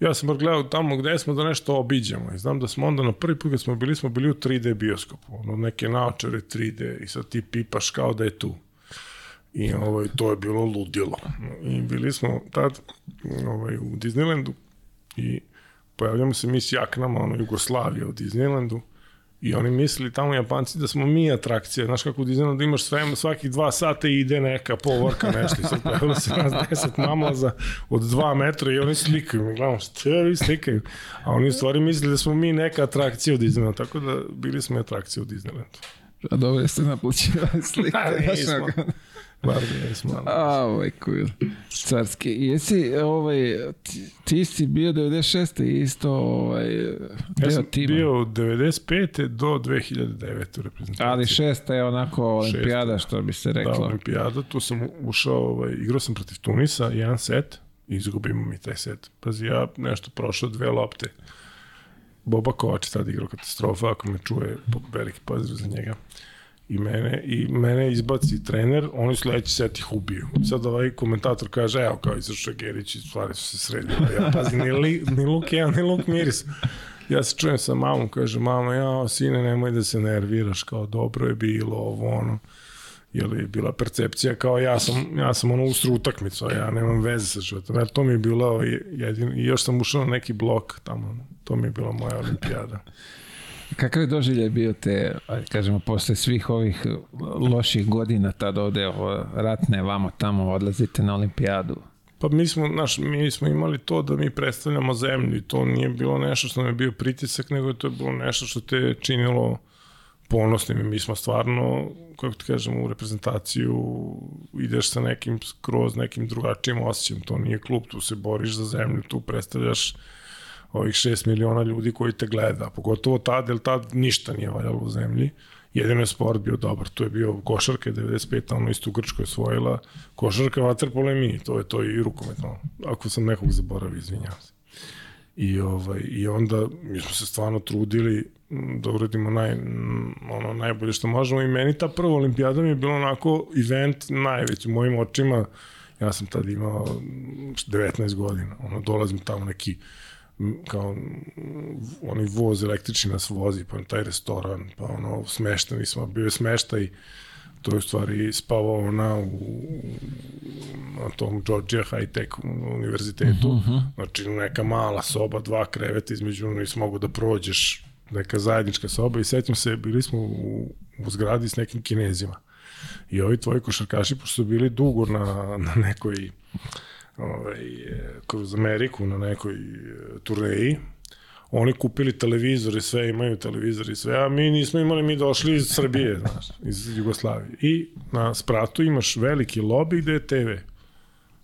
ja sam bar gledao tamo gde smo da nešto obiđemo i znam da smo onda na prvi put kad smo bili, smo bili u 3D bioskopu, ono neke naočare 3D i sad ti pipaš kao da je tu. I ovaj, to je bilo ludilo. I bili smo tad ovaj, u Disneylandu i pojavljamo se mi s jaknama, ono, Jugoslavija u Disneylandu I oni mislili tamo Japanci da smo mi atrakcija. Znaš kako u Disneylandu imaš sve, svakih dva sata i ide neka povorka nešto. I sad pojavilo se nas deset mamlaza od dva metra i oni slikaju. Mi gledamo šta vi slikaju. A oni u stvari mislili da smo mi neka atrakcija u Disneylandu. Tako da bili smo atrakcija u Disneylandu. A dobro jeste naplaćivali slike. znaš, Nismo. Bar da ali- A, ovaj, cool. Carski. Jesi, ovaj, ti, si bio 96. isto, ovaj, Ja deo sam tima. bio od 95. do 2009. u reprezentaciji. Ali šesta je onako olimpijada, Šesta. što bi se Da, reklo. olimpijada, tu sam ušao, ovaj, igrao sam protiv Tunisa, jedan set, izgubimo mi taj set. Pazi, ja nešto prošao dve lopte. Boba Kovač je tad igrao katastrofa, ako me čuje, veliki pozdrav za njega. I mene, i mene izbaci trener, oni sledeći set ih ubiju. Sad ovaj komentator kaže, evo kao izašao je Gerić i stvari su se sredile. Ja pazi, ni, li, ni luk jedan, ni luk miris. Ja se čujem sa mamom, kaže, mama, ja, sine, nemoj da se nerviraš, kao dobro je bilo, ovo, ono je li bila percepcija kao ja sam, ja sam ono ustru utakmicu, ja nemam veze sa životom. Jer to mi je bilo ovaj, jedin, i još sam ušao na neki blok tamo, to mi je bila moja olimpijada. Kakav je doživljaj bio te, kažemo, posle svih ovih loših godina tad ovde, ratne, vamo tamo, odlazite na olimpijadu? Pa mi smo, znaš, mi smo imali to da mi predstavljamo zemlju i to nije bilo nešto što nam je bio pritisak, nego je to bilo nešto što te činilo ponosnim mi smo stvarno, kako ti kažem, u reprezentaciju ideš sa nekim skroz nekim drugačijim osjećajem, to nije klub, tu se boriš za zemlju, tu predstavljaš ovih 6 miliona ljudi koji te gleda, pogotovo tad, jer tad ništa nije valjalo u zemlji. Jedino je sport bio dobar, tu je bio košarka 95, ono isto u Grčkoj osvojila, košarka, vaterpolo i to je to i rukometno. Ako sam nekog zaboravio, izvinjavam se. I, ovaj, I onda mi smo se stvarno trudili da uradimo naj, ono, najbolje što možemo i meni ta prva olimpijada mi je bilo onako event najveći u mojim očima. Ja sam tad imao m, 19 godina. Ono, dolazim tamo neki kao onaj voz električni nas vozi, pa taj restoran, pa ono, smeštani smo, bio je smeštaj, to je u stvari spavao ona u, na tom Georgia High Tech univerzitetu, uh -huh. znači neka mala soba, dva kreveta između nisi mogu da prođeš neka zajednička soba i sećam se, bili smo u, u zgradi s nekim kinezima i ovi tvoji košarkaši, pošto su bili dugo na, na nekoj ovaj, kroz Ameriku na nekoj e, turneji, oni kupili televizore, sve imaju televizori, sve, a mi nismo imali, mi došli iz Srbije, znaš, iz Jugoslavije. I na spratu imaš veliki lobby gde je TV.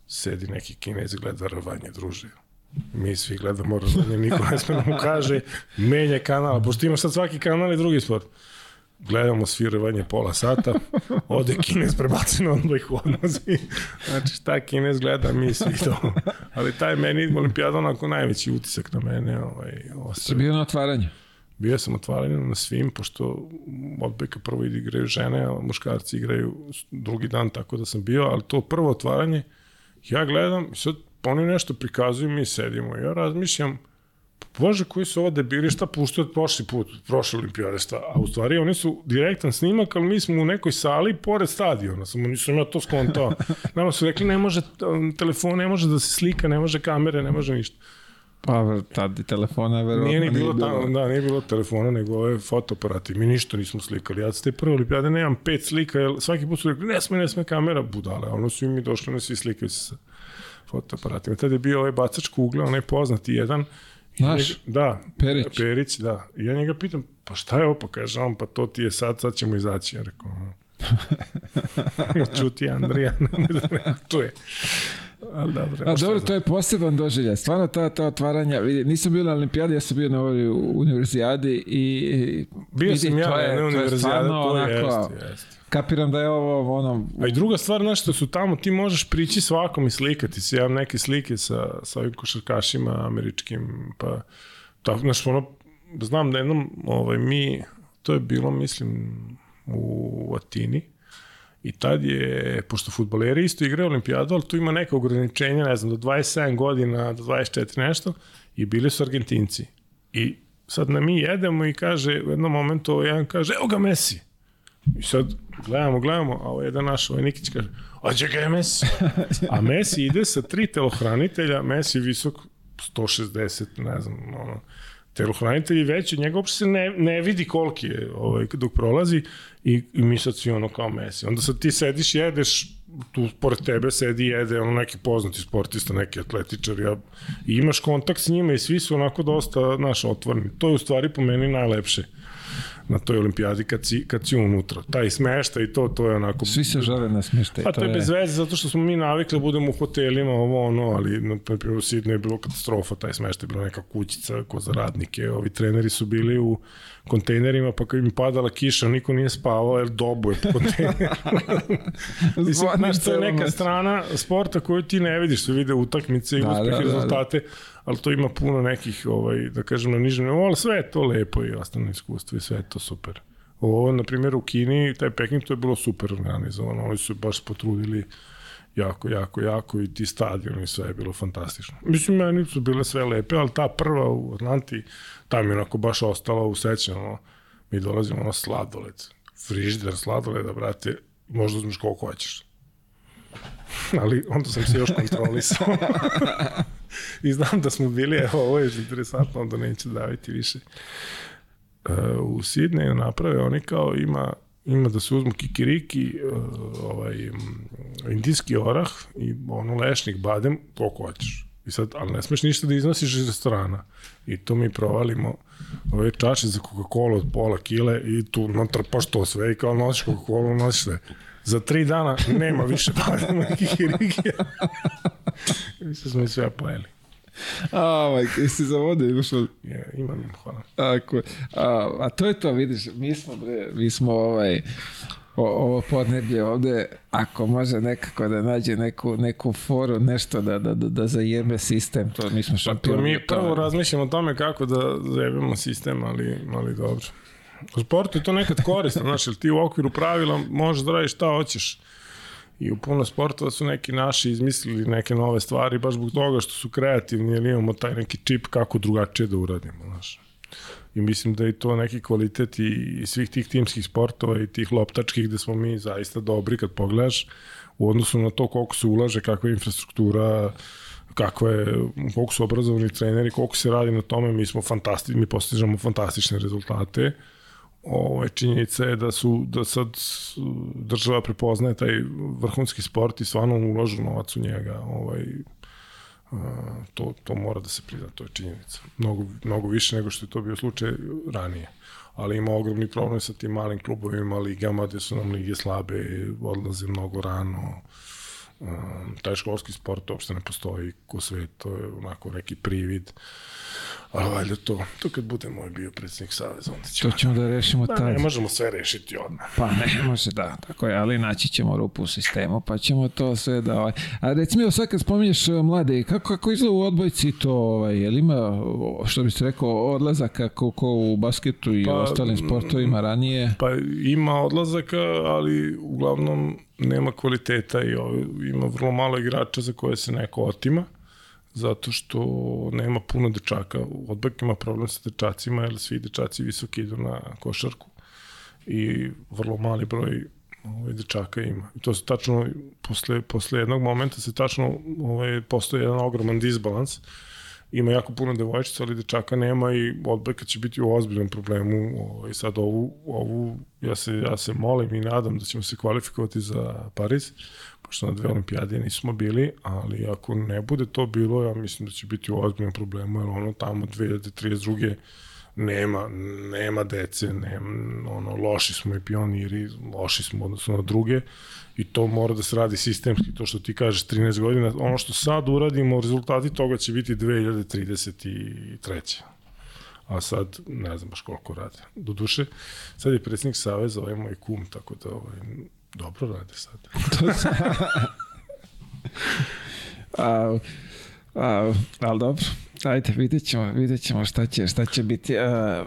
Sedi neki kinez i gleda rvanje, druže. Mi svi gledamo rvanje, niko ne sme da mu kaže, menja kanal, pošto imaš sad svaki kanal i drugi sport gledamo svirevanje pola sata, ode Kinez prebaci na onda ih odnosi. Znači šta Kinez gleda, mi svi to. Ali taj meni olimpijada onako najveći utisak na mene. Ovaj, Si bio na otvaranju? Bio sam otvaranju na svim, pošto odbojka prvo igraju žene, a muškarci igraju drugi dan, tako da sam bio, ali to prvo otvaranje, ja gledam sad oni nešto prikazuju, mi sedimo. Ja razmišljam, Bože, koji su ovo debili, šta puštaju od prošli put, prošle olimpijade, šta? A u stvari oni su direktan snimak, ali mi smo u nekoj sali pored stadiona, samo nisam ja to skontao. Nama su rekli, ne može telefon, ne može da se slika, ne može kamere, ne može ništa. Pa tad i telefona verovatno nije ni bilo, nije bilo. Tamo, da, nije bilo telefona, nego ove fotoaparati. Mi ništa nismo slikali. Ja sa te prve olimpijade nemam pet slika, jer svaki put su rekli, ne sme, ne sme kamera, budale. Ono su mi došli, ne svi slikaju se sa fotoaparatima. Tad je bio ovaj bacač kugle, onaj poznati jedan, Znaš, njega, da, Perić. Perić, da. I ja njega pitam, pa šta je ovo? Pa kaže on, pa to ti je sad, sad ćemo izaći. Ja rekao, čuti Andrija, ne čuje. Ali dobro, A dobro, to je poseban doživljaj. Stvarno ta, ta otvaranja, vidi, nisam bio na olimpijadi, ja sam bio na ovoj univerzijadi i bio vidi, sam ja to je, na univerzijadi, to, to je, onako, jeste, jeste. Kapiram da je ovo ono... A i druga stvar, znaš što su tamo, ti možeš prići svakom i slikati se. Ja imam neke slike sa, sa ovim košarkašima američkim, pa tako, znaš, ono, znam da jednom, ovaj, mi, to je bilo, mislim, u Atini, I tad je, pošto futboleri isto igraju olimpijadu, ali tu ima neka ograničenja, ne znam, do 27 godina, do 24 nešto, i bili su Argentinci. I sad na mi jedemo i kaže, u jednom momentu jedan kaže, evo ga Messi. I sad gledamo, gledamo, a ovaj jedan naš, ovaj Nikić kaže, ođe ga je Messi. A Messi ide sa tri telohranitelja, Messi je visok 160, ne znam, ono, telohranitelj je veći, njega uopšte se ne, ne vidi koliki je ovaj, dok prolazi i, i mi sad svi ono kao Messi. Onda sad ti sediš, jedeš, tu pored tebe sedi jede ono neki poznati sportista, neki atletičar, ja, i imaš kontakt s njima i svi su onako dosta, znaš, otvoreni. To je u stvari po meni najlepše na toj olimpijadi kad si, kad si unutra. Taj smešta i to, to je onako... Svi se žele na smeštaj. Pa to, to je bez veze, zato što smo mi navikli da budemo u hotelima, ovo ono, ali na primjer u Sidney je bilo katastrofa, taj smeštaj je bila neka kućica ko za radnike, ovi treneri su bili u kontejnerima, pa kad im padala kiša, niko nije spavao, jer dobu je po. Mislim, znaš, to je neka strana sporta koju ti ne vidiš, se vide utakmice i da, uspeh da, da, rezultate, da, da ali to ima puno nekih, ovaj, da kažem, na nižem nivou, ali sve je to lepo i ostane iskustvo i sve je to super. Ovo, na primjer, u Kini, taj Peking, to je bilo super organizovano, oni su baš potrudili jako, jako, jako i ti stadioni, sve je bilo fantastično. Mislim, meni su bile sve lepe, ali ta prva u Atlanti, tam je onako baš ostala u sećanju, mi dolazimo na sladoled, frižder sladoleda, brate, možda uzmeš koliko hoćeš. Ali onda sam se još kontrolisao. I znam da smo bili, evo, ovo je interesantno, onda neću daviti više. Uh, u Sidneju naprave, oni kao ima ima da se uzmu kikiriki, uh, ovaj, indijski orah i ono lešnik badem, koliko hoćeš. I sad, ali ne smeš ništa da iznosiš iz restorana. I to mi provalimo ove čaše za Coca-Cola od pola kile i tu natrpaš to sve i kao nosiš Coca-Cola, nosiš sve. Za tri dana nema više badema kikirikija. Mislim smo i sve pojeli. A, majke, jesi za vode imaš li? Je, imam, hvala. Ako, a, a to je to, vidiš, mi smo, bre, mi smo ovaj, o, ovo podneblje ovde, ako može nekako da nađe neku, neku foru, nešto da, da, da, da zajebe sistem, to mi smo Pa to šampioni. mi u tome. prvo razmišljamo o tome kako da zajebemo sistem, ali, ali dobro. U sportu je to nekad korisno, znaš, ti u okviru pravila možeš da radiš šta hoćeš. I u puno sportova su neki naši izmislili neke nove stvari baš zbog toga što su kreativni, jer imamo taj neki čip kako drugačije da uradimo, znaš. I mislim da je to neki kvalitet i, svih tih timskih sportova i tih loptačkih gde smo mi zaista dobri kad pogledaš u odnosu na to koliko se ulaže, kakva je infrastruktura, kakva je, koliko su obrazovani treneri, koliko se radi na tome, mi smo fantastični, mi postižemo fantastične rezultate. Ovo, činjenica je da su da sad država prepoznaje taj vrhunski sport i stvarno ulažu novac u njega. Ovaj, Uh, to, to mora da se prizna, to je činjenica. Mnogo, mnogo više nego što je to bio slučaj ranije. Ali ima ogromni problem sa tim malim klubovima, ligama, gde su nam lige slabe, odlaze mnogo rano. Um, taj školski sport uopšte ne postoji ko sve, to je onako neki privid. Ali valjda to, to kad bude moj bio predsjednik Saveza, onda To ćemo... ćemo da rešimo Da, tad. ne možemo sve rešiti odmah. Pa ne može, da, tako je, ali naći ćemo rupu u sistemu, pa ćemo to sve da... Ovaj. A recimo, sad kad spominješ e, mlade, kako, kako izgleda u odbojci to, ovaj, je li ima, što biste rekao, odlazaka kako ko u basketu i Pa, ostalim sportovima ranije? Pa ima odlazaka, ali uglavnom nema kvaliteta i ovo, ima vrlo malo igrača za koje se neko otima, zato što nema puno dečaka. Odbojka ima problem sa dečacima, jer svi dečaci visoki idu na košarku i vrlo mali broj ovaj, dečaka ima. I to se tačno, posle, posle jednog momenta se tačno ovaj, postoji jedan ogroman disbalans. Ima jako puno devojčica, ali dečaka nema i odbojka će biti u ozbiljnom problemu. Ovaj, sad ovu, ovu ja, se, ja se molim i nadam da ćemo se kvalifikovati za Pariz, pošto na dve olimpijade nismo bili, ali ako ne bude to bilo, ja mislim da će biti u ozbiljnom problemu, jer ono tamo 2032 nema, nema dece, nema, ono, loši smo i pioniri, loši smo odnosno na druge i to mora da se radi sistemski, to što ti kažeš 13 godina, ono što sad uradimo, rezultati toga će biti 2033. A sad ne znam baš koliko rade. Do duše, sad je predsjednik Saveza, ovaj moj kum, tako da ovaj, dobro rade sad. A, a, ali dobro, ajde, vidjet ćemo, vidjet ćemo šta će, šta će biti. A,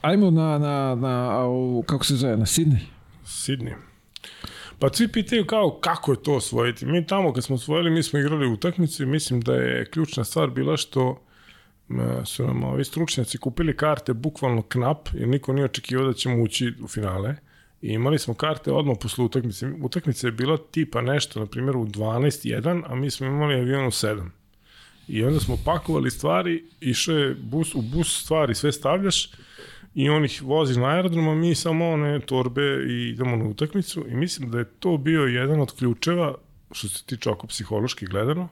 ajmo na, na, na, a, u- kako se zove, na Sidney. Sidney. Pa svi pitaju kao kako je to osvojiti. Mi tamo kad smo osvojili, mi smo igrali utakmicu i mislim da je ključna stvar bila što su nam ovi stručnjaci kupili karte bukvalno knap, jer niko nije očekivao da ćemo ući u finale. I imali smo karte odmah posle utakmice. Utakmica je bila tipa nešto, na primjer u 12.1, a mi smo imali avion u 7. I onda smo pakovali stvari, išao je bus, u bus stvari sve stavljaš i on ih vozi na aerodrom, a mi samo one torbe i idemo na utakmicu i mislim da je to bio jedan od ključeva što se tiče oko psihološki gledano,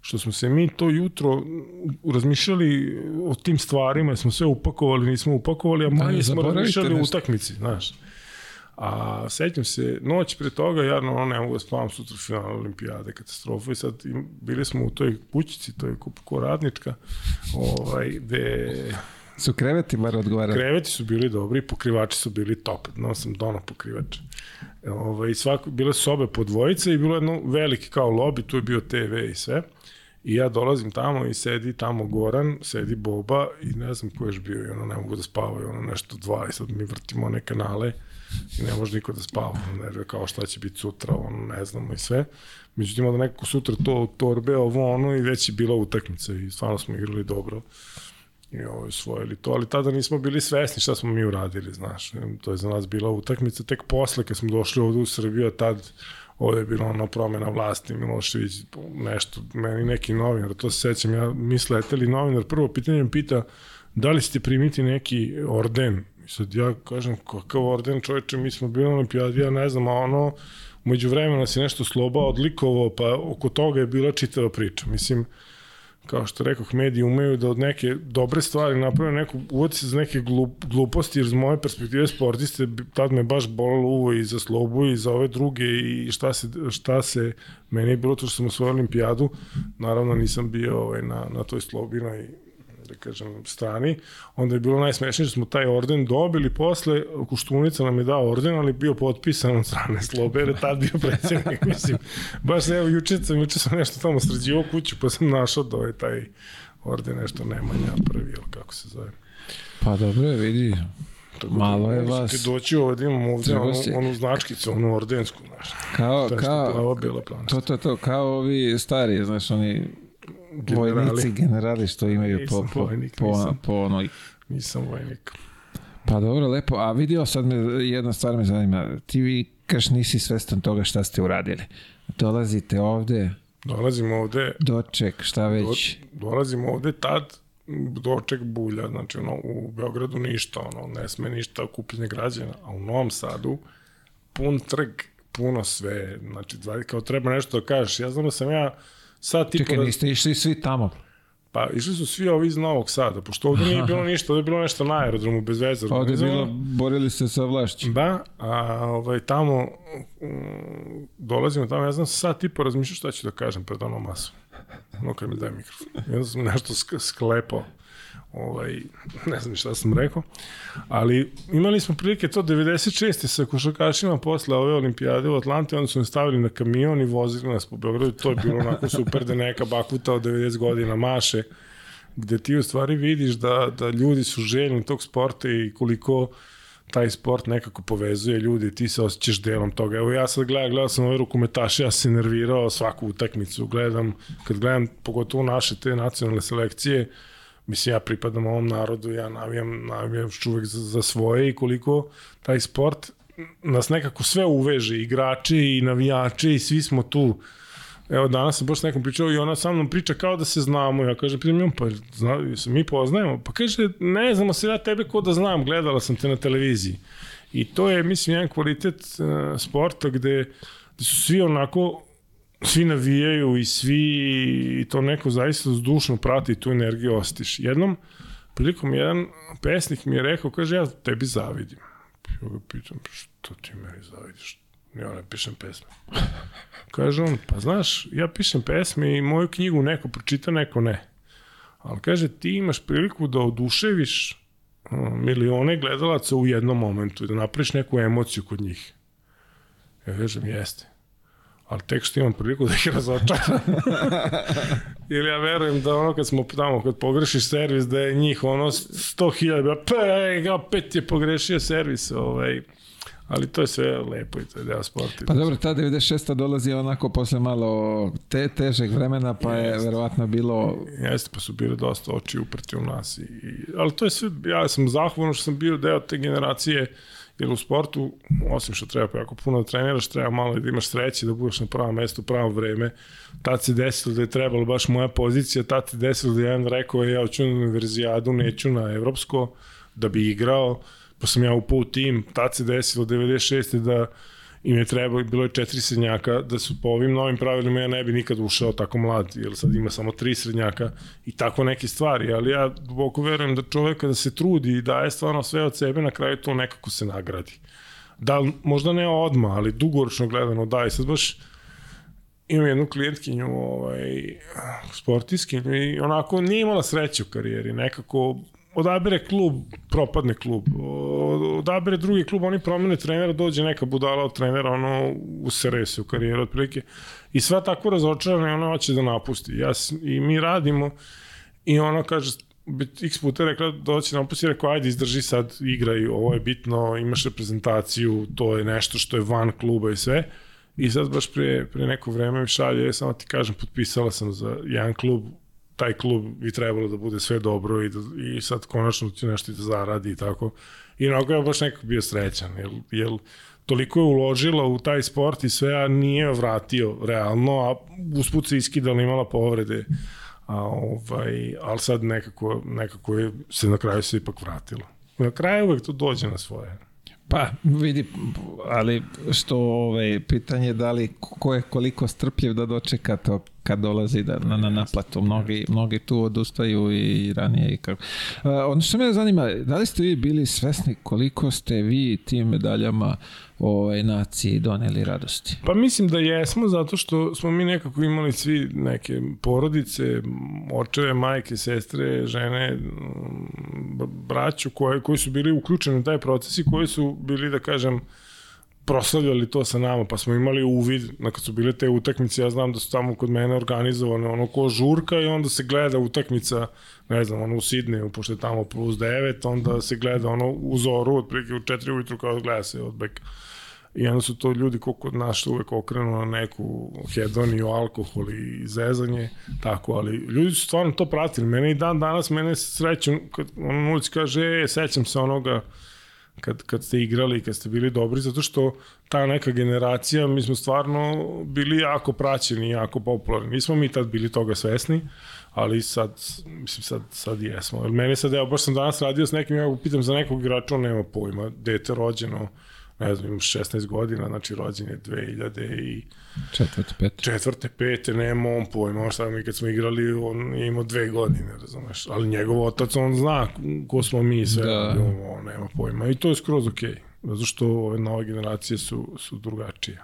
što smo se mi to jutro razmišljali o tim stvarima, smo sve upakovali, nismo upakovali, a manje smo zaboravite razmišljali o utakmici, znaš. A sećam se, noć pre toga, ja no, ne mogu da spavam sutra final olimpijade, katastrofa i sad im, bili smo u toj kućici, to je ko radnička, ovaj, gde Su kreveti bar odgovarali. kreveti su bili dobri, pokrivači su bili top, no sam donao pokrivač. Ovaj, svako, bile su sobe po dvojice i bilo je jedno veliki kao lobby, tu je bio TV i sve. I ja dolazim tamo i sedi tamo Goran, sedi Boba i ne znam ko je još bio i ono ne mogu da spavaju, ono nešto dva i sad mi vrtimo one kanale i ne može niko da spava, nerve kao šta će biti sutra, ono ne znamo i sve. Međutim, onda nekako sutra to torbe, ovo ono i već je bila utakmica i stvarno smo igrali dobro i ovo osvojili to, ali tada nismo bili svesni šta smo mi uradili, znaš. To je za nas bila utakmica tek posle kad smo došli ovde u Srbiju, a tad ovde je bila ona promena vlasti, Milošević, nešto, meni neki novinar, to se sećam, ja mi novinar, prvo pitanje me pita da li ste primiti neki orden? Sad ja kažem, kakav orden čoveče, mi smo bili na olimpijadi, ja ne znam, a ono, umeđu vremena se nešto sloba odlikovao, pa oko toga je bila čitava priča. Mislim, kao što rekoh, mediji umeju da od neke dobre stvari naprave neku, uvodi se za neke glup, gluposti, jer iz moje perspektive sportiste, tad me baš bolelo uvo i za slobu i za ove druge i šta se, šta se meni je bilo to što sam osvojio olimpijadu, naravno nisam bio ovaj, na, na toj slobi, na, da kažem, strani, onda je bilo najsmešnije što smo taj orden dobili posle, Kuštunica nam je dao orden, ali bio potpisan od strane Slobe, jer je tad bio predsjednik, mislim. Baš evo, juče sam, juče sam nešto tamo sređivo kuću, pa sam našao da je taj orden nešto Nemanja prvi, ili kako se zove. Pa dobro je, vidi. Tako da, Malo je možete vas. doći ovo da imamo ovde Treba onu, onu značkicu, onu ordensku, znaš. Kao, je kao, plavo, bijelo, plavo. to, to, to, kao ovi stari, znaš, oni Generali. vojnici, generali što imaju Nisam po, vojnik, po, nisam. po onoj Nisam vojnik. Pa dobro, lepo. A vidio sad me, jedna stvar me zanima. Ti vi kaš nisi svestan toga šta ste uradili. Dolazite ovde, Dolazimo ovde, doček, šta već. dolazimo ovde tad doček bulja, znači ono, u Beogradu ništa, ono, ne sme ništa okupljenje građana, a u Novom Sadu pun trg, puno sve, znači, kao treba nešto da kažeš, ja znam da sam ja sad tipa... Čekaj, niste išli svi tamo. Pa išli su svi ovi iz Novog Sada, pošto ovde nije bilo ništa, ovde je bilo nešto na aerodromu bez veze. Ovde je bilo, borili se sa vlašću. Da, a ovaj, tamo dolazimo tamo, ja znam sad tipa razmišljao šta ću da kažem pred onom masom. No kad mi daje mikrofon. Onda sam nešto sk sklepao. Ovaj, ne znam šta sam rekao. Ali imali smo prilike to 96. sa košarkašima posle ove olimpijade u Atlanti, onda su nas stavili na kamion i vozili nas po Beogradu. To je bilo onako super da neka bakuta od 90 godina maše gde ti u stvari vidiš da, da ljudi su željni tog sporta i koliko taj sport nekako povezuje ljudi, ti se osjećaš delom toga. Evo ja sad gledam, gledao sam ove rukometaše, ja se nervirao svaku utakmicu, gledam, kad gledam pogotovo naše te nacionalne selekcije, mislim ja pripadam ovom narodu, ja navijam, navijam još uvek za, za svoje i koliko taj sport nas nekako sve uveže, igrači i navijači i svi smo tu. Evo, danas sam baš s nekom pričao i ona sa mnom priča kao da se znamo. Ja kažem, pitam pa zna, mi poznajemo? Pa kaže, ne znamo se ja tebe ko da znam, gledala sam te na televiziji. I to je, mislim, jedan kvalitet uh, sporta gde, gde su svi onako svi navijaju i svi i to neko zaista zdušno prati tu energiju ostiš. Jednom prilikom jedan pesnik mi je rekao, kaže, ja tebi zavidim. Ja ga pitam, što ti meni zavidiš? Ja ne pišem pesme. Kaže on, pa znaš, ja pišem pesme i moju knjigu neko pročita, neko ne. Ali kaže, ti imaš priliku da oduševiš milione gledalaca u jednom momentu da napraviš neku emociju kod njih. Ja kažem, jeste. Ali tek što imam priliku da ih razočaram. Ili ja verujem da ono kad smo tamo, kad pogrešiš servis, da je njih ono 100.000, pa ga opet je pogrešio servis. Ovaj. Ali to je sve lepo i to je deo sporta. Pa dobro, ta 96. dolazi onako posle malo te, težeg vremena, pa je verovatno bilo... Jeste, pa su bile dosta oči uprti u nas. I, i, ali to je sve, ja sam zahvalan što sam bio deo te generacije, jer u sportu, osim što treba jako puno da treniraš, treba malo da imaš sreće, da budeš na pravom mestu, pravo vreme. Tad se desilo da je trebalo baš moja pozicija, tad se desilo da je jedan rekao, ja hoću na univerzijadu, neću na evropsko, da bi igrao, pa sam ja upao u tim, tad se desilo 96. da im je trebalo, bilo je četiri srednjaka, da su po ovim novim pravilima ja ne bi nikad ušao tako mlad, jer sad ima samo tri srednjaka i tako neke stvari, ali ja duboko verujem da čovek kada se trudi i daje stvarno sve od sebe, na kraju to nekako se nagradi. Da, možda ne odma, ali dugoročno gledano da, i sad baš imam jednu klijentkinju, ovaj, sportiskinju i onako nije imala sreće u karijeri, nekako odabere klub, propadne klub, odabere drugi klub, oni promene trenera, dođe neka budala od trenera, ono, usere se u karijeru otprilike i sva tako razočarana i ona hoće da napusti. Ja, I mi radimo i ona kaže, x puta rekla da hoće da napusti, rekao, ajde izdrži sad, igraj, ovo je bitno, imaš reprezentaciju, to je nešto što je van kluba i sve. I sad baš pre, pre neko vreme mi šalje, "E, samo ti kažem, potpisala sam za jedan klub, taj klub bi trebalo da bude sve dobro i, da, i sad konačno će nešto da zaradi i tako. I onako ja baš nekako bio srećan, jer, jer toliko je uložila u taj sport i sve, a nije vratio realno, a usput se iskidala, imala povrede. A, ovaj, ali sad nekako, nekako je, se na kraju se ipak vratilo. Na kraju uvek to dođe na svoje. Pa, vidi, ali što ovaj, pitanje je da li ko je koliko strpljiv da dočeka to kad dolazi da, na, na naplatu. Mnogi, mnogi tu odustaju i ranije. I kako. Uh, ono što me zanima, da li ste vi bili svesni koliko ste vi tim medaljama ovaj, naciji doneli radosti? Pa mislim da jesmo, zato što smo mi nekako imali svi neke porodice, očeve, majke, sestre, žene, braću koje, koji su bili uključeni u taj proces i koji su bili, da kažem, proslavljali to sa nama, pa smo imali uvid, na kad su bile te utakmice, ja znam da su tamo kod mene organizovane ono ko žurka i onda se gleda utakmica, ne znam, ono u Sidneju, pošto je tamo plus 9, onda se gleda ono u zoru, otprilike u 4 ujutru kao gleda se od beka. I onda su to ljudi ko kod nas uvek okrenu na neku hedoniju, alkohol i zezanje, tako, ali ljudi su stvarno to pratili. Mene i dan danas, mene sreću, kad ono ulici kaže, e, sećam se onoga, kad, kad ste igrali i kad ste bili dobri, zato što ta neka generacija, mi smo stvarno bili jako praćeni, jako popularni. Nismo mi tad bili toga svesni, ali sad, mislim, sad, sad jesmo. Mene sad, evo, baš sam danas radio s nekim, ja pitam za nekog igrača, on nema pojma, dete rođeno, ne znam, imaš 16 godina, znači rođen je 2000 i Četvrte, pet. četvrte, pete, nema on pojma, šta mi kad smo igrali, on je imao dve godine, razumeš, ali njegov otac, on zna ko smo mi sve, Da. on nema pojma i to je skroz okej, okay, zato što ove nove generacije su, su drugačije.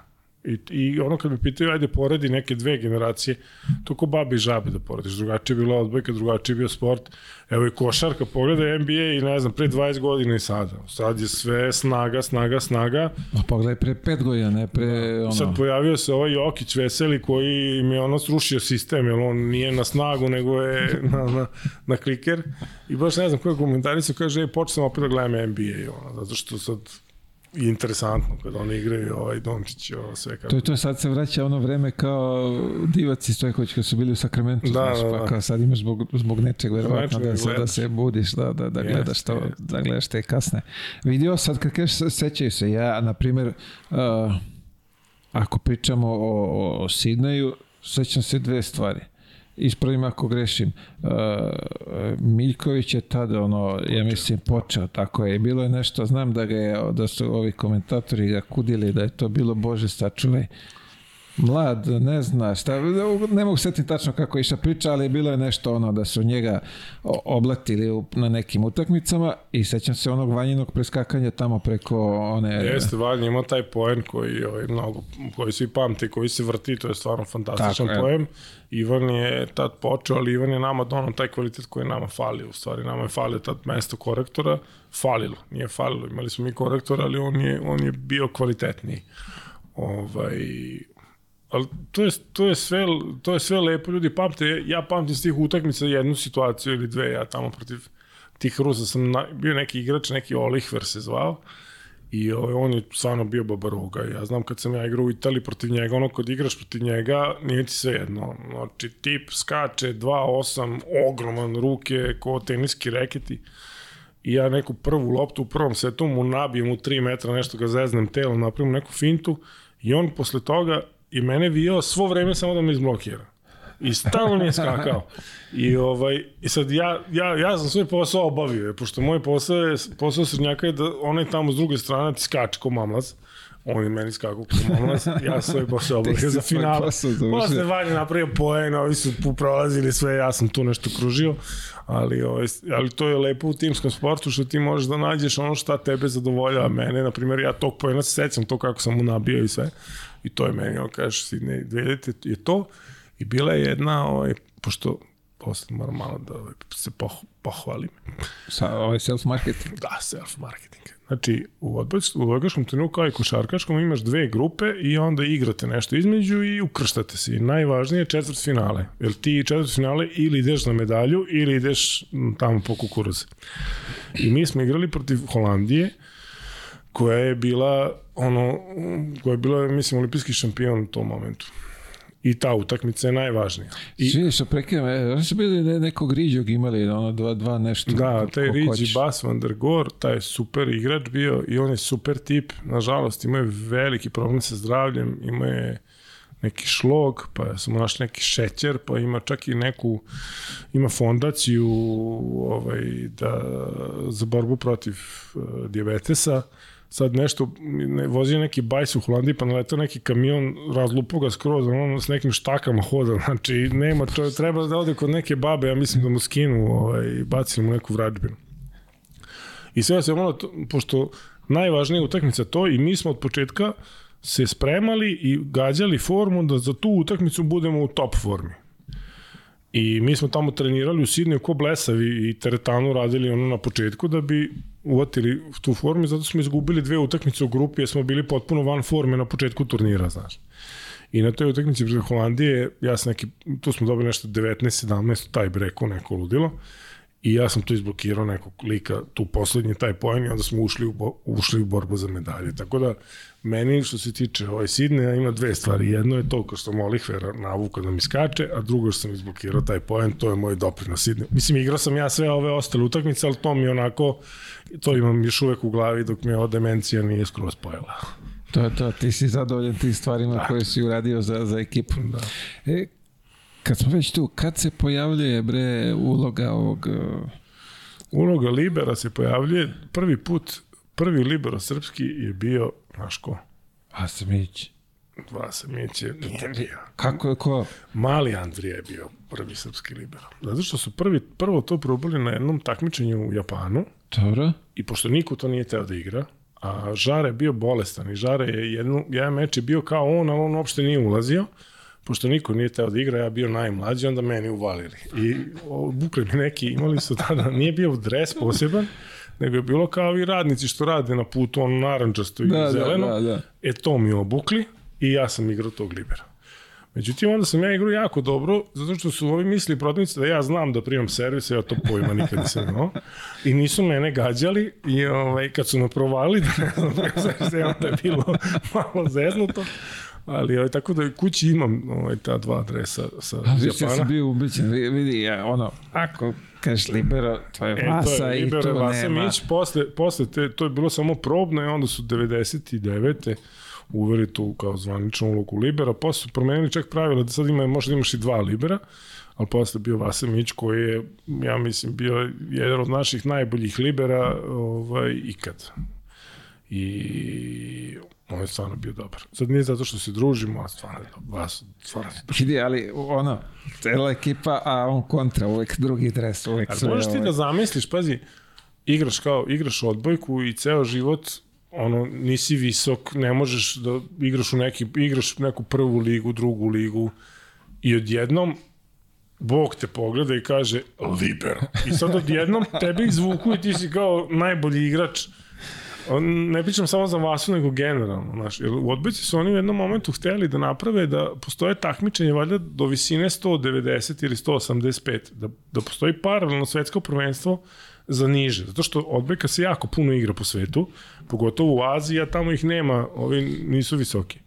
I, I ono kad bi pitaju, ajde poredi neke dve generacije, to ko babi i žabe da porediš. Drugačije je bila odbojka, drugačije je bio sport. Evo i košarka, pogledaj NBA i ne znam, pre 20 godina i sada. Sad je sve snaga, snaga, snaga. Ma pogledaj pre pet godina, ne pre ono... Sad pojavio se ovaj Jokić Veseli koji mi je ono srušio sistem, jer on nije na snagu, nego je na, na, na kliker. I baš ne znam koja komentarica kaže, e, počeo sam opet da gledam NBA, ono, zato što sad interesantno kada oni igraju ovaj Dončić i ovo sve kako. To je to, sad se vraća ono vreme kao divac iz Stojković kad su bili u Sakramentu, Da, znaš, da, pa da. kao sad imaš zbog, zbog nečeg verovatno da, se, da se budiš, da, da, da gledaš to, da gledaš te kasne. Vidio sad kad kažeš sećaju se, ja na primjer uh, ako pričamo o, o, o Sidneju, sećam se dve stvari. Ispravim ako grešim. Uh, Miljković je tada ono, ja mislim, počeo, tako je. Bilo je nešto, znam da ga je, da su ovi komentatori ga kudili, da je to bilo Bože sačuvaj. Mlad, ne zna šta, ne mogu setiti tačno kako je išla priča, ali bilo je nešto ono da su njega oblatili na nekim utakmicama i sećam se onog vanjinog preskakanja tamo preko one... Jeste, Vanja ima taj poen koji, ovaj, mnogo, koji svi pamte, koji se vrti, to je stvarno fantastičan Tako je. poem. Ivan je tad počeo, ali Ivan je nama donao taj kvalitet koji je nama falio. U stvari, nama je falio tad mesto korektora, falilo, nije falilo. Imali smo mi korektora, ali on je, on je bio kvalitetniji. Ovaj, ali to je, to je, sve, to je sve lepo, ljudi pamte, ja pamtim s tih utakmica jednu situaciju ili dve, ja tamo protiv tih Rusa sam na, bio neki igrač, neki Olihver se zvao, I ovaj, on je stvarno bio babaroga. Ja znam kad sam ja igrao u Italiji protiv njega, ono kad igraš protiv njega, nije ti sve jedno. Znači, tip skače 2-8, ogroman ruke, ko teniski reketi. I ja neku prvu loptu u prvom setu mu nabijem u 3 metra, nešto ga zeznem telom, napravim neku fintu i on posle toga i mene vijao svo vreme samo da me izblokira. I stalno mi je skakao. I, ovaj, I sad ja, ja, ja sam svoj posao obavio, pošto moj posao je, posao srednjaka je da onaj tamo s druge strane ti skače ko mamlac. On je meni skakao ko mamlac, ja sam svoj posao obavio za završio. Posle Vanja napravio poen, ovi su prolazili sve, ja sam tu nešto kružio, ali, ovaj, ali to je lepo u timskom sportu što ti možeš da nađeš ono šta tebe zadovoljava. Mene, na primjer, ja tog poena se sećam to kako sam mu nabio i sve. I to je meni, on kaže, Sidney, 2000 je to. I bila je jedna, ovaj, pošto posle moram malo da ovaj, se poh, pohvalim. Sa, ovaj self-marketing. Da, self-marketing. Znači, u, odbojč, u odbojkaškom trenutku kao i košarkaškom imaš dve grupe i onda igrate nešto između i ukrštate se. I najvažnije je četvrt finale. Jer ti četvrt finale ili ideš na medalju ili ideš tamo po kukuruze. I mi smo igrali protiv Holandije koja je bila ono, koja je bila, mislim, olimpijski šampion u tom momentu. I ta utakmica je najvažnija. I, Čini što prekidam, e, oni su bili ne, nekog riđog imali, ono, dva, dva nešto. Da, taj hoćeš. Bas van der Gore, taj super igrač bio i on je super tip. Nažalost, ima je veliki problem sa zdravljem, ima je neki šlog, pa smo našli neki šećer, pa ima čak i neku, ima fondaciju ovaj, da, za borbu protiv uh, diabetesa, sad nešto, ne, vozio neki bajs u Holandiji, pa naletao neki kamion, razlupo ga skroz, ono s nekim štakama hoda, znači nema, to treba da ode kod neke babe, ja mislim da mu skinu, ovaj, baci mu neku vrađbinu. I sve se to, pošto najvažnija utakmica to i mi smo od početka se spremali i gađali formu da za tu utakmicu budemo u top formi. I mi smo tamo trenirali u Sidneju ko blesavi i teretanu radili ono na početku da bi uvatili tu formu zato smo izgubili dve utakmice u grupi jer smo bili potpuno van forme na početku turnira, znaš. I na toj utakmici protiv Holandije, ja sam neki, tu smo dobili nešto 19-17, taj breku, neko ludilo. I ja sam tu izblokirao nekog lika, tu poslednji taj poen i onda smo ušli u, bo, ušli u borbu za medalje. Tako da, meni što se tiče ovaj Sidneja ima dve stvari. Jedno je to kao što Molihvera navuka da mi skače, a drugo što sam izblokirao taj poen, to je moj doprinos Sidneja. Mislim, igrao sam ja sve ove ostale utakmice, ali to mi onako, to imam još uvek u glavi dok mi ova demencija nije skroz pojela. To je to, ti si zadovoljan tim stvarima da. koje si uradio za, za ekipu. Da. E, kad smo već tu, kad se pojavljuje bre uloga ovog... Uh, Uloga Libera se pojavljuje prvi put, prvi Libero srpski je bio, znaš ko? Vasemić. Vasemić je bio. Kako je ko? Mali Andrija je bio prvi srpski libero. Zato što su prvi, prvo to probali na jednom takmičenju u Japanu Dobro. i pošto niko to nije teo da igra, a Žare je bio bolestan i Žare je jednu, jedan meč je bio kao on, ali on uopšte nije ulazio, pošto niko nije teo da igra, ja bio najmlađi, onda meni uvalili. I bukli mi neki, imali su tada, nije bio dres poseban, nego je bilo kao i radnici što rade na putu, ono narančasto i Da, zeleno. da, da, da. E to mi obukli i ja sam igrao tog libera. Međutim, onda sam ja igrao jako dobro, zato što su ovi mislili protivnici da ja znam da primam servis, ja to pojma nikad nisam imao. I nisu mene gađali i ovaj, kad su me provali, da ne znam da se onda je bilo malo zeznuto. Ali ovaj, tako da kući imam ovaj, ta dva adresa sa A Japana. sam bio ubeđen, vi- vidi, ja, ono, ako kažeš libero, to je E, to Vasa je i Libero tu nema. Vasamić, posle, posle te, to je bilo samo probno i onda su 99. uveli tu kao zvaničnu ulogu Libera, posle su promenili čak pravila da sad ima, možda imaš i dva Libera, ali posle bio Vasamić koji je, ja mislim, bio jedan od naših najboljih Libera ovaj, ikad. I on je stvarno bio dobar. Sad nije zato što se družimo, a stvarno je dobar. Vas, stvarno je dobar. Vidi, ali ono, cela ekipa, a on kontra, uvek drugi dres, uvek sve. možeš ti da zamisliš, pazi, igraš kao, igraš odbojku i ceo život ono, nisi visok, ne možeš da igraš u neki, igraš neku prvu ligu, drugu ligu i odjednom Bog te pogleda i kaže libero. I sad odjednom tebe izvuku i ti si kao najbolji igrač. Ne pričam samo za Vasu, nego generalno. Znaš, jer u odbojci su oni u jednom momentu hteli da naprave da postoje takmičenje valjda do visine 190 ili 185, da, da postoji paralelno svetsko prvenstvo za niže, zato što odbojka se jako puno igra po svetu, pogotovo u Aziji, a tamo ih nema, ovi nisu visoki.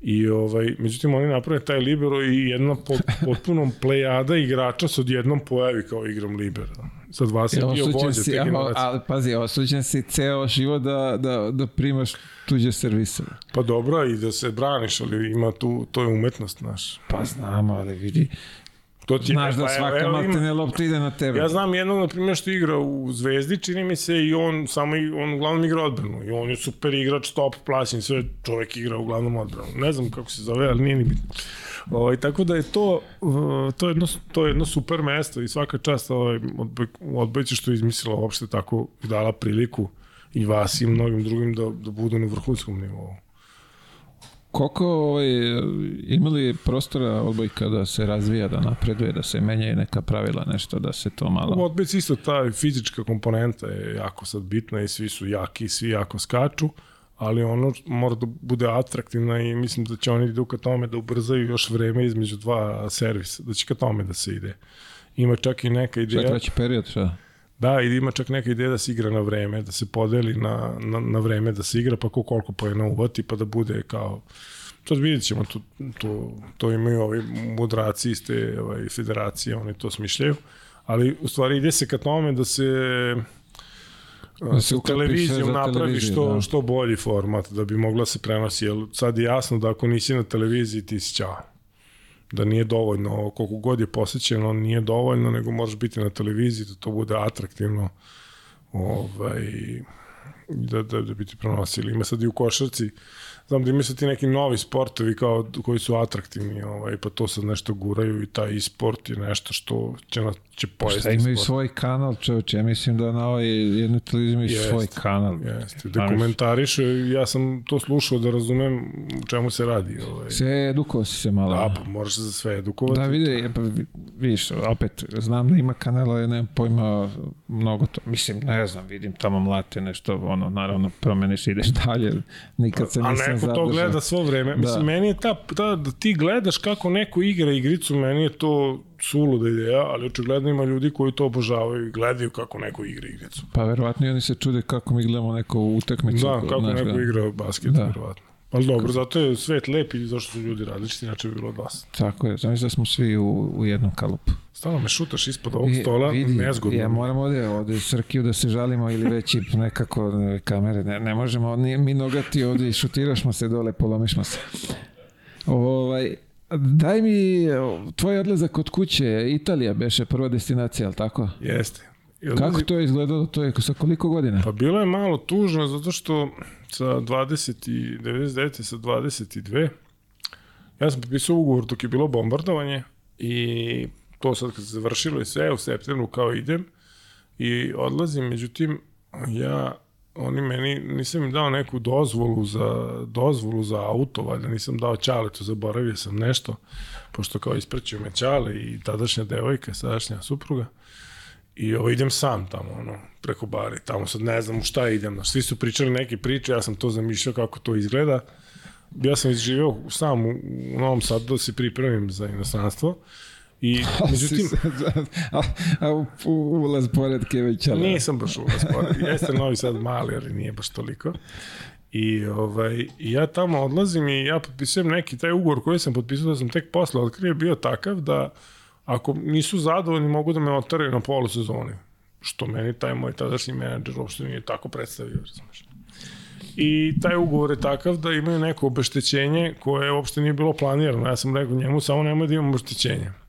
I ovaj, međutim oni naprave taj libero i jedna pot, potpuno plejada igrača se odjednom pojavi kao igram libero. Sad vas je bio vođa si, te generacije. ali pazi, osuđen si ceo život da, da, da primaš tuđe servise. Pa dobro, i da se braniš, ali ima tu, to je umetnost, znaš. Pa znam, ali vidi, To ti znaš pa da evo- svaka evo maltene lopta ide na tebe. Ja znam jednog, na primjer, što igra u Zvezdi, čini mi se, i on samo, i- on uglavnom igra odbranu. I on je super igrač, top, plaćen, sve čovek igra uglavnom odbranu. Ne znam kako se zove, ali nije ni bitno. Ovaj, tako da je to, uh, to, je jedno, to je jedno super mesto i svaka čast ovaj, odboj, odbojci što je izmislila uopšte tako dala priliku i vas i mnogim drugim da, da budu na vrhunskom nivou. Koliko ovaj, imali prostora odbojka da se razvija, da napreduje, da se menjaju neka pravila, nešto da se to U malo... odbojci isto ta fizička komponenta je jako sad bitna i svi su jaki, svi jako skaču, ali ono mora da bude atraktivna i mislim da će oni idu ka tome da ubrzaju još vreme između dva servisa, da će ka tome da se ide. Ima čak i neka ideja, kraći period, šta? da, i ima čak neka ideja da se igra na vreme, da se podeli na, na, na vreme da se igra, pa ko koliko pojena uvati, pa da bude kao Sad vidjet ćemo, to, to, to imaju ovi mudraci iz te ovaj, federacije, oni to smišljaju, ali u stvari ide se ka tome da se Da se televizijom za napravi televiziju, što, da. što bolji format da bi mogla se prenosi, jer sad je jasno da ako nisi na televiziji ti si ćao. Da nije dovoljno, koliko god je posjećeno, nije dovoljno, nego možeš biti na televiziji da to bude atraktivno ovaj, da, da, da bi ti prenosili. Ima sad i u košarci, znam da imaju sad ti neki novi sportovi kao, koji su atraktivni, ovaj, pa to sad nešto guraju i taj e-sport je nešto što će, na, će pojesti. Šta imaju sport. svoj kanal, čovječe, ja mislim da na ovoj jednoj televiziji imaju Jest, svoj kanal. Jeste, da komentariše, ja sam to slušao da razumem u čemu se radi. Ovaj. Sve edukovao si se malo. A, pa moraš se za sve edukovati. Da, vidi, pa, vi- vidiš, opet, znam da ima kanala, ja nemam pojma mnogo to, mislim, ne znam, vidim tamo mlate nešto, ono, naravno, promeniš, ideš dalje, nikad se A nisam neko zadržao. to gleda svo vreme. Da. Mislim, meni je ta, ta, da ti gledaš kako neko igra igricu, meni je to suluda ideja, ali očigledno ima ljudi koji to obožavaju i gledaju kako neko igra igricu. Pa verovatno i oni se čude kako mi gledamo neku utakmicu. Da, kako znaš, neko da. igra basket, Da. verovatno. Ali dobro, zato je svet lep i zašto su ljudi različiti, inače bi bilo dosta. Tako je, znači da smo svi u, u jednom kalupu. Stalno me šutaš ispod ovog I- stola, vidi, nezgodno. Ja moram ovde, ovde Srkiju da se žalimo ili već i nekako ne, kamere. Ne, ne možemo, ni, mi nogati ovde i šutiraš mu se dole, polomiš se. Ovaj, daj mi tvoj odlazak kod kuće, Italija beše prva destinacija, ali tako? Jeste. I Kako odlazi- to je izgledalo? To je sa koliko godina? Pa bilo je malo tužno zato što sa 20 i 99. sa 22. Ja sam potpisao ugovor dok je bilo bombardovanje i to sad kad se završilo i sve u septembru kao idem i odlazim, međutim ja oni meni, nisam im dao neku dozvolu za, dozvolu za auto, valjda nisam dao Ćaletu, zaboravio sam nešto, pošto kao ispraćio me Ćale i tadašnja devojka, sadašnja supruga, I ovo idem sam tamo, ono, preko bari. Tamo sad ne znam u šta idem. Svi su pričali neke priče, ja sam to zamišljao kako to izgleda. Ja sam izživeo sam u, u Novom Sadu da se pripremim za inostranstvo. I, međutim, a, a, ulaz pored Kevića. nisam baš ulaz pored. Jeste Novi Sad mali, ali nije baš toliko. I ovaj, ja tamo odlazim i ja potpisujem neki taj ugovor koji sam potpisao da sam tek posle otkrio bio takav da ako nisu zadovoljni mogu da me otaraju na polu sezoni. Što meni taj moj tadašnji menadžer uopšte nije tako predstavio, razumeš. I taj ugovor je takav da imaju neko obeštećenje koje uopšte nije bilo planirano. Ja sam rekao njemu samo nemoj da imam obeštećenje.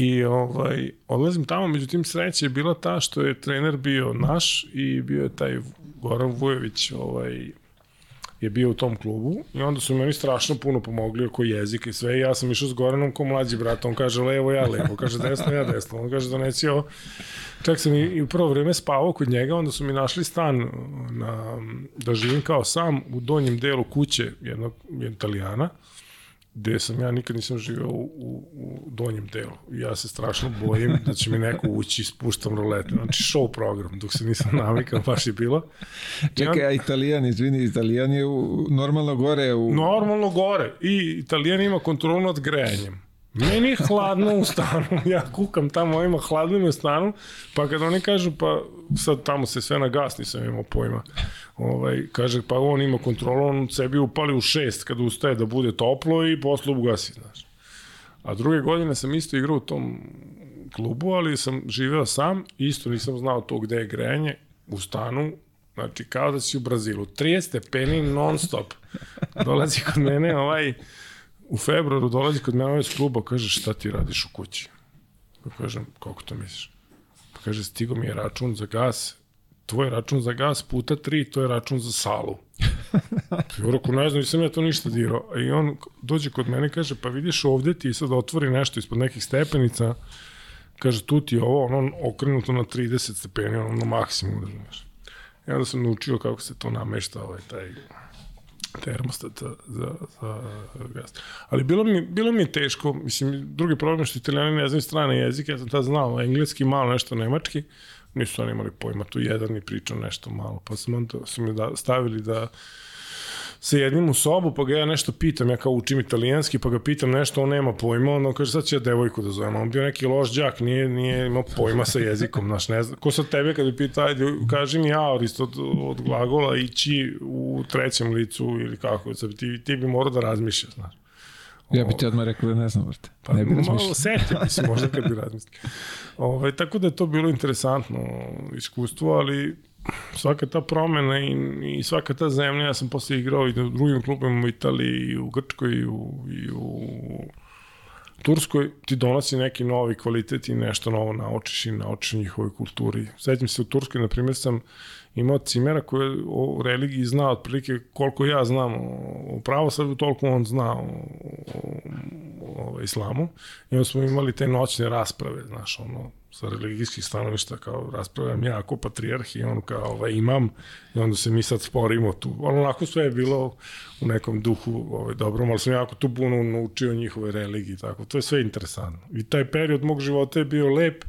I ovaj, odlazim tamo, međutim sreća je bila ta što je trener bio naš i bio je taj Goran Vujović ovaj, je bio u tom klubu i onda su meni strašno puno pomogli oko jezika i sve. I ja sam išao s Goranom ko mlađi brat, on kaže levo, ja levo, kaže desno, ja desno, on kaže donesi ovo. Čak sam i, i u prvo vreme spavao kod njega, onda su mi našli stan na, da živim kao sam u donjem delu kuće jednog italijana, gde sam ja nikad nisam živeo u, u, donjem delu. I ja se strašno bojim da će mi neko ući spuštam rolete. Znači show program, dok se nisam navikao, baš je bilo. Čekaj, a Italijan, izvini, Italijan je u, normalno gore u... Normalno gore. I Italijan ima kontrolu nad grejanjem. Meni je hladno u stanu, ja kukam tamo, ima hladno mi u stanu, pa kad oni kažu, pa sad tamo se sve na gas, nisam imao pojma. Ovaj, kaže, pa on ima kontrolu, on sebi upali u šest kad ustaje da bude toplo i posle ugasi, znaš. A druge godine sam isto igrao u tom klubu, ali sam živeo sam, isto nisam znao to gde je grejanje, u stanu, znači kao da si u Brazilu, 30 stepeni non stop. Dolazi kod mene ovaj, u februaru dolazi kod mene iz kluba, kaže šta ti radiš u kući? Pa kažem, kako to misliš? Pa kaže, stigo mi je račun za gas, tvoj račun za gas puta tri, to je račun za salu. Ja rekao, ne znam, nisam ja to ništa dirao. I on dođe kod mene i kaže, pa vidiš ovde ti sad otvori nešto ispod nekih stepenica, kaže, tu ti je ovo, ono okrenuto na 30 stepeni, ono na maksimum, razumeš. I onda sam naučio kako se to namešta, ovaj, taj termostat za, za, gas. Ali bilo mi, bilo mi je teško, mislim, drugi problem je što italijani ne znaju strane jezike, ja sam tad znao engleski, malo nešto nemački, nisu oni imali pojma, tu jedan mi pričao nešto malo, pa sam onda, su mi da, stavili da se jednim u sobu, pa ga ja nešto pitam, ja kao učim italijanski, pa ga pitam nešto, on nema pojma, on kaže sad će ja devojku da zovem, on bio neki loš đak, nije, nije imao pojma sa jezikom, znaš, ne znam, ko sad tebe kad bi pita, ajde, kaži mi aorist od, od glagola ići u trećem licu ili kako, sad ti, ti bi morao da razmišljaš, znaš. Ja bi ti odmah rekao da ne znam, vrte. Pa, ne bi malo razmišljao. setio bi se možda kad bi razmislio. Ovaj, tako da je to bilo interesantno iskustvo, ali svaka ta promena i, i svaka ta zemlja, ja sam posle igrao i u drugim klubima u Italiji, i u Grčkoj, i u, i u Turskoj ti donosi neki novi kvalitet i nešto novo naučiš i naučiš njihovoj kulturi. Sećam se u Turskoj, na primjer, sam imao cimera koji je o religiji zna otprilike koliko ja znam o pravoslavlju, toliko on zna o, o, o, o islamu. I onda smo imali te noćne rasprave, znaš, ono, sa religijskih stanovišta, kao raspravljam ja ako patrijarh i on kao ovaj, imam i onda se mi sad sporimo tu. Onako sve je bilo u nekom duhu ovaj, dobrom, ali sam jako tu puno naučio njihove religije, tako. To je sve interesantno. I taj period mog života je bio lep,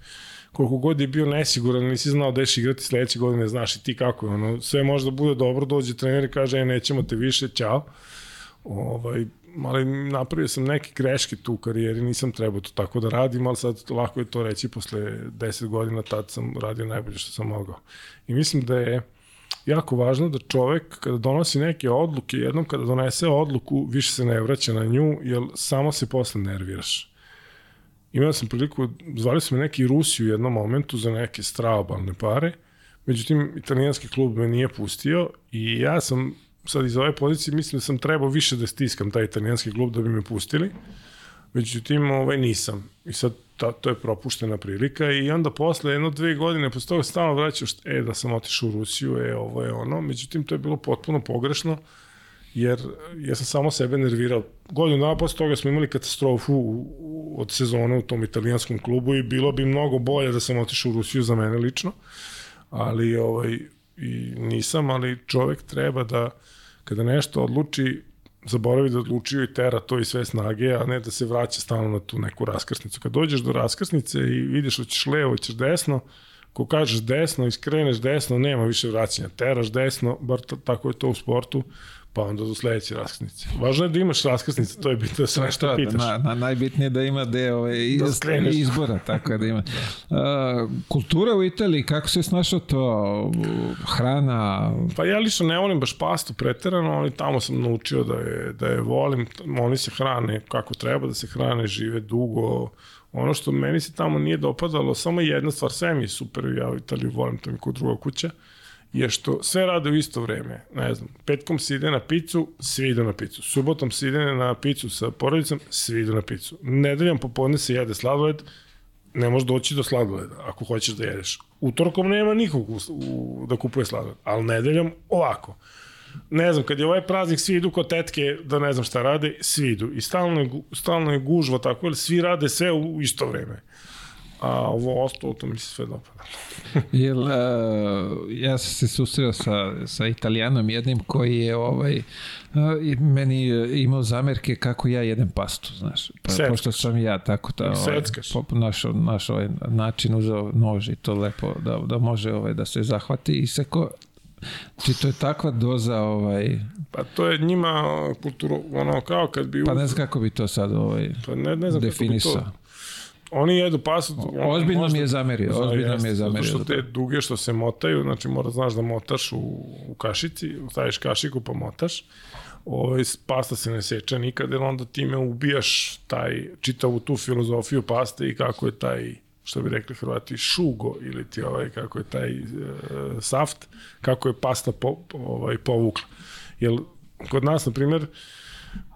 koliko god je bio nesiguran, nisi znao da ješ igrati sledeće godine, znaš i ti kako je, ono, sve može da bude dobro, dođe trener i kaže, e, nećemo te više, ćao. Ovaj, ali napravio sam neke greške tu u karijeri, nisam trebao to tako da radim, ali sad lako je to reći posle 10 godina, tad sam radio najbolje što sam mogao. I mislim da je jako važno da čovek kada donosi neke odluke, jednom kada donese odluku, više se ne vraća na nju, jer samo se posle nerviraš. Imao sam priliku, zvali su me neki Rusi u jednom momentu za neke straobalne pare, međutim, italijanski klub me nije pustio i ja sam sad iz ove pozicije mislim da sam trebao više da stiskam taj italijanski klub da bi me pustili. Međutim, ovaj, nisam. I sad ta, to je propuštena prilika i onda posle jedno dve godine posle toga stalno vraćaš, e, da sam otišao u Rusiju, e, ovo je ono. Međutim, to je bilo potpuno pogrešno jer ja sam samo sebe nervirao. Godinu dana posle toga smo imali katastrofu u, u, od sezone u tom italijanskom klubu i bilo bi mnogo bolje da sam otišao u Rusiju za mene lično, ali ovaj, i nisam, ali čovek treba da kada nešto odluči, zaboravi da odlučio i tera to i sve snage, a ne da se vraća stalno na tu neku raskrsnicu. Kad dođeš do raskrsnice i vidiš da ćeš levo, ćeš desno, ko kažeš desno i skreneš desno, nema više vraćanja. Teraš desno, bar tako je to u sportu, pa onda do sledeće raskrsnice. Važno je da imaš raskrsnice, to je bitno da se nešto pitaš. Na, na, najbitnije je da ima deo ove, iz, da izbora, tako da ima. Uh, kultura u Italiji, kako se snašao to? Hrana? Pa ja lično ne volim baš pastu preterano, ali tamo sam naučio da je, da je volim. Oni se hrane kako treba da se hrane, žive dugo, Ono što meni se tamo nije dopadalo, samo jedna stvar, sve mi je super, ja u Italiju volim, to mi kod druga kuća, je što sve rade u isto vreme. Ne znam, petkom se ide na picu, svi idu na picu. Subotom se ide na picu sa porodicom, svi idu na picu. Nedeljom popodne se jede sladoled, ne možeš doći do sladoleda ako hoćeš da jedeš. Utorkom nema nikog u, u, da kupuje sladoled, ali nedeljom ovako. Ne znam, kad je ovaj praznik, svi idu kod tetke da ne znam šta rade, svi idu. I stalno je, stalno je gužva tako, jer svi rade sve u isto vreme a ovo ostalo, to mi se sve dopada. Jel, uh, ja sam se susreo sa, sa italijanom jednim koji je ovaj, uh, meni imao zamerke kako ja jedem pastu, znaš. Pa, Seckaš. pošto sam ja tako ta, ovaj, po, naš, naš ovaj način uzeo nož i to lepo da, da može ovaj, da se zahvati i seko Či to je takva doza ovaj pa to je njima kulturu ono kao kad bi Pa ne znam kako bi to sad ovaj pa ne, ne znam definisao. Kako bi to, Oni jedu pasu. Ozbiljno mi je zamerio, ozbiljno mi je zamerio. Zato što te duge što se motaju, znači mora znaš da motaš u, u kašici, staviš kašiku pa motaš. Ovaj, pasta se ne seče nikad, jer onda time ubijaš taj, čitavu tu filozofiju paste i kako je taj što bi rekli Hrvati, šugo ili ti ovaj, kako je taj e, saft, kako je pasta po, ovaj, povukla. Jer kod nas, na primjer,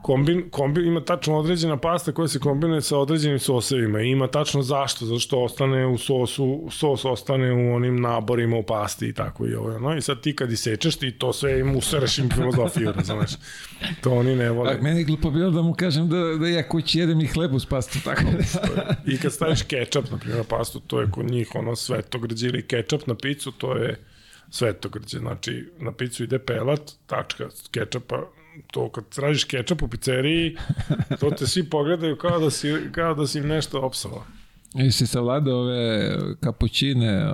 kombin, kombin, ima tačno određena pasta koja se kombinuje sa određenim sosevima i ima tačno zašto, zato što ostane u sosu, sos ostane u onim naborima u pasti i tako i ovo, no i sad ti kad isečeš ti to sve im usaraš im filozofiju, razumeš, to oni ne vole. A, meni je glupo bilo da mu kažem da, da ja kući jedem i hlebu s pastu, tako da. I kad staviš kečap, na primjer, pastu, to je kod njih ono svetogrđe ili kečap na picu, to je svetogrđe, znači na picu ide pelat, tačka kečapa, to kad tražiš kečap u pizzeriji, to te svi pogledaju kao da si, kao da si im nešto opsovao. I si savladao ove kapućine,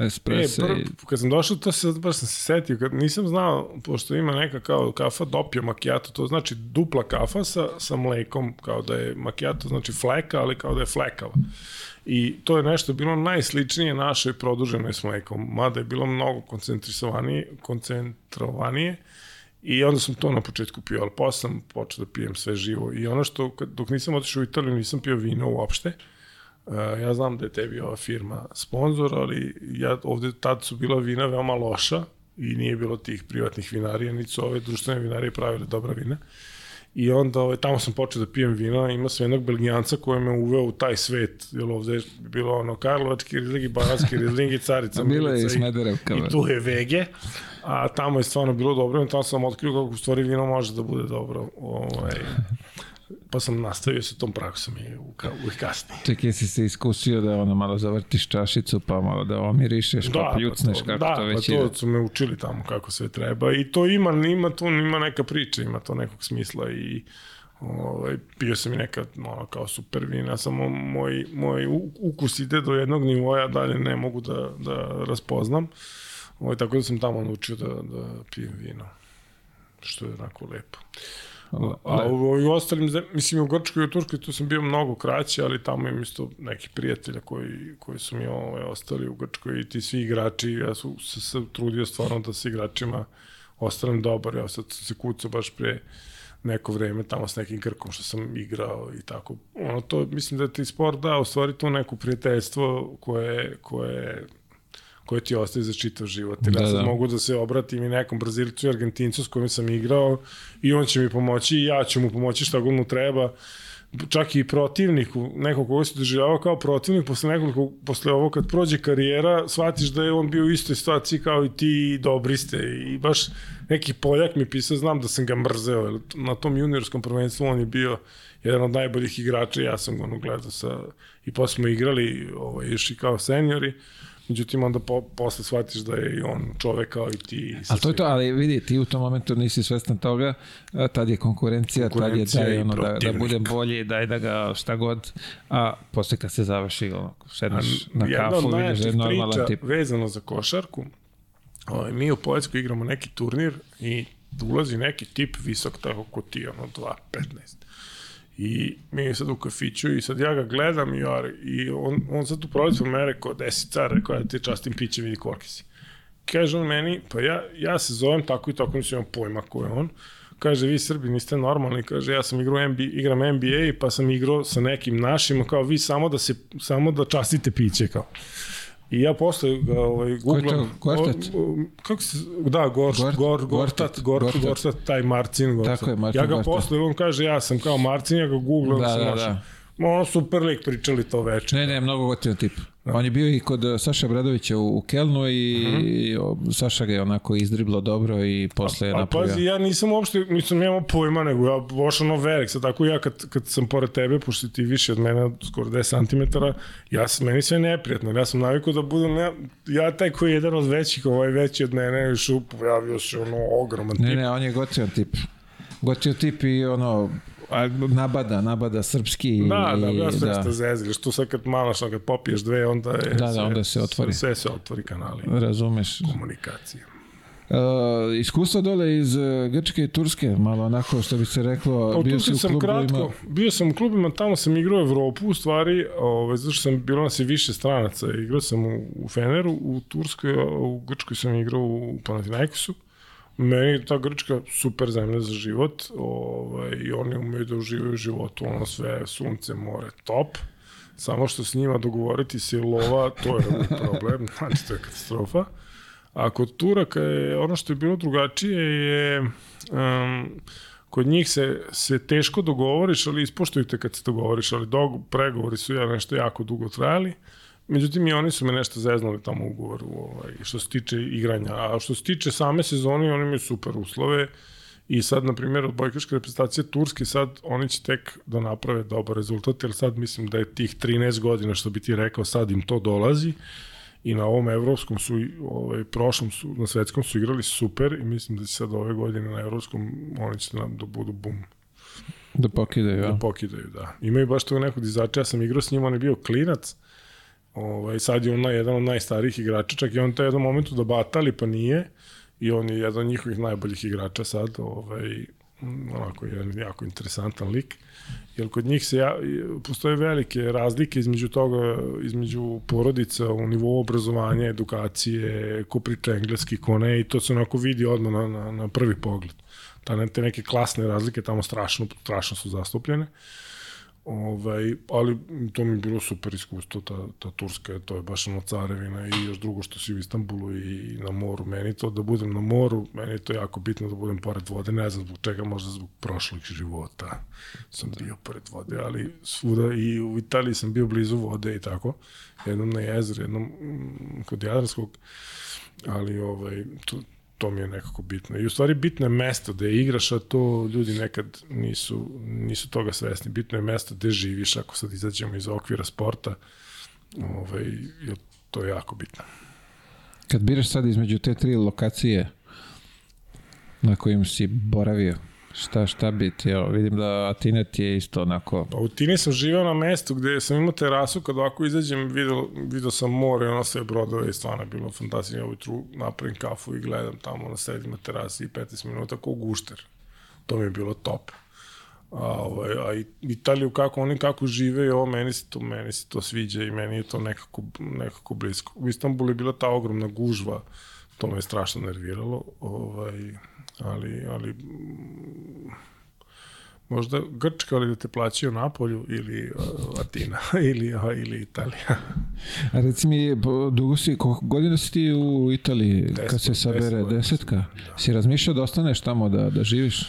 esprese? E, prv, kad sam došao, to se, baš sam se setio, kad nisam znao, pošto ima neka kao kafa dopio makijato, to znači dupla kafa sa, sa mlekom, kao da je makijato, znači fleka, ali kao da je flekava. I to je nešto bilo najsličnije našoj produženoj s mlekom, mada je bilo mnogo koncentrovanije, koncentrovanije I onda sam to na početku pio, ali posle sam počeo da pijem sve živo. I ono što, dok nisam otišao u Italiju, nisam pio vino uopšte. Uh, ja znam da je tebi ova firma sponsor, ali ja, ovde tad su bila vina veoma loša i nije bilo tih privatnih vinarija, niti su ove društvene vinarije pravile dobra vina. I onda ovaj, tamo sam počeo da pijem vino, ima sam jednog belgijanca koji me uveo u taj svet, jer ovde je bilo ono Karlovački rizling i Banatski rizling i Carica. I Milica Smederevka. I tu je vege, a tamo je stvarno bilo dobro i tamo sam otkrio kako u stvari vino može da bude dobro. Ovaj, pa sam nastavio sa tom praksom i u, ka, u kasnije. Čekaj, jesi se iskusio da ono malo zavrtiš čašicu, pa malo da omirišeš, pa pljucneš, to, kako da, to već pa ide. to su me učili tamo kako sve treba i to ima, ima tu ima neka priča, ima to nekog smisla i ovaj, pio sam i nekad ono, kao super vina, samo moj, moj ukus ide do jednog nivoja, dalje ne mogu da, da raspoznam. Ovaj, tako da sam tamo naučio da, da pijem vino, što je onako lepo. A u ovim ostalim, mislim u Grčkoj i u Turskoj tu sam bio mnogo kraće, ali tamo im isto neki prijatelja koji, koji su mi ovaj, ostali u Grčkoj i ti svi igrači, ja su se, se trudio stvarno da sa igračima ostanem dobar, ja sad sam se kucao baš pre neko vreme tamo s nekim Grkom što sam igrao i tako. Ono to, mislim da ti sport da u stvari tu neko prijateljstvo koje, koje koje ti ostaje za čitav život. Da, ja sad da. mogu da se obratim i nekom Brazilcu i Argentincu s kojim sam igrao i on će mi pomoći i ja ću mu pomoći šta god mu treba. Čak i protivniku, neko koga se doživljava kao protivnik, posle nekoliko, posle ovo kad prođe karijera, shvatiš da je on bio u istoj situaciji kao i ti i dobri ste i baš neki Poljak mi pisao, znam da sam ga mrzeo, jer na tom juniorskom prvenstvu on je bio jedan od najboljih igrača, ja sam ga ono gledao sa, i posle smo igrali ovaj, još i kao seniori, Međutim, onda po, posle shvatiš da je i on čovek kao i ti. i Ali to je to, ali vidi, ti u tom momentu nisi svestan toga, tad je konkurencija, Konkurencija tad je daj, ono, da, da bude bolji, daj da ga šta god, a posle kad se završi, ono, sedneš na kafu, vidiš da je normalan tip. vezano za košarku, ovaj, mi u Poljskoj igramo neki turnir i ulazi neki tip visok tako ko ti, ono 2.15. I mi je sad u kafiću i sad ja ga gledam i, i on, on sad tu prolazi po mene rekao, desi car, rekao, ja ti častim piće, vidi koliki si. Kaže on meni, pa ja, ja se zovem tako i tako, nisam imam pojma ko je on. Kaže, vi Srbi niste normalni, kaže, ja sam igrao NBA, igram NBA, pa sam igrao sa nekim našim, kao vi samo da se, samo da častite piće, kao. I ja posle ga ovaj, je to? O- o- kako se... Da, Gor, Gort- Gor, Gortat, Gor, Gortat. Gortat, taj Marcin Gortat. Tako je, Marcin Ja ga Gortat. posle, on kaže, ja sam kao Marcin, ja ga googlam, Da, sam da, našao. da. Ono super lik pričali to veče. Ne, ne, mnogo gotivan tip. On je bio i kod uh, Saša Bradovića u, u Kelnu i mm Saša ga je onako izdriblo dobro i posle je A napravio. pazi, ja nisam uopšte, nisam nemao pojma, nego ja baš ono velik, sad tako ja kad, kad sam pored tebe, pošto ti više od mene, skoro 10 cm, ja sam, meni sve neprijatno, ja sam navikao da budem, ja, ja taj koji je jedan od većih, ovaj veći od mene, i šup, pojavio se ono ogroman Ne, tip. ne, on je gotivan tip. Gotivan tip i ono, a, nabada, nabada srpski. Da, da, i, ja sam nešto zezili, što sad kad malo što kad popiješ dve, onda je Da, da, sve, onda se otvori. Sve se otvori kanali Razumeš. komunikacije. Uh, iskustvo dole iz uh, Grčke i Turske, malo onako što bi se reklo, Pa u bio si u sam klubovima. kratko, bio sam u klubima, tamo sam igrao Evropu, u stvari, ovaj, zato što sam, bilo nas je više stranaca, igrao sam u, u Feneru, u Turskoj, u Grčkoj sam igrao u Panathinaikosu. Meni ta Grčka super zemlja za život, ovaj, i oni umeju da uživaju u životu, ono sve, sunce, more, top. Samo što s njima dogovoriti se lova, to je problem, znači to je katastrofa. A kod Turaka je, ono što je bilo drugačije je, um, kod njih se, se teško dogovoriš, ali ispoštujte kad se dogovoriš, ali dog, pregovori su ja nešto jako dugo trajali. Međutim, i oni su me nešto zeznali tamo u ugovoru, ovaj, što se tiče igranja. A što se tiče same sezone, oni imaju super uslove. I sad, na primjer, od bojkaške reprezentacije Turske, sad oni će tek da naprave dobar rezultat, jer sad mislim da je tih 13 godina, što bi ti rekao, sad im to dolazi. I na ovom evropskom su, ovaj, prošlom su, na svetskom su igrali super i mislim da će sad ove godine na evropskom oni će nam da budu bum, Da pokidaju, ja. da pokidaju, da. Imaju baš tog nekog dizača, ja sam igrao s njim, on je bio klinac, ovaj, sad je on jedan od najstarijih igrača, čak i on taj jednom momentu da batali, pa nije, i on je jedan od njihovih najboljih igrača sad, ovaj, onako jedan jako interesantan lik, jer kod njih se ja, postoje velike razlike između toga, između porodica u nivou obrazovanja, edukacije, ko priča engleski, ko ne, i to se onako vidi odmah na, na, na prvi pogled. Ta, te neke klasne razlike tamo strašno, strašno su zastupljene. Ovaj, ali to mi je bilo super iskustvo, ta, ta Turska, to je baš ono carevina i još drugo što si u Istanbulu i na moru. Meni to da budem na moru, meni je to jako bitno da budem pored vode, ne znam zbog čega, možda zbog prošlog života sam bio pored vode, ali svuda i u Italiji sam bio blizu vode i tako, jednom na jezeru, jednom mm, kod Jadranskog, ali ovaj, to, to mi je nekako bitno. I u stvari bitno je mesto gde igraš, a to ljudi nekad nisu, nisu toga svesni. Bitno je mesto gde živiš, ako sad izađemo iz okvira sporta, ovaj, je to je jako bitno. Kad biraš sad između te tri lokacije na kojim si boravio, šta, šta bi ti, evo, vidim da Atinet je isto onako... Pa u Tini sam živao na mestu gde sam imao terasu, kad ovako izađem, video, video sam more, ono sve brodove i stvarno je bilo fantastično. Ujutru napravim kafu i gledam tamo na sedim na terasi i 15 minuta kao gušter. To mi je bilo top. A, ovaj, a Italiju kako oni kako žive i ovo meni se to meni se to sviđa i meni je to nekako nekako blisko. U Istanbulu je bila ta ogromna gužva, to me je strašno nerviralo, ovaj ali ali mm, možda Grčka ali da te plaćaju Napolju ili uh, Atina ili uh, ili Italija. A reci mi, dugo si, koliko godina si ti u Italiji deset, kad se sabere deset, desetka? Da. Si razmišljao da ostaneš tamo, da, da živiš?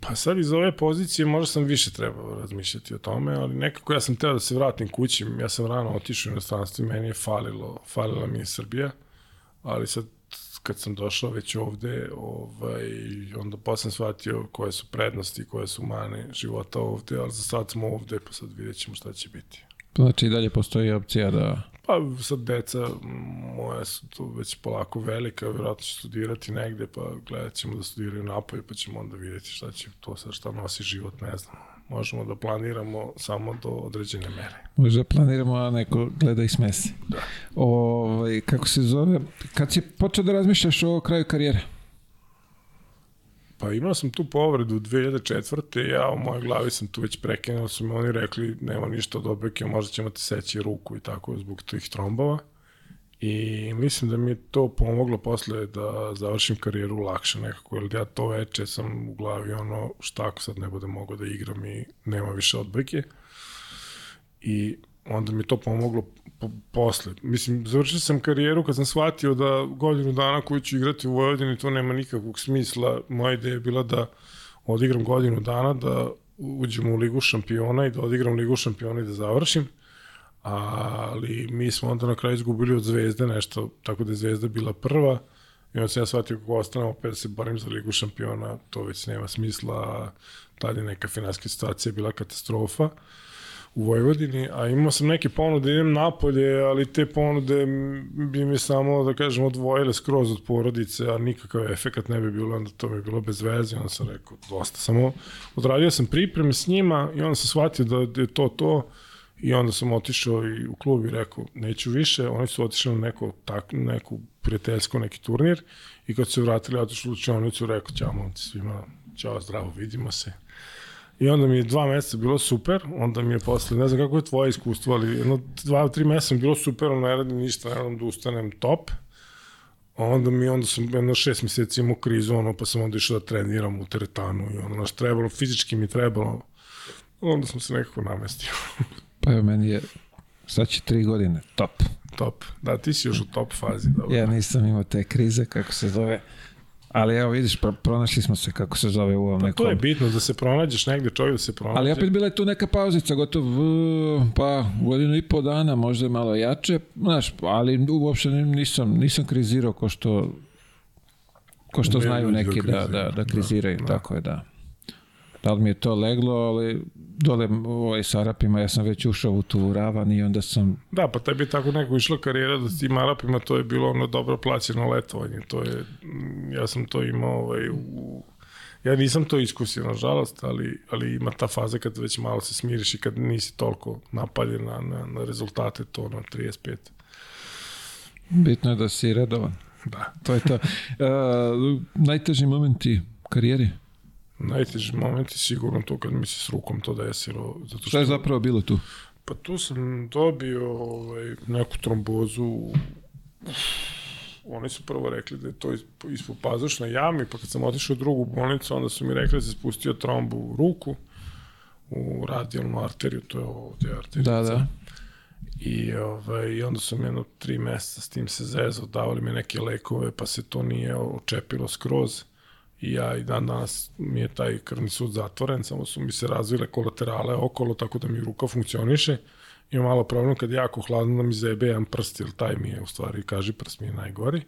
Pa sad iz ove pozicije možda sam više trebao razmišljati o tome, ali nekako ja sam teo da se vratim kući, ja sam rano otišao u inostranstvo i meni je falilo, falila mi je Srbija, ali sad kad sam došao već ovde, ovaj, onda posle sam shvatio koje su prednosti, koje su mane života ovde, ali za sad smo ovde, pa sad vidjet ćemo šta će biti. Znači i dalje postoji opcija da... Pa sad deca moja su tu već polako velika, vjerojatno će studirati negde, pa gledat ćemo da studiraju napolje, pa ćemo onda vidjeti šta će to sad šta nosi život, ne znam možemo da planiramo samo do određene mere. Može da planiramo, a neko gleda i smese. Da. Ovaj, kako se zove, kad si počeo da razmišljaš o kraju karijere? Pa imao sam tu povredu 2004. Ja u mojoj glavi sam tu već prekinuo, su mi oni rekli nema ništa od obeke, možda ćemo ti seći ruku i tako zbog tih trombova. I mislim da mi je to pomoglo posle da završim karijeru lakše nekako, jer ja to veče sam u glavi ono šta ako sad ne bude mogao da igram i nema više odbojke. I onda mi to pomoglo po, posle. Mislim, završio sam karijeru kad sam shvatio da godinu dana koju ću igrati u Vojvodini to nema nikakvog smisla. Moja ideja je bila da odigram godinu dana, da uđem u Ligu šampiona i da odigram Ligu šampiona i da završim ali mi smo onda na kraju izgubili od Zvezde nešto, tako da je Zvezda bila prva. I onda sam ja shvatio kako ostanem opet da se borim za Ligu šampiona, to već nema smisla, tada je neka finanska situacija bila katastrofa u Vojvodini, a imao sam neke ponude, idem napolje, ali te ponude bi mi samo, da kažem, odvojile skroz od porodice, a nikakav efekat ne bi bilo, onda to bi bilo bez veze, onda sam rekao, dosta. Samo odradio sam pripreme s njima i onda sam shvatio da je to to, I onda sam otišao i u klub i rekao, neću više, oni su otišli na neko, tak, neku prijateljsko, neki turnir i kad su se vratili, otišli u učionicu, rekao, ćao momci svima, ćao, zdravo, vidimo se. I onda mi je dva meseca bilo super, onda mi je posle, ne znam kako je tvoje iskustvo, ali jedno, dva, tri meseca mi bilo super, ono ne radim ništa, ne radim da ustanem top. Onda mi, onda sam jedno šest meseci imao krizu, ono, pa sam onda išao da treniram u teretanu i ono, naš trebalo, fizički mi trebalo, onda sam se nekako namestio. Pa evo, meni je, sad će tri godine, top. Top. Da, ti si još u top fazi. Dobro. Ja nisam imao te krize, kako se zove. Ali evo vidiš, pronašli smo se kako se zove u ovom pa nekom... To je bitno da se pronađeš negde, čovjek da se pronađe. Ali opet bila je tu neka pauzica, gotovo pa godinu i po dana, možda je malo jače, znaš, ali uopšte nisam, nisam krizirao ko što ko što znaju neki da, da, da kriziraju, da, da. tako je, da. Da li mi je to leglo, ali dole ovaj, s Arapima, ja sam već ušao u tu ravan i onda sam... Da, pa tebi je tako neko išla karijera da s tim Arapima to je bilo ono dobro plaćeno letovanje. To je, ja sam to imao ovaj, u, ja nisam to iskusio, nažalost, ali, ali ima ta faza kad već malo se smiriš i kad nisi toliko napaljen na, na, na rezultate, to na 35. Bitno je da si redovan. Da. To je to. Uh, najteži momenti karijeri? Najteži moment je sigurno to kad mi se s rukom to desilo. Zato što, Šta je zapravo bilo tu? Pa tu sam dobio ovaj, neku trombozu. Oni su prvo rekli da je to ispod pazušna jami, pa kad sam otišao u drugu bolnicu, onda su mi rekli da se spustio trombu u ruku. u radijalnu arteriju, to je ovdje arterija. Da, da. I, ovaj, I onda sam jedno tri meseca s tim se zezao, davali mi neke lekove, pa se to nije očepilo skroz. I ja i dan danas mi je taj krvni sud zatvoren, samo su mi se razvile kolaterale okolo, tako da mi ruka funkcioniše. Ima malo problem kad je jako hladno da mi zebe jedan prst, jer taj mi je u stvari, kaži prst mi je najgori.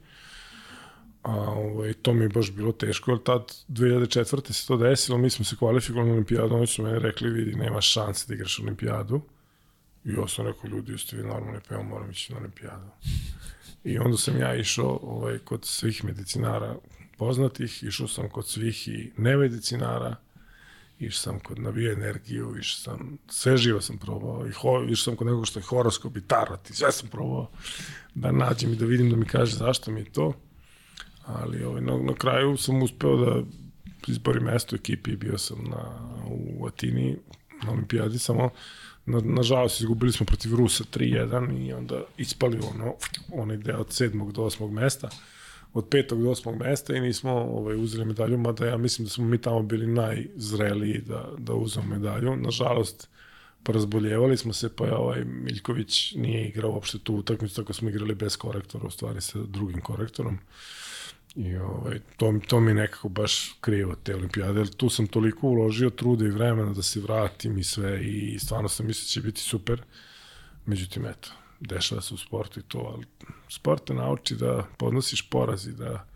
A ovaj, to mi je baš bilo teško, jer tad 2004. se to desilo, mi smo se kvalifikovali na olimpijadu, oni su meni rekli, vidi, nema šanse da igraš olimpijadu. I ja sam rekao, ljudi, jeste vi normalni, pa ja moram ići na olimpijadu. I onda sam ja išao ovaj, kod svih medicinara poznatih, išao sam kod svih i nemedicinara, išao sam kod navija energiju, išao sam, sve živo sam probao, i ho, išao sam kod nekog što je horoskop i tarot i sve sam probao da nađem i da vidim da mi kaže zašto mi je to. Ali ovaj, na, na kraju sam uspeo da izborim mesto u ekipi, bio sam na, u Atini na olimpijadi, samo na, nažalost izgubili smo protiv Rusa 3-1 i onda ispali ono, onaj deo od sedmog do osmog mesta od petog do osmog mesta i nismo ovaj, uzeli medalju, mada ja mislim da smo mi tamo bili najzreliji da, da uzmemo medalju. Nažalost, porazboljevali smo se, pa je ovaj Miljković nije igrao uopšte tu utakmicu, tako smo igrali bez korektora, u stvari sa drugim korektorom. I ovaj, to, to mi nekako baš krivo te olimpijade, jer tu sam toliko uložio truda i vremena da se vratim i sve i stvarno sam mislio da će biti super. Međutim, eto, dešava se u sportu i to, ali sport te nauči da podnosiš poraz i da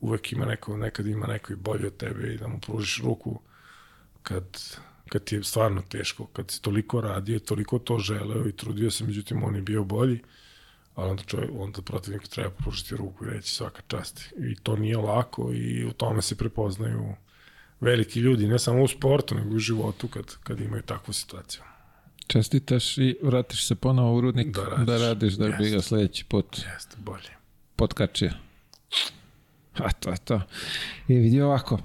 uvek ima neko, nekad ima neko i bolje od tebe i da mu pružiš ruku kad, kad ti je stvarno teško, kad si toliko radio, toliko to želeo i trudio se, međutim on je bio bolji, ali onda, čovjek, onda protivnik treba pružiti ruku i reći svaka čast. I to nije lako i u tome se prepoznaju veliki ljudi, ne samo u sportu, nego u životu kad, kad imaju takvu situaciju. Čestitaš i vratiš se ponovo u rudnik Da radiš. da radiš da bi ga sledeći put Jeste, bolje. potkačio. A to je to. I vidi ovako.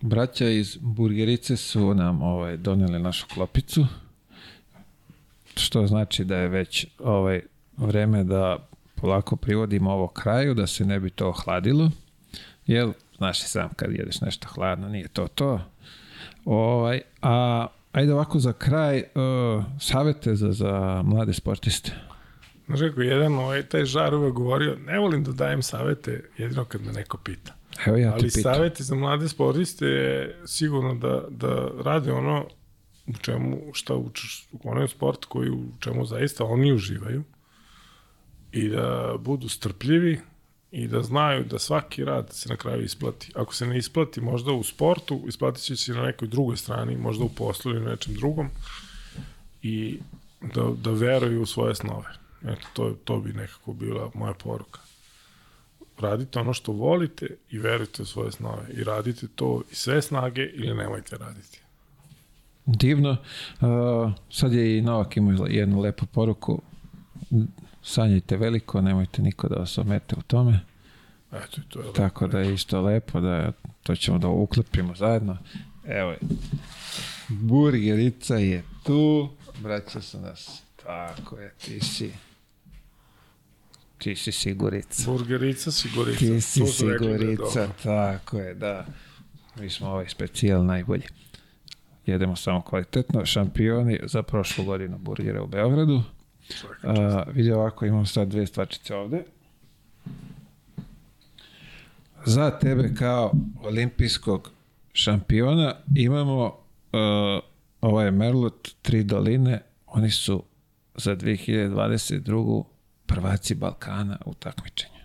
Braća iz Burgerice su nam ovaj, doneli našu klopicu, što znači da je već ovaj vreme da polako privodimo ovo kraju, da se ne bi to ohladilo. Jel, znaš i sam kad jedeš nešto hladno, nije to to. Ovaj, a ajde ovako za kraj, uh, savete za, za mlade sportiste. Znaš kako, jedan ovaj, taj žar uvek govorio, ne volim da dajem savete jedino kad me neko pita. Evo ja Ali pitam. saveti za mlade sportiste je sigurno da, da rade ono u čemu, šta učiš, onaj sport koji u čemu zaista oni uživaju i da budu strpljivi i da znaju da svaki rad se na kraju isplati. Ako se ne isplati možda u sportu, isplatit će se na nekoj drugoj strani, možda u poslu ili nečem drugom i da, da veruju u svoje snove. Eto, to, to bi nekako bila moja poruka radite ono što volite i verujte u svoje snove i radite to i sve snage ili nemojte raditi. Divno. Uh, sad je i Novak imao jednu lepu poruku. Sanjajte veliko, nemojte niko da vas omete u tome. Eto, to je lepo. Tako da je isto lepo, da to ćemo da uklepimo zajedno. Evo je. Burgerica je tu. Braća su nas. Tako je, ti si. Ti si sigurica. Burgerica, sigurica. Ti si da je sigurica, tako je, da. Mi smo ovaj specijal najbolji. Jedemo samo kvalitetno. Šampioni za prošlu godinu burgere u Beogradu. A, vidi ovako, imam sad dve stvačice ovde. Za tebe kao olimpijskog šampiona imamo uh, ovaj Merlot Tri doline. Oni su za 2022. prvaci Balkana u takmičenju.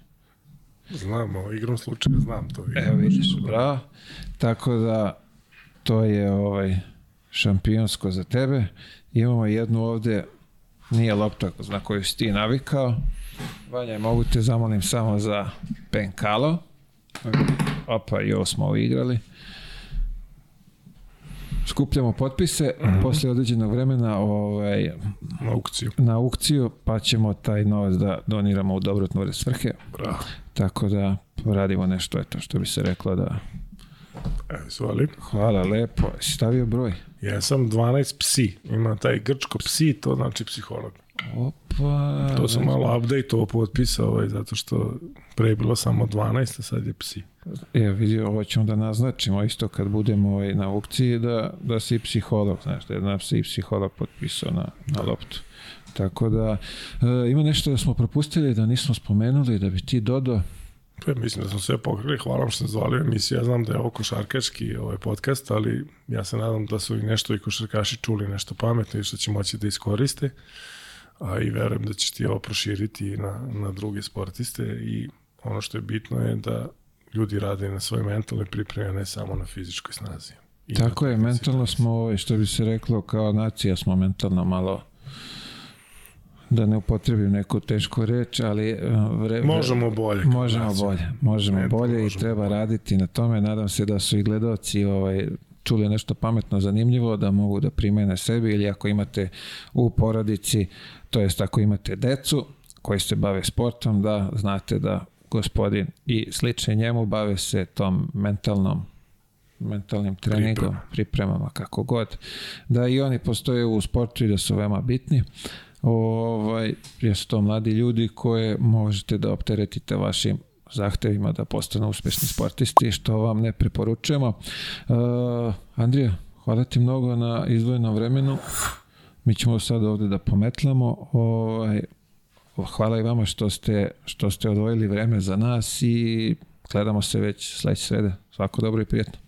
Znam, ovo, igrom slučaja, znam to. igram Evo vidiš, bravo. Tako da to je ovaj šampionsko za tebe. Imamo jednu ovde, nije lopta na koju si ti navikao. Vanja, mogu te zamolim samo za penkalo. Opa, i ovo smo igrali. Skupljamo potpise, mm -hmm. posle određenog vremena ovaj, Na aukciju. na aukciju, pa ćemo taj novac da doniramo u dobrotvorne svrhe. Bravo. Tako da radimo nešto, eto, što bi se reklo da... Evo. Hvala lepo. Stavio broj? Ja sam 12 psi. Ima taj grčko psi, to znači psiholog. Opa. To sam malo update-ovo potpisao, ovaj, zato što pre je bilo samo 12, a sad je psi. E, vidi, ovo ćemo da naznačimo isto kad budemo ovaj, na aukciji da, da si psiholog, znaš, da je nam si psiholog potpisao na, na loptu. Tako da, e, ima nešto da smo propustili, da nismo spomenuli, da bi ti dodao. Pa, mislim da smo sve pokrili, hvala vam što ste zvali emisiju. Ja znam da je ovo košarkaški ovaj podcast, ali ja se nadam da su i nešto i košarkaši čuli nešto pametno i što će moći da iskoriste. A i verujem da ćeš ti ovo proširiti na, na druge sportiste i ono što je bitno je da ljudi rade na svojoj mentalnoj pripremi, a ne samo na fizičkoj snazi. I Tako je, mentalno smo, ovaj, što bi se reklo, kao nacija smo mentalno malo da ne upotrebim neku tešku reč, ali e, vre, Možemo bolje. Možemo bolje, možemo Eto, bolje i možemo treba bolje. raditi na tome. Nadam se da su i gledoci ovaj, čuli nešto pametno, zanimljivo, da mogu da primene sebi ili ako imate u porodici, to jest ako imate decu koji se bave sportom, da znate da gospodin i slični njemu bave se tom mentalnom mentalnim treningom, Priprema. pripremama, kako god, da i oni postoje u sportu i da su veoma bitni. Ovaj, jer su to mladi ljudi koje možete da opteretite vašim zahtevima da postanu uspešni sportisti, što vam ne preporučujemo. Uh, Andrija, hvala ti mnogo na izdvojenom vremenu. Mi ćemo sad ovde da pometlamo. Ovaj, hvala i vama što ste, što ste odvojili vreme za nas i gledamo se već sledeće srede. Svako dobro i prijetno.